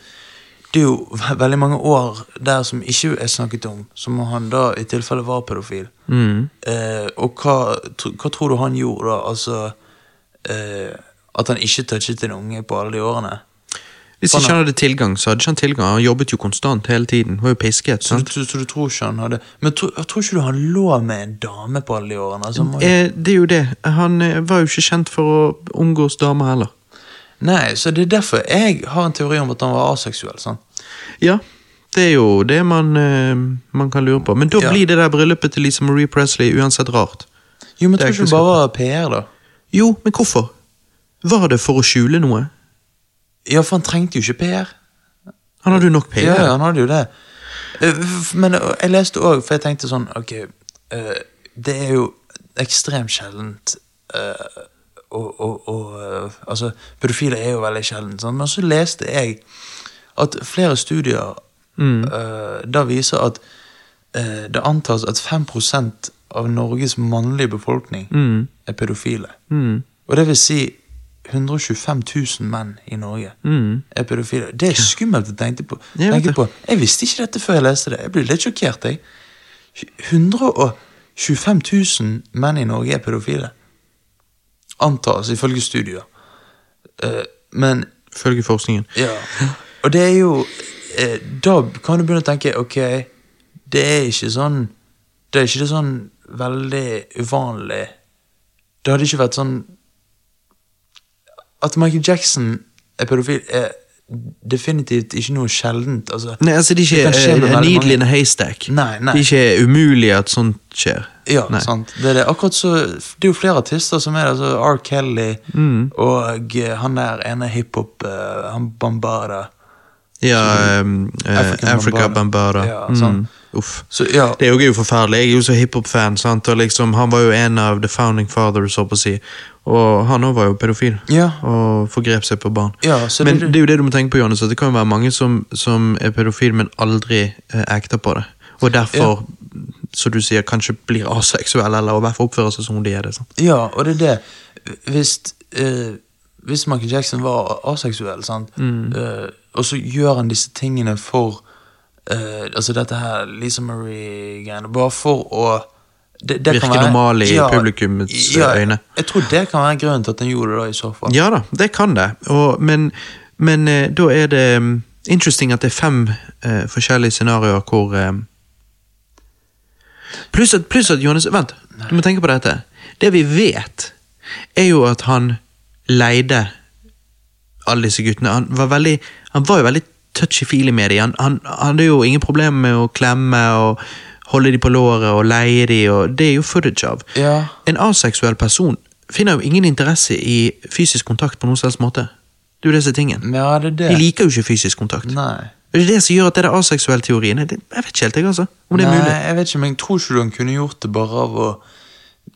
er jo veldig mange år der som ikke er snakket om, som han da i tilfelle var pedofil. Mm. Eh, og hva, hva tror du han gjorde da? Altså eh, At han ikke touchet en unge på alle de årene? Hvis Sånn, ikke han hadde tilgang, så hadde ikke han tilgang. Han jobbet jo konstant hele tiden. Var jo pisket. Så, sant? så, så du tror ikke han hadde Men tro, tror ikke du han lå med en dame på alle de årene? Altså, Eh, det er jo det. Han eh, var jo ikke kjent for å omgås damer heller. Nei, så det er derfor jeg har en teori om at han var aseksuell. sant? Ja, det er jo det man, eh, man kan lure på. Men da Ja. blir det der bryllupet til Lisa Marie Presley uansett rart. Jo, men Det tror ikke det bare var PR, da? Jo, men hvorfor? Var det for å skjule noe? Ja, for han trengte jo ikke PR. Han hadde jo nok PR. Ja, han hadde jo det. Eh, Men eh, jeg leste òg, for jeg tenkte sånn Ok, det er jo ekstremt sjeldent og, og, og eh, Altså, pedofile er jo veldig sjelden, sånn. men så leste jeg at flere studier eh, da viser at uh, det antas at 5% av Norges mannlige befolkning Mm. er pedofile. Mm. Og det vil si 125 000 menn i Norge Mm. er pedofile. Det er skummelt å tenke på. Jeg Tenke på. Jeg visste ikke dette før jeg leste det. Jeg ble litt sjokkert. jeg. 125 000 menn i Norge er pedofile. Antas, ifølge studier. Eh, men Følge forskningen. ja. Og det er jo eh, Da kan du begynne å tenke ok, det er ikke sånn Det er ikke det sånn veldig uvanlig Det hadde ikke vært sånn At Michael Jackson er pedofil, er, definitivt ikke noe sjeldent. Altså, Nei, altså, De er ikke veldig needle in a haystack. Nei, nei. Er ikke umulig at sånt skjer. Ja, Nei. sant. Det er, det. Akkurat så, det er jo flere artister som er det. Altså R. Kelly Mm. og eh, han der ene hiphop eh, Han Bambada. Ja, um, uh, African Africa. Ja, mm. Uff. Så ja, Det er jo, er forferdelig. Jeg er jo så hiphop-fan, liksom, han var jo en av the founding fathers, så på å si. Og han var jo pedofil. Ja. Og forgrep seg på barn. Ja, men det- det, er jo det du må tenke på, Johannes, at det kan jo være mange som, som er pedofil, men aldri eh, ekter på det. Og derfor, som du sier, kanskje blir aseksuelle, eller i hvert fall oppfører seg som de er det. sant? ja, og det er det. Hvis, eh, hvis Michael Jackson var aseksuell? Mm. Eh, og så gjør han disse tingene for eh, Altså dette her Lisa Marie-greiene, bare for å det, det Virke være- normal i publikummets øyne. Jeg tror det kan være grunnen til at den gjorde det, da, i så fall. Ja da, det kan det. Og, men men eh, da er det mm, interesting at det er fem uh, forskjellige scenarioer hvor eh, Pluss at, plus at Johannes, vent, du må tenke på dette. Det vi vet, er jo at han leide alle disse guttene. Han var, veldig, han var jo veldig touchy-feely med dem. Han, han, han hadde jo ingen problemer med å klemme og holde de på låret og leie de, og det er jo footage av. Ja. En aseksuell person finner jo ingen interesse i fysisk kontakt på noen slags måte. Det er jo tingene. Ja, det er det. De liker jo ikke fysisk kontakt. Nei. Det er det som gjør at det er aseksuelle teorien Jeg vet ikke helt, jeg, altså. Om det er Nei, mulig. jeg vet ikke, men jeg tror ikke du han kunne gjort det bare av å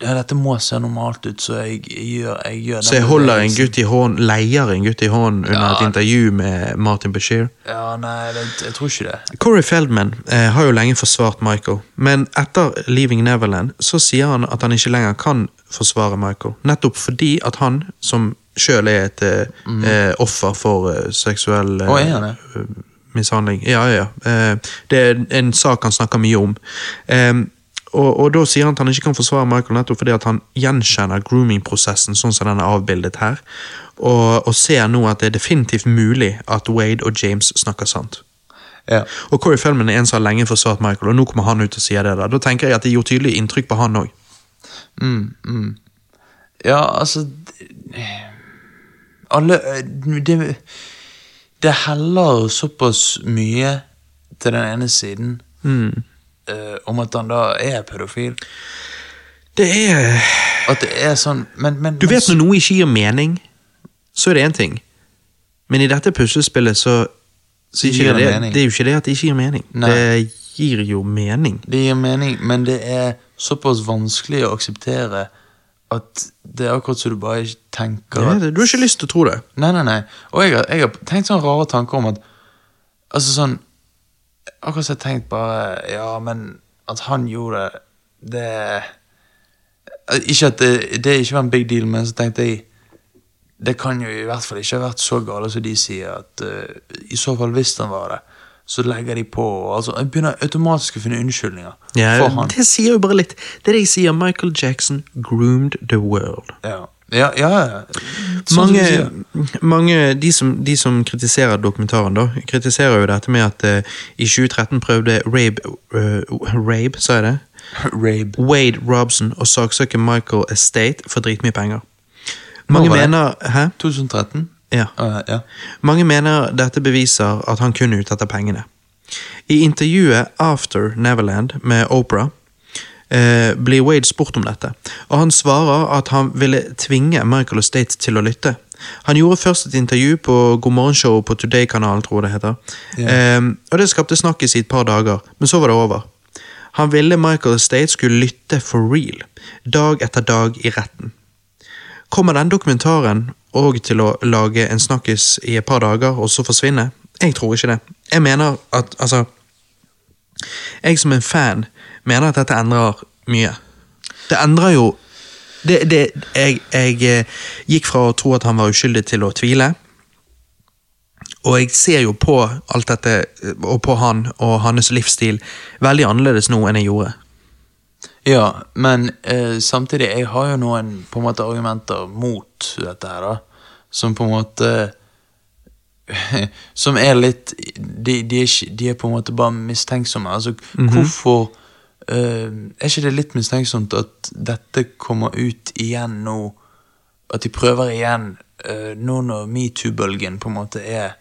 ja, Dette må se normalt ut, så jeg gjør, jeg gjør Så jeg holder en gutt i hånd, leier en gutt i hånden under Ja. et intervju med Martin Bashir. Ja, nei, det, jeg tror ikke det. Corey Feldman eh, har jo lenge forsvart Michael, men etter Leaving Neverland så sier han at han ikke lenger kan forsvare Michael. Nettopp fordi at han, som sjøl er et eh, eh, offer for eh, seksuell eh, oh, mishandling. Ja, ja. ja. Eh, det er en sak han snakker mye om. Eh, og, og da sier han at han ikke kan forsvare Michael nettopp fordi at han gjenkjenner grooming-prosessen sånn som den er avbildet her, og, og ser nå at det er definitivt mulig at Wade og James snakker sant. Ja. Og Corey Feldman er en som har lenge forsvart Michael, og nå kommer han ut og sier det. Da Da tenker jeg at det gjorde tydelig inntrykk på han òg. Mm, mm. Ja, altså Alle Det, det heller såpass mye til den ene siden Mm. Eh, om at han da er pedofil. Det er At det er sånn Men, men Du vet når noe ikke gir mening, så er det én ting. Men i dette puslespillet så, så det det, det er jo ikke det at det ikke gir mening. Nei. Det gir jo mening. Det gir mening, men det er såpass vanskelig å akseptere at det er akkurat så du bare ikke tenker at det. Du har ikke lyst til å tro det. Nei, nei, nei. Og jeg jeg har tenkt sånne rare tanker om at Altså sånn Akkurat som jeg tenkt bare Ja, men at han gjorde det Det Ikke at det, det ikke var en big deal, men så tenkte jeg Det kan jo i hvert fall ikke ha vært så gale som de sier. At uh, I så fall, hvis han var det, så legger de på altså, Jeg begynner automatisk å finne unnskyldninger Ja, for han. det sier jo bare litt. Det er det jeg sier. Michael Jackson groomed the world. Ja, ja, ja. Mange, mange de, som, de som kritiserer dokumentaren, da, kritiserer jo dette med at uh, i 2013 prøvde Rabe, uh, Rabe sa jeg det? Rabe. Wade Robson å saksøke Michael Estate for dritmye penger. Mange mener Hæ? 2013? Ja. Uh, ja. Mange mener dette beviser at han kun er ute etter pengene. I intervjuet After Neverland med Oprah eh, blir Wade spurt om dette, og han svarer at han ville tvinge Michael Estate til å lytte. Han gjorde først et intervju på God morgenshow på Today-kanalen, tror jeg det heter. Eh, og Det skapte snakkis i et par dager, men så var det over. Han ville Michael Estate skulle lytte for real, dag etter dag i retten. Kommer den dokumentaren òg til å lage en snakkis i et par dager, og så forsvinne? Jeg tror ikke det. Jeg mener at altså Jeg som en fan mener at dette endrer mye. Det endrer jo det, det, jeg, jeg eh, gikk fra å tro at han var uskyldig, til å tvile. Og jeg ser jo på alt dette, eh, og på han og hans livsstil, veldig annerledes nå enn jeg gjorde. Ja, men eh, samtidig, jeg har jo noen på en måte argumenter mot dette her, da. Som på en måte Som er litt De, de, er, de er på en måte bare mistenksomme. Altså, hvorfor eh, Er ikke det litt mistenksomt at dette kommer ut igjen nå? At de prøver igjen, eh, nå når metoo-bølgen på en måte er,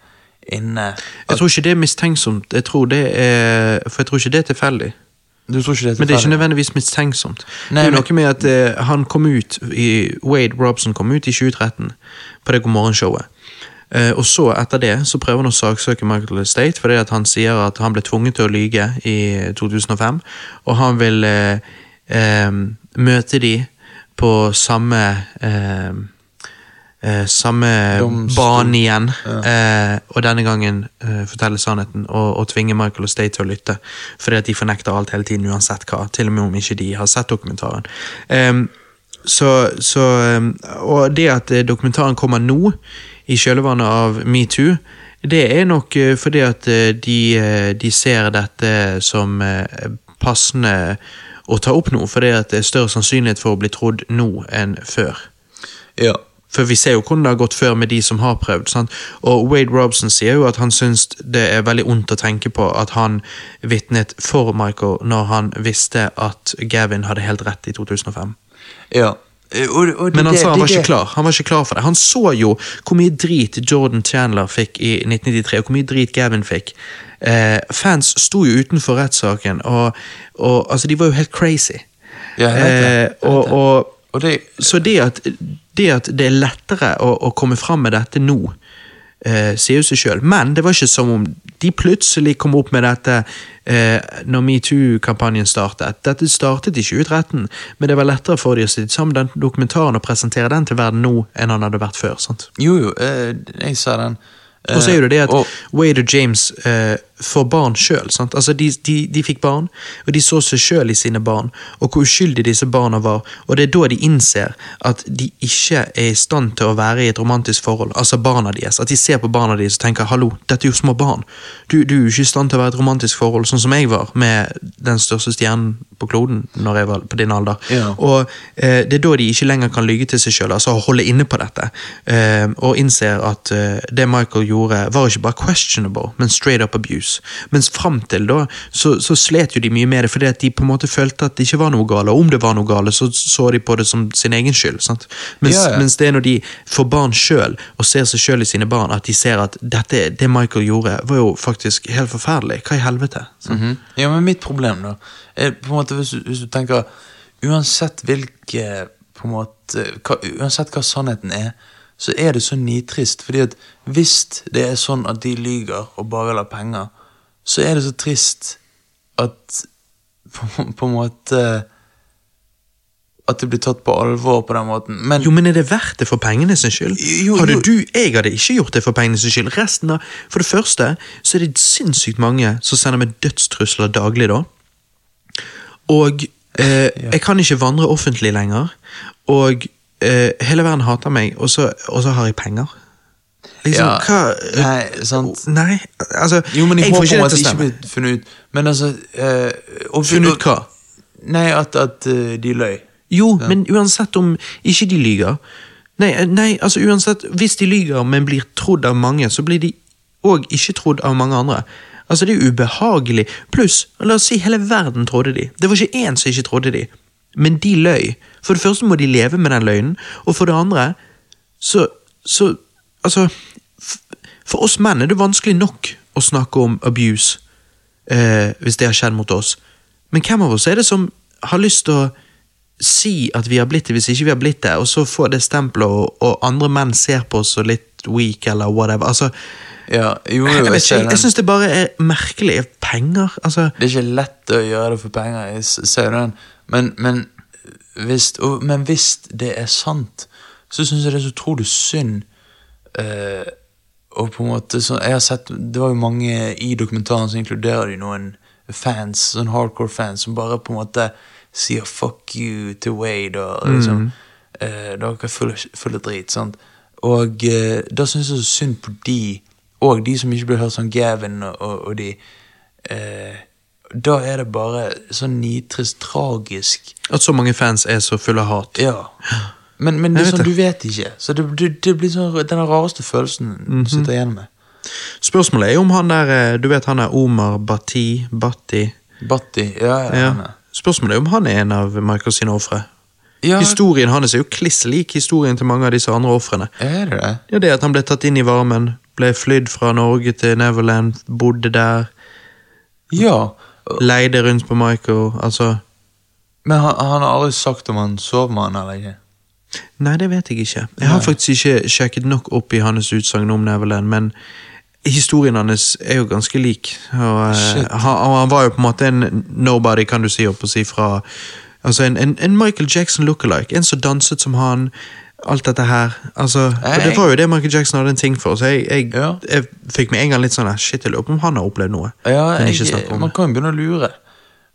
inne. Jeg tror ikke det er mistenksomt, jeg tror det er, for jeg tror ikke det er tilfeldig. Du tror ikke det Men det er ikke nødvendigvis mistenksomt. Nei, det er noe med at eh, han kom ut i, Wade Robson kom ut i 2013 på det God morgen-showet. Eh, og så, etter det, så prøver han å saksøke Michael Estate fordi at han sier at han ble tvunget til å lyge i 2005, og han vil eh, eh, møte de på samme eh, eh, samme Domstol. bane igjen, eh, og denne gangen eh, fortelle sannheten og, og tvinge Michael og State til å lytte. Fordi at de fornekter alt hele tiden, uansett hva. Til og med om ikke de har sett dokumentaren. Så, så Og det at dokumentaren kommer nå, i kjølvannet av metoo, det er nok eh, fordi at eh, de, eh, de ser dette som passende å ta opp nå, fordi at det er større sannsynlighet for å bli trodd nå enn før. Ja. For vi ser jo hvordan det har gått før med de som har prøvd. Sant? Og Wade Robson sier jo at han syns det er veldig ondt å tenke på at han vitnet for Michael når han visste at Gavin hadde helt rett i 2005. ja. Eh, Og, og det- Men han sa han var ikke klar Han var ikke klar for det. Han så jo hvor mye drit Jordan Chandler fikk i 1993, og hvor mye drit Gavin fikk. Eh, fans sto jo utenfor rettssaken, og, og altså, de var jo helt crazy. Ja, jeg vet det. Eh, Jeg vet og, det. og Og det så det at, det at det er lettere å, å komme fram med dette nå, eh, sier jo seg sjøl. Men det var ikke som om de plutselig kom opp med dette eh, når metoo-kampanjen startet. Dette startet i 2013, men det var lettere for de å sitte sammen den dokumentaren og presentere den til verden nå enn han hadde vært før. sant? Jo, jo, eh, jeg sa den. Eh, Og så er det det at og- Wade og James eh, får barn sjøl. Altså de, de, de fikk barn, og de så seg sjøl i sine barn, og hvor uskyldige disse barna var. Og det er da de innser at de ikke er i stand til å være i et romantisk forhold. Altså barna deres. At de ser på barna deres og tenker 'hallo, dette er jo små barn'. Du, du er jo ikke i stand til å være i et romantisk forhold, sånn som jeg var med den største stjernen på kloden når jeg var på din alder. Ja. Og eh, det er da de ikke lenger kan lyge til seg sjøl, altså holde inne på dette, eh, og innser at eh, det Michael gjorde, var ikke bare questionable, men straight up abuse. Mens fram til da, så, så slet jo de mye med det, fordi at de på en måte følte at det ikke var noe gale, og om det var noe gale, så så de på det som sin egen skyld. sant? Mens, Ja, ja. mens det er når de får barn sjøl, og ser seg sjøl i sine barn, at de ser at dette, det Michael gjorde, var jo faktisk helt forferdelig. Hva i helvete? Mm -hmm. Ja, men mitt problem da er på en måte hvis hvis du tenker Uansett hvilke på en måte, hva, Uansett hva sannheten er, så er det så nitrist. Fordi at hvis det er sånn at de lyger og bare vil ha penger, så er det så trist at på, på en måte At det blir tatt på alvor på den måten. Men Jo, men er det verdt det for pengene sin skyld? Jo, hadde jo. du, Jeg hadde ikke gjort det for pengene sin skyld. Resten av, For det første så er det sinnssykt mange som sender meg dødstrusler daglig, da. Og eh, jeg kan ikke vandre offentlig lenger. Og eh, hele verden hater meg, og så, og så har jeg penger. Liksom, Ja, hva nei, sant. Nei, altså Jo, men jeg, jeg får ikke at det ikke blir funnet ut. Men altså eh, Funnet ut hva? Nei, at, at eh, de løy. Jo, men uansett om ikke de lyver Nei, eh, nei, altså uansett Hvis de lyver, men blir trodd av mange, så blir de òg ikke trodd av mange andre. Altså, det er ubehagelig. Pluss, la oss si hele verden trodde de. Det var ikke én som ikke trodde de. Men de løy. For det første må de leve med den løgnen, og for det andre så, så Altså, for oss menn er det vanskelig nok å snakke om abuse eh, hvis det har skjedd mot oss. Men hvem av oss er det som har lyst til å si at vi har blitt det hvis ikke vi har blitt det, og så få det stempelet, og, og andre menn ser på oss så litt weak eller whatever. Altså, Ja, jo, jo, jeg, jeg, jeg, syns det bare er merkelig. Penger, altså Det er ikke lett å gjøre det for penger, jeg ser den. Men, men, hvis, og, men hvis det er sant, så syns jeg det er så utrolig synd eh, Og på en måte så, Jeg har sett Det var jo mange i dokumentaren som inkluderer de noen fans, sånn hardcore fans, som bare på en måte sier 'fuck you' til Wade og liksom eh, Dere er fulle, fulle drit, sant. Og eh, da syns jeg så synd på de, og de som ikke blir hørt som Gavin og, og, og de eh, Da er det bare så nitrist tragisk. At så mange fans er så fulle av hat. Ja. Men, men det er sånn, du vet ikke. Så det, det, det blir sånn den rareste følelsen Mhm. du sitter igjen med. Spørsmålet er om han der eh, Du vet han er Omar Bati Batti Batti, ja, ja. ja. Spørsmålet er om han er en av Michael sine ofre. ja Historien hans er jo kliss lik historien til mange av disse andre ofrene. er det det? Ja, det at han ble tatt inn i varmen, ble flydd fra Norge til Neverland, bodde der, Ja, leide rundt på Michael. Altså men han, han har aldri sagt om han sov med han eller ikke. Nei, det vet jeg ikke. Jeg har faktisk ikke sjekket nok opp i hans utsagn om Neverland, men historien hans er jo ganske lik. Og, eh, han, og han var jo på en måte en nobody, kan du si, opp og si, fra Altså en, en, en Michael Jackson lookalike. En som danset som han. Alt dette her. Altså, det var jo det Michael Jackson hadde en ting for, så jeg, jeg, Ja. jeg fikk med en gang litt sånn Shit, jeg lurer på om han har opplevd noe. Ja, jeg, man kan jo begynne å lure.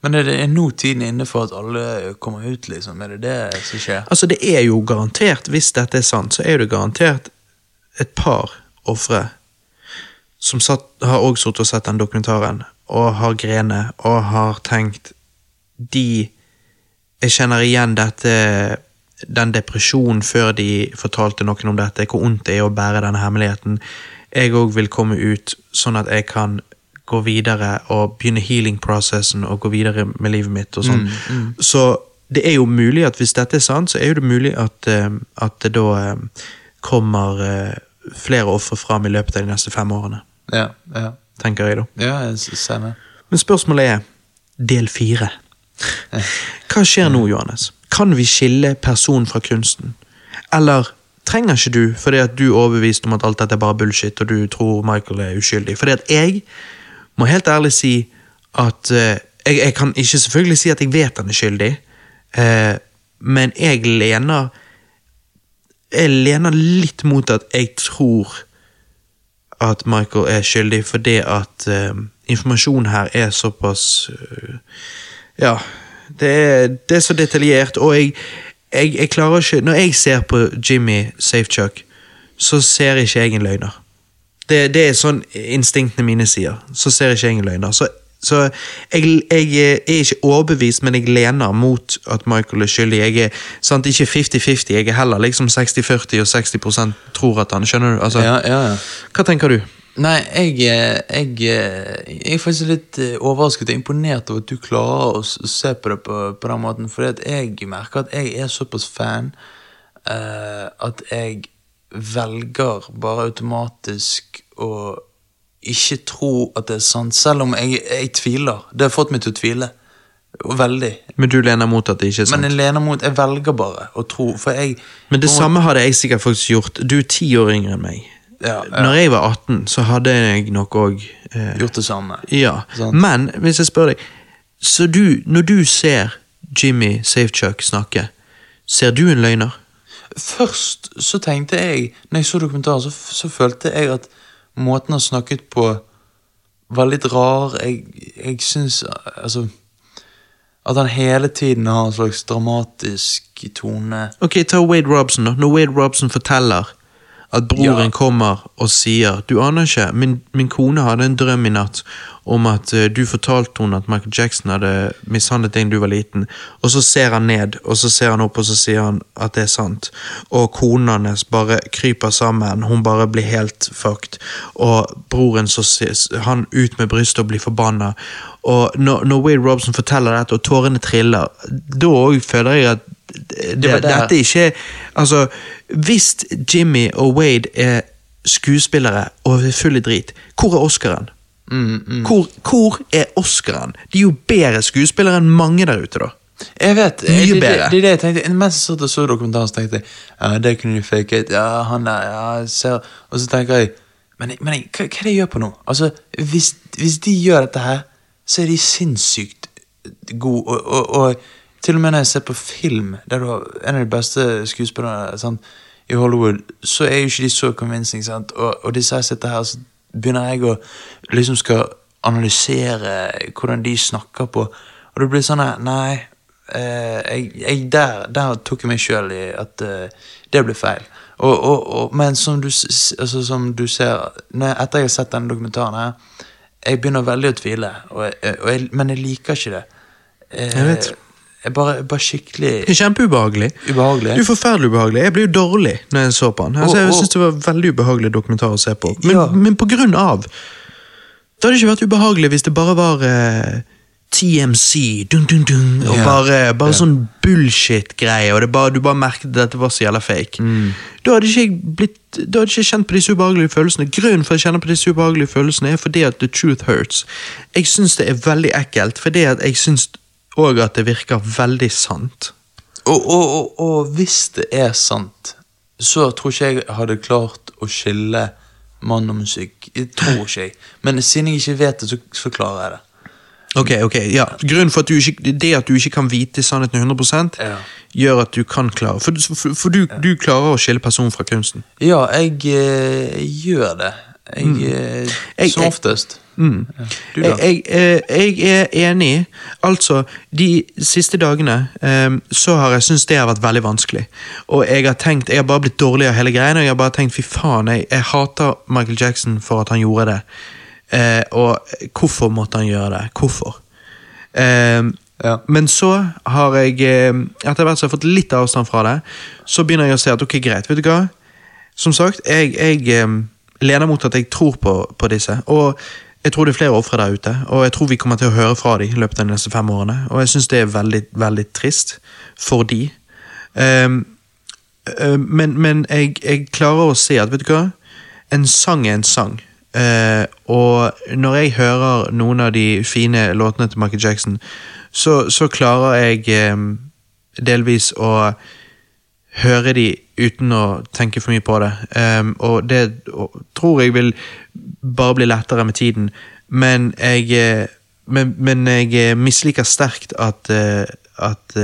Men er det nå tiden inne for at alle kommer ut, liksom? Er det det som skjer? Altså, det er jo garantert, hvis dette er sant, så er det garantert et par ofre som satt, har også sittet sett den dokumentaren, og har grene, og har tenkt De Jeg kjenner igjen dette den depresjonen før de fortalte noen om dette, hvor vondt det er å bære denne hemmeligheten. Jeg òg vil komme ut, sånn at jeg kan gå videre og begynne healing-prosessen og gå videre med livet mitt. og sånn. Så det er jo mulig at hvis dette er sant, så er jo det mulig at, eh, at det da eh, kommer eh, flere ofre fram i løpet av de neste fem årene. Ja, ja. tenker jeg da. Ja, jeg ser det. Men spørsmålet er del fire. Hva skjer nå, Johannes? Kan vi skille person fra kunsten? Eller trenger ikke du, fordi at du er overbevist om at alt dette er bare bullshit, og du tror Michael er uskyldig? Fordi at jeg må helt ærlig si at uh, jeg, jeg kan ikke selvfølgelig si at jeg vet han er skyldig, uh, men jeg lener Jeg lener litt mot at jeg tror at Michael er skyldig fordi at uh, informasjonen her er såpass Ja, det er, det er så detaljert, og jeg, jeg, jeg klarer ikke Når jeg ser på Jimmy Safechuck, så ser ikke jeg en løgner. Det, det er sånn instinktene mine sier. Så ser ikke jeg en løgner. Så, så jeg, jeg er ikke overbevist, men jeg lener mot at Michael er skyldig. Jeg er sant, ikke 50-50, jeg er heller liksom 60-40 og 60% tror at han Skjønner du? Altså, Ja, ja, ja. Hva tenker du? Nei, jeg, eh, jeg, eh, jeg er faktisk litt eh, overrasket og imponert over at du klarer å se på det på, på den måten. For jeg merker at jeg er såpass fan uh, at jeg velger bare automatisk å ikke tro at det er sant, selv om jeg, jeg tviler. Det har fått meg til å tvile. Veldig. Men du lener mot at det ikke er sant? Men jeg lener mot Jeg velger bare å tro, for jeg Men det må... samme hadde jeg sikkert faktisk gjort. Du er ti år yngre enn meg. Ja, ja. Når jeg var 18, så hadde jeg nok òg eh, Gjort det samme. Ja. Sant. Men hvis jeg spør deg Så du, når du ser Jimmy Safechuck snakke, ser du en løgner? Først så tenkte jeg, når jeg så dokumentaren, så, så følte jeg at måten han snakket på var litt rar. Jeg, jeg syns altså At han hele tiden har en slags dramatisk tone. Ok, ta Wade Robson, da. Når Wade Robson forteller at broren Ja. kommer og sier Du aner ikke, min, min kone hadde en drøm i natt om at uh, du fortalte henne at Michael Jackson hadde mishandlet deg da du var liten, og så ser han ned, og så ser han opp, og så sier han at det er sant. Og konen hans bare kryper sammen, hun bare blir helt fucked, og broren så han ut med brystet og blir forbanna. Og når, når Wade Robson forteller dette, og tårene triller, da òg føler jeg at det, Det dette ikke Altså, hvis Jimmy og Wade er skuespillere og full i drit, hvor er Oscaren? Hvor, hvor er Oscaren? De er jo bedre skuespillere enn mange der ute, da. Jeg vet, Mye det, det, bedre. det er det jeg tenkte. Mens jeg satt og så dokumentaren, så tenkte jeg ja, det kunne de faket. Ja, han der, ja, ser. Og så tenker jeg Men, men hva, hva er det jeg gjør på nå? Altså, hvis, hvis de gjør dette her, så er de sinnssykt gode. Og, og, og til og med når jeg ser på film, der du har en av de beste skuespillerne sant, i Hollywood, så er jo ikke de så convincing. Sant? Og, og disse her sitter her, så begynner jeg å liksom skal analysere hvordan de snakker på. Og det blir sånn her Nei, eh, jeg, jeg, der, der tok jeg meg sjøl i at eh, det ble feil. Og, og, og, men som du, altså, som du ser jeg, Etter jeg har sett denne dokumentaren her, jeg begynner veldig å tvile, jeg, men jeg liker ikke det. Eh, Jeg vet. Bare, bare skikkelig kjempeubehagelig. ubehagelig. Det er forferdelig ubehagelig. Jeg ble jo dårlig når jeg så på den. Altså, jeg å. synes det var veldig ubehagelig dokumentar å se på. Men, Ja. men på grunn av Det hadde ikke vært ubehagelig hvis det bare var eh, TMC, dun, dun, dun, og Ja. bare, bare Ja. sånn bullshit-greie, og det bare, du bare merket at dette var så jævla fake. Mm. Da hadde ikke jeg blitt Da hadde ikke jeg kjent på disse ubehagelige følelsene. Grunnen for at jeg kjenner på disse ubehagelige følelsene, er fordi at the truth hurts. Jeg syns det er veldig ekkelt, fordi at jeg syns òg at det virker veldig sant. Og, og, og, og hvis det er sant, så tror ikke jeg hadde klart å skille mann og musikk. Jeg tror ikke jeg. Men siden jeg ikke vet det, så, så klarer jeg det. Ok, ok, ja. Grunnen for at du ikke, det at du ikke kan vite sannheten 100 Ja. gjør at du kan klare For, for, for du, du klarer å skille personen fra kunsten. Ja, jeg jeg gjør det. Jeg, mm. Jeg- som oftest. Da? Jeg, jeg, eh, jeg er enig. Altså, de siste dagene eh, så har jeg syntes det har vært veldig vanskelig. Og jeg har tenkt, jeg har bare blitt dårlig av hele greia, og jeg har bare tenkt fy faen, jeg, jeg hater Michael Jackson for at han gjorde det. Eh, og hvorfor måtte han gjøre det? Hvorfor? Eh, Ja. Men så har jeg, eh, etter hvert som jeg har fått litt avstand fra det, så begynner jeg å se at ok, greit, vet du hva? Som sagt, jeg, jeg lener mot at jeg tror på, på disse. Og jeg tror det er flere ofre der ute, og jeg tror vi kommer til å høre fra dem i løpet av de neste fem årene. Og jeg syns det er veldig, veldig trist for de. Um, uh, men men jeg, jeg klarer å se at, vet du hva? En sang er en sang. Uh, og når jeg hører noen av de fine låtene til Michael Jackson, så, så klarer jeg um, delvis å høre de uten å tenke for mye på det. Um, og det og, tror jeg vil bare bli lettere med tiden. Men jeg, eh, men, men jeg eh, misliker sterkt at, eh, at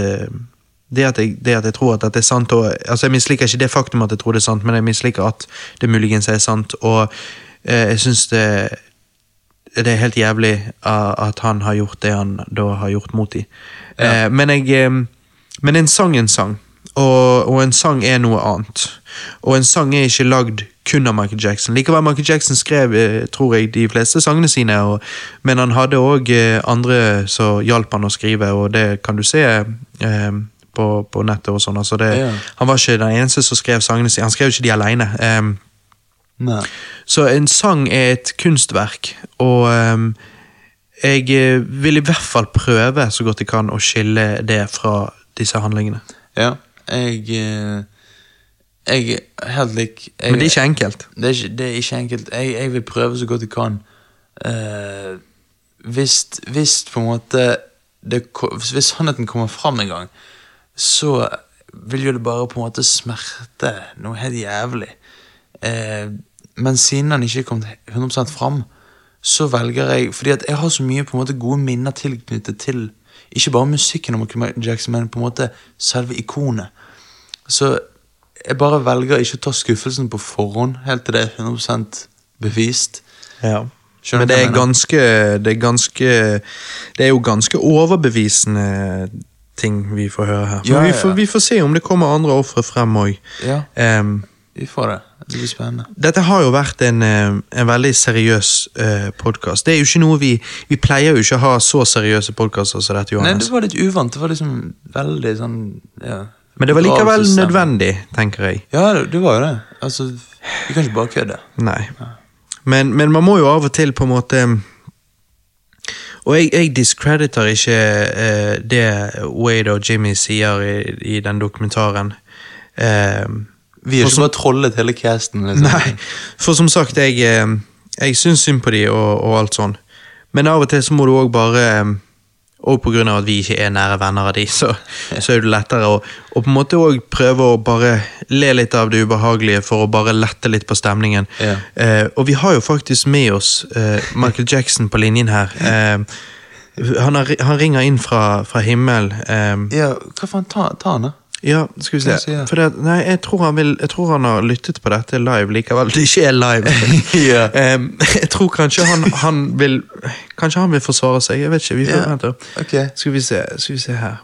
det at, jeg, det at jeg tror at dette er sant og, altså Jeg misliker ikke det faktum at jeg tror det er sant, men jeg misliker at det muligens er sant. Og eh, jeg syns det det er helt jævlig at han har gjort det han da har gjort mot dem. Ja. Eh, men, jeg, men en sang er en sang, og, og en sang er noe annet. Og en sang er ikke lagd kun av Michael Jackson. Likevel Michael Jackson skrev eh, tror jeg, de fleste sangene sine, og, men han hadde òg eh, andre som hjalp han å skrive, og det kan du se eh, på, på nettet. og sånn. Altså Ja. Han var ikke den eneste som skrev sangene sine. Han skrev ikke de alene. Um, Nei. så en sang er et kunstverk, og um, jeg eh, vil i hvert fall prøve så godt jeg kan å skille det fra disse handlingene. Ja, jeg eh, Jeg er helt lik. Jeg, Men det er ikke enkelt. Det er ikke, det er ikke enkelt. Jeg, jeg vil prøve så godt jeg kan. Uh, hvis, hvis på en måte det, hvis, sannheten kommer fram en gang, så vil jo det bare på en måte smerte noe helt jævlig. Eh, men siden han ikke er kommet 100 fram, så velger jeg Fordi at jeg har så mye på en måte gode minner tilknyttet til ikke bare musikken om Michael Jackson, men på en måte selve ikonet. Så jeg bare velger ikke å ta skuffelsen på forhånd, helt til det er 100 bevist. Ja. Skjønner Men det er ganske Det er ganske Det er jo ganske overbevisende ting vi får høre her. Ja, vi, ja, får, vi får se om det kommer andre ofre frem òg. Ja, Um, vi får det. Det blir spennende. dette har jo vært en, eh, en veldig seriøs uh, podkast. Det er jo ikke noe vi Vi pleier jo ikke å ha så seriøse podkaster som dette, Johannes. Nei, det var litt uvant. Det var liksom veldig sånn ja, Men det var likevel nødvendig, tenker jeg. Ja, det, det var jo det. Altså, vi kan ikke bare kødde. Nei. Men, men man må jo av og til på en måte Og jeg, jeg discrediter ikke eh, det Wade og Jimmy sier i, i den dokumentaren. Eh, Vi har For ikke som- bare trollet hele casten. Liksom. Nei, for som sagt, jeg, eh, jeg syns synd på de og, og alt sånn. Men av og til så må du òg bare eh, Og av at vi ikke er nære venner av de, så, så er det lettere å, og på en måte òg prøve å bare le litt av det ubehagelige for å bare lette litt på stemningen. Ja. Eh, og vi har jo faktisk med oss eh, Michael Jackson på linjen her. Eh, han, har, han ringer inn fra, fra himmel. Eh, Ja, hva faen, ta, ta han da. Ja, skal vi se. jeg? Det, nei, jeg tror, han vil, jeg tror han har lyttet på dette live likevel. Det ikke er live. Ja. um, jeg tror kanskje han, han vil Kanskje han vil forsvare seg. Jeg vet ikke. Vi får Ja. vente. Okay. Skal vi se, skal vi se her.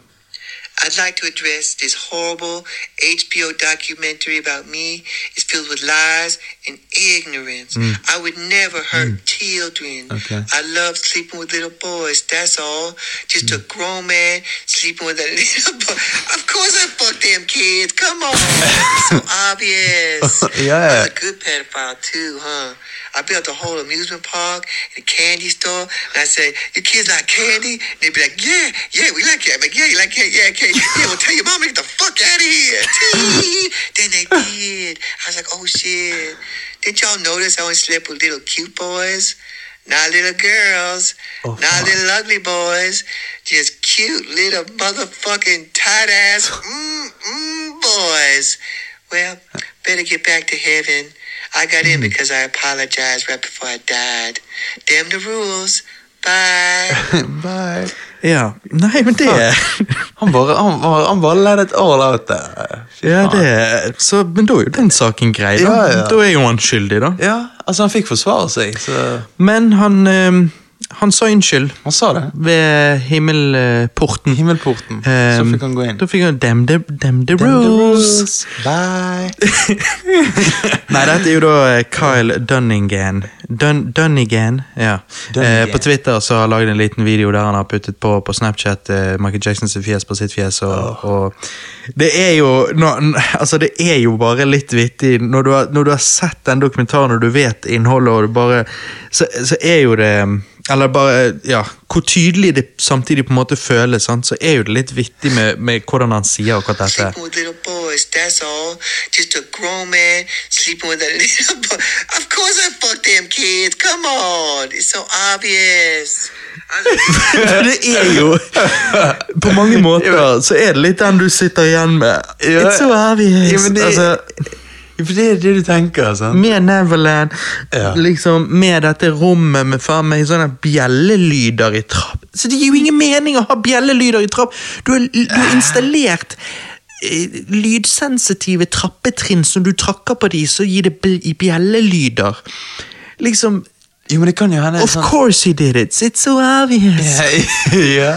I'd like to address this horrible HBO documentary about me. It's filled with lies and ignorance. Mm. I would never hurt mm. children. Okay. I love sleeping with little boys. That's all. Just a mm. grown man sleeping with a little boy. Of course I fuck them kids. Come on. So obvious. Yeah. I'm a good pedophile too, huh? I built a whole amusement park and a candy store. And I said, "Your kids like candy?" And they'd be like, "Yeah, yeah, we like candy." I'm like, "Yeah, you like candy? Yeah, candy. Yeah, well, tell your mama get the fuck out of here." Tee. then they did. I was like, "Oh shit!" Didn't y'all notice I only slept with little cute boys? Not little girls, Oh, not fuck. little ugly boys, just cute little motherfucking tight ass mm, mm, boys. Well, better get back to heaven. I got in because I apologized right before I died. Damn the rules. Bye. Bye. Ja, nei, men det Han bare, han, bare- han bare let it all out der. Ja, det så, Men da er jo den saken grei, da. Ja, ja. Da er jo han skyldig, da. Ja, altså han fikk forsvare seg, så Men han, eh, han sa unnskyld han sa det. ved himmelporten. Himmelporten. så Eh, fikk han gå inn. Da fikk han Dem the, dem the the rules. Bye. Nei, dette er jo da eh, Kyle Dunningan. Dun, Dunnigan, ja. Dunnigan. Eh, på Twitter så har han laget en liten video der han har puttet på på Snapchat eh, Michael Jacksons fjes på sitt fjes. Og, og det er jo no, Altså, det er jo bare litt vittig når du har, når du har sett den dokumentaren og du vet innholdet, og du bare så, så er jo det eller bare, ja, Hvor tydelig det samtidig på en måte føles, sant? så er jo det litt vittig med, med hvordan han sier akkurat dette. sleeping with little boys, that's all. Just a grown man sleeping with a little boy. Of course I fuck them kids. Come on. It's so obvious. Det er jo På mange måter så er det litt den du sitter igjen med. It's so obvious. Ja, men det- altså, For det er det du tenker, sant? med Neverland, Ja. liksom med dette rommet med faen meg sånne bjellelyder i trapp. Så det gir jo ingen mening å ha bjellelyder i trapp. Du har, du har installert eh, lydsensitive trappetrinn som du trakker på de, så gir det bjellelyder. Liksom Jo, men det kan jo hende Of sånn- course he did it! It's so obvious! Ja, ja.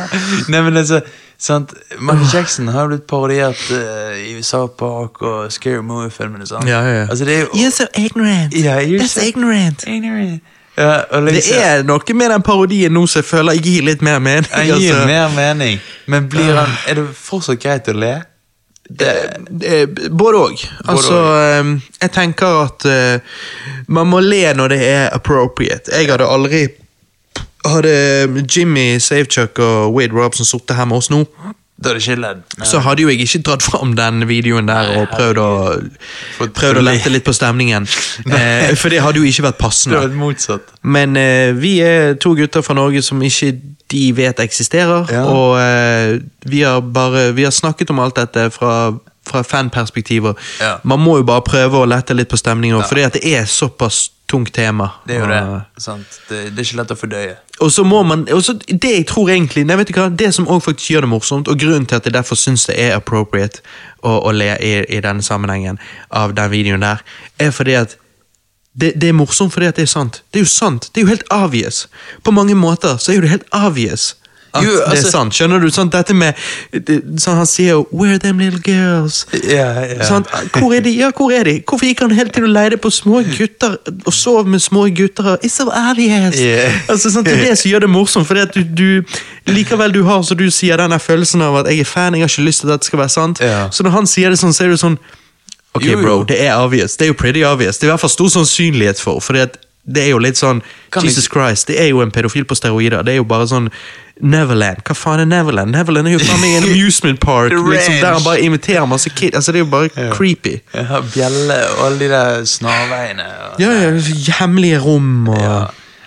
Nei, men altså sant? Michael Jackson har blitt parodiert uh, i USA Park og Scary Movie-filmene. Ja, ja, ja. Altså, You're so ignorant. Yeah, you're That's so- ignorant. Ignorant. Ja, Det er noe med den parodien nå som jeg føler gir litt mer mening. Jeg gir altså. mer mening, men blir han, er det fortsatt greit å le? Det, det, Både òg. Altså, eh, jeg tenker at uh, man må le når det er appropriate. Jeg hadde aldri Hadde Jimmy Savechuck og Wade Robson sittet med oss nå, det så hadde jo jeg ikke dratt fram den videoen der og prøvd å, prøvd å lette litt på stemningen. Eh, for det hadde jo ikke vært Det passende. var motsatt. Men eh, vi er to gutter fra Norge som ikke de vet eksisterer. Ja. Og eh, vi, har bare, vi har snakket om alt dette fra, fra fanperspektiver. Ja. Man må jo bare prøve å lette litt på stemningen, ja. fordi at det er såpass tungt tema. Det er jo det. Sant? Det, det er ikke lett å fordøye. og så må man og så Det jeg tror egentlig nei, vet du hva, Det som også faktisk gjør det morsomt, og grunnen til at jeg derfor syns det er appropriate å, å le i, i denne sammenhengen av den videoen der, er fordi at det, det er morsomt fordi at det er sant. Det er jo sant. Det er jo helt obvious. På mange måter så er jo det helt obvious at Jo, det er altså- sant. Skjønner du? Sånn, dette med det, sånn, Han sier jo 'Where are them little girls?' Ja, ja. Sånn, Hvor er de? Ja, hvor er de? Hvorfor gikk han hele tiden og leide på små gutter og sov med små gutter? It's so obvious! Yeah. Altså, sånn, Det er det som gjør det morsomt, fordi at du, du likevel du har, som du sier, denne følelsen av at jeg er fan, jeg har ikke lyst til at dette skal være sant. Så når han sier det sånn, så er det sånn Ok, bro, det er obvious. Det er jo pretty obvious. Det er i hvert fall stor sannsynlighet for, fordi at det er jo litt sånn Kan Jesus Christ, det er jo en pedofil på steroider. Det er jo bare sånn Neverland. Hva faen er Neverland? Neverland er jo faen meg en amusement park liksom, der han bare inviterer masse kids. Altså, det er jo bare creepy. Ja, bjelle og alle de der snarveiene. Og, Ja, ja, hemmelige rom og Ja.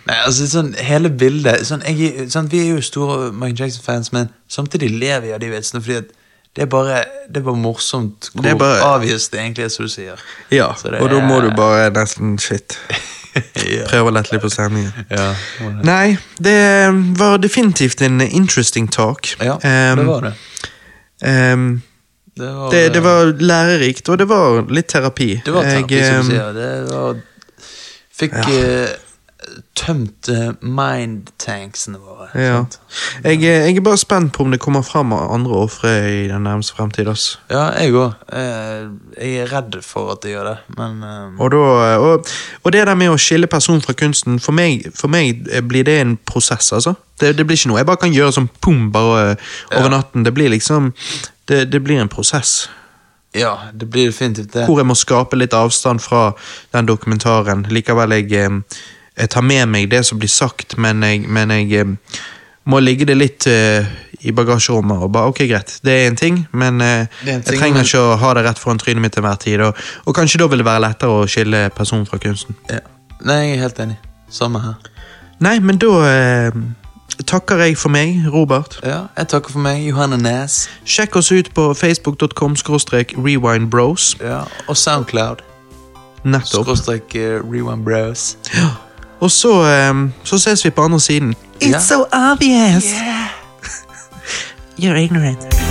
Nei, altså sånn hele bildet sånn, jeg, sånn, Vi er jo store Michael Jackson-fans, men samtidig ler vi av de vitsene. Fordi at det er bare Det er bare morsomt hvor Det bare- avgjøres det egentlig er, som du sier. Ja, og da må du bare nesten shit. ja. Prøve å lette litt på stemningen. Yeah. Nei, det var definitivt en interesting talk. ja um, det var det. Um, Det var, det, det var lærerikt, og det var litt terapi. Det var terapi, Jeg, som du sier. Det var Fikk eh, tømt mindtanksene våre. Ja. Jeg, er- jeg er bare spent på om det kommer fram andre ofre i den nærmeste fremtid. ass. Ja, jeg òg. Jeg er redd for at det gjør det, men um... Og, da, og, og det der med å skille person fra kunsten, for meg, for meg blir det en prosess, altså. Det, det blir ikke noe jeg bare kan gjøre sånn pum, bare over Ja. natten. Det blir liksom Det, det blir en prosess. Ja, det blir definitivt det. hvor jeg må skape litt avstand fra den dokumentaren. Likevel, jeg, eh, jeg tar med meg det som blir sagt, men jeg, men jeg eh, må ligge det litt uh, i bagasjerommet og bare ok, greit, det er en ting, men uh, en ting, jeg trenger men- ikke å ha det rett foran trynet mitt til hver tid. Og, og kanskje da vil det være lettere å skille person fra kunsten. Ja. Nei, jeg er helt enig. Samme her. Nei, men da eh, takker jeg for meg, Robert. Ja, jeg takker for meg, Johanne Næs. Sjekk oss ut på facebook.com rewindbros. Ja, og Soundcloud. Nettopp. Skråstrek eh, Rewind Bros. Og så, eh, så ses vi på andre siden. It's so obvious! You're ignorant.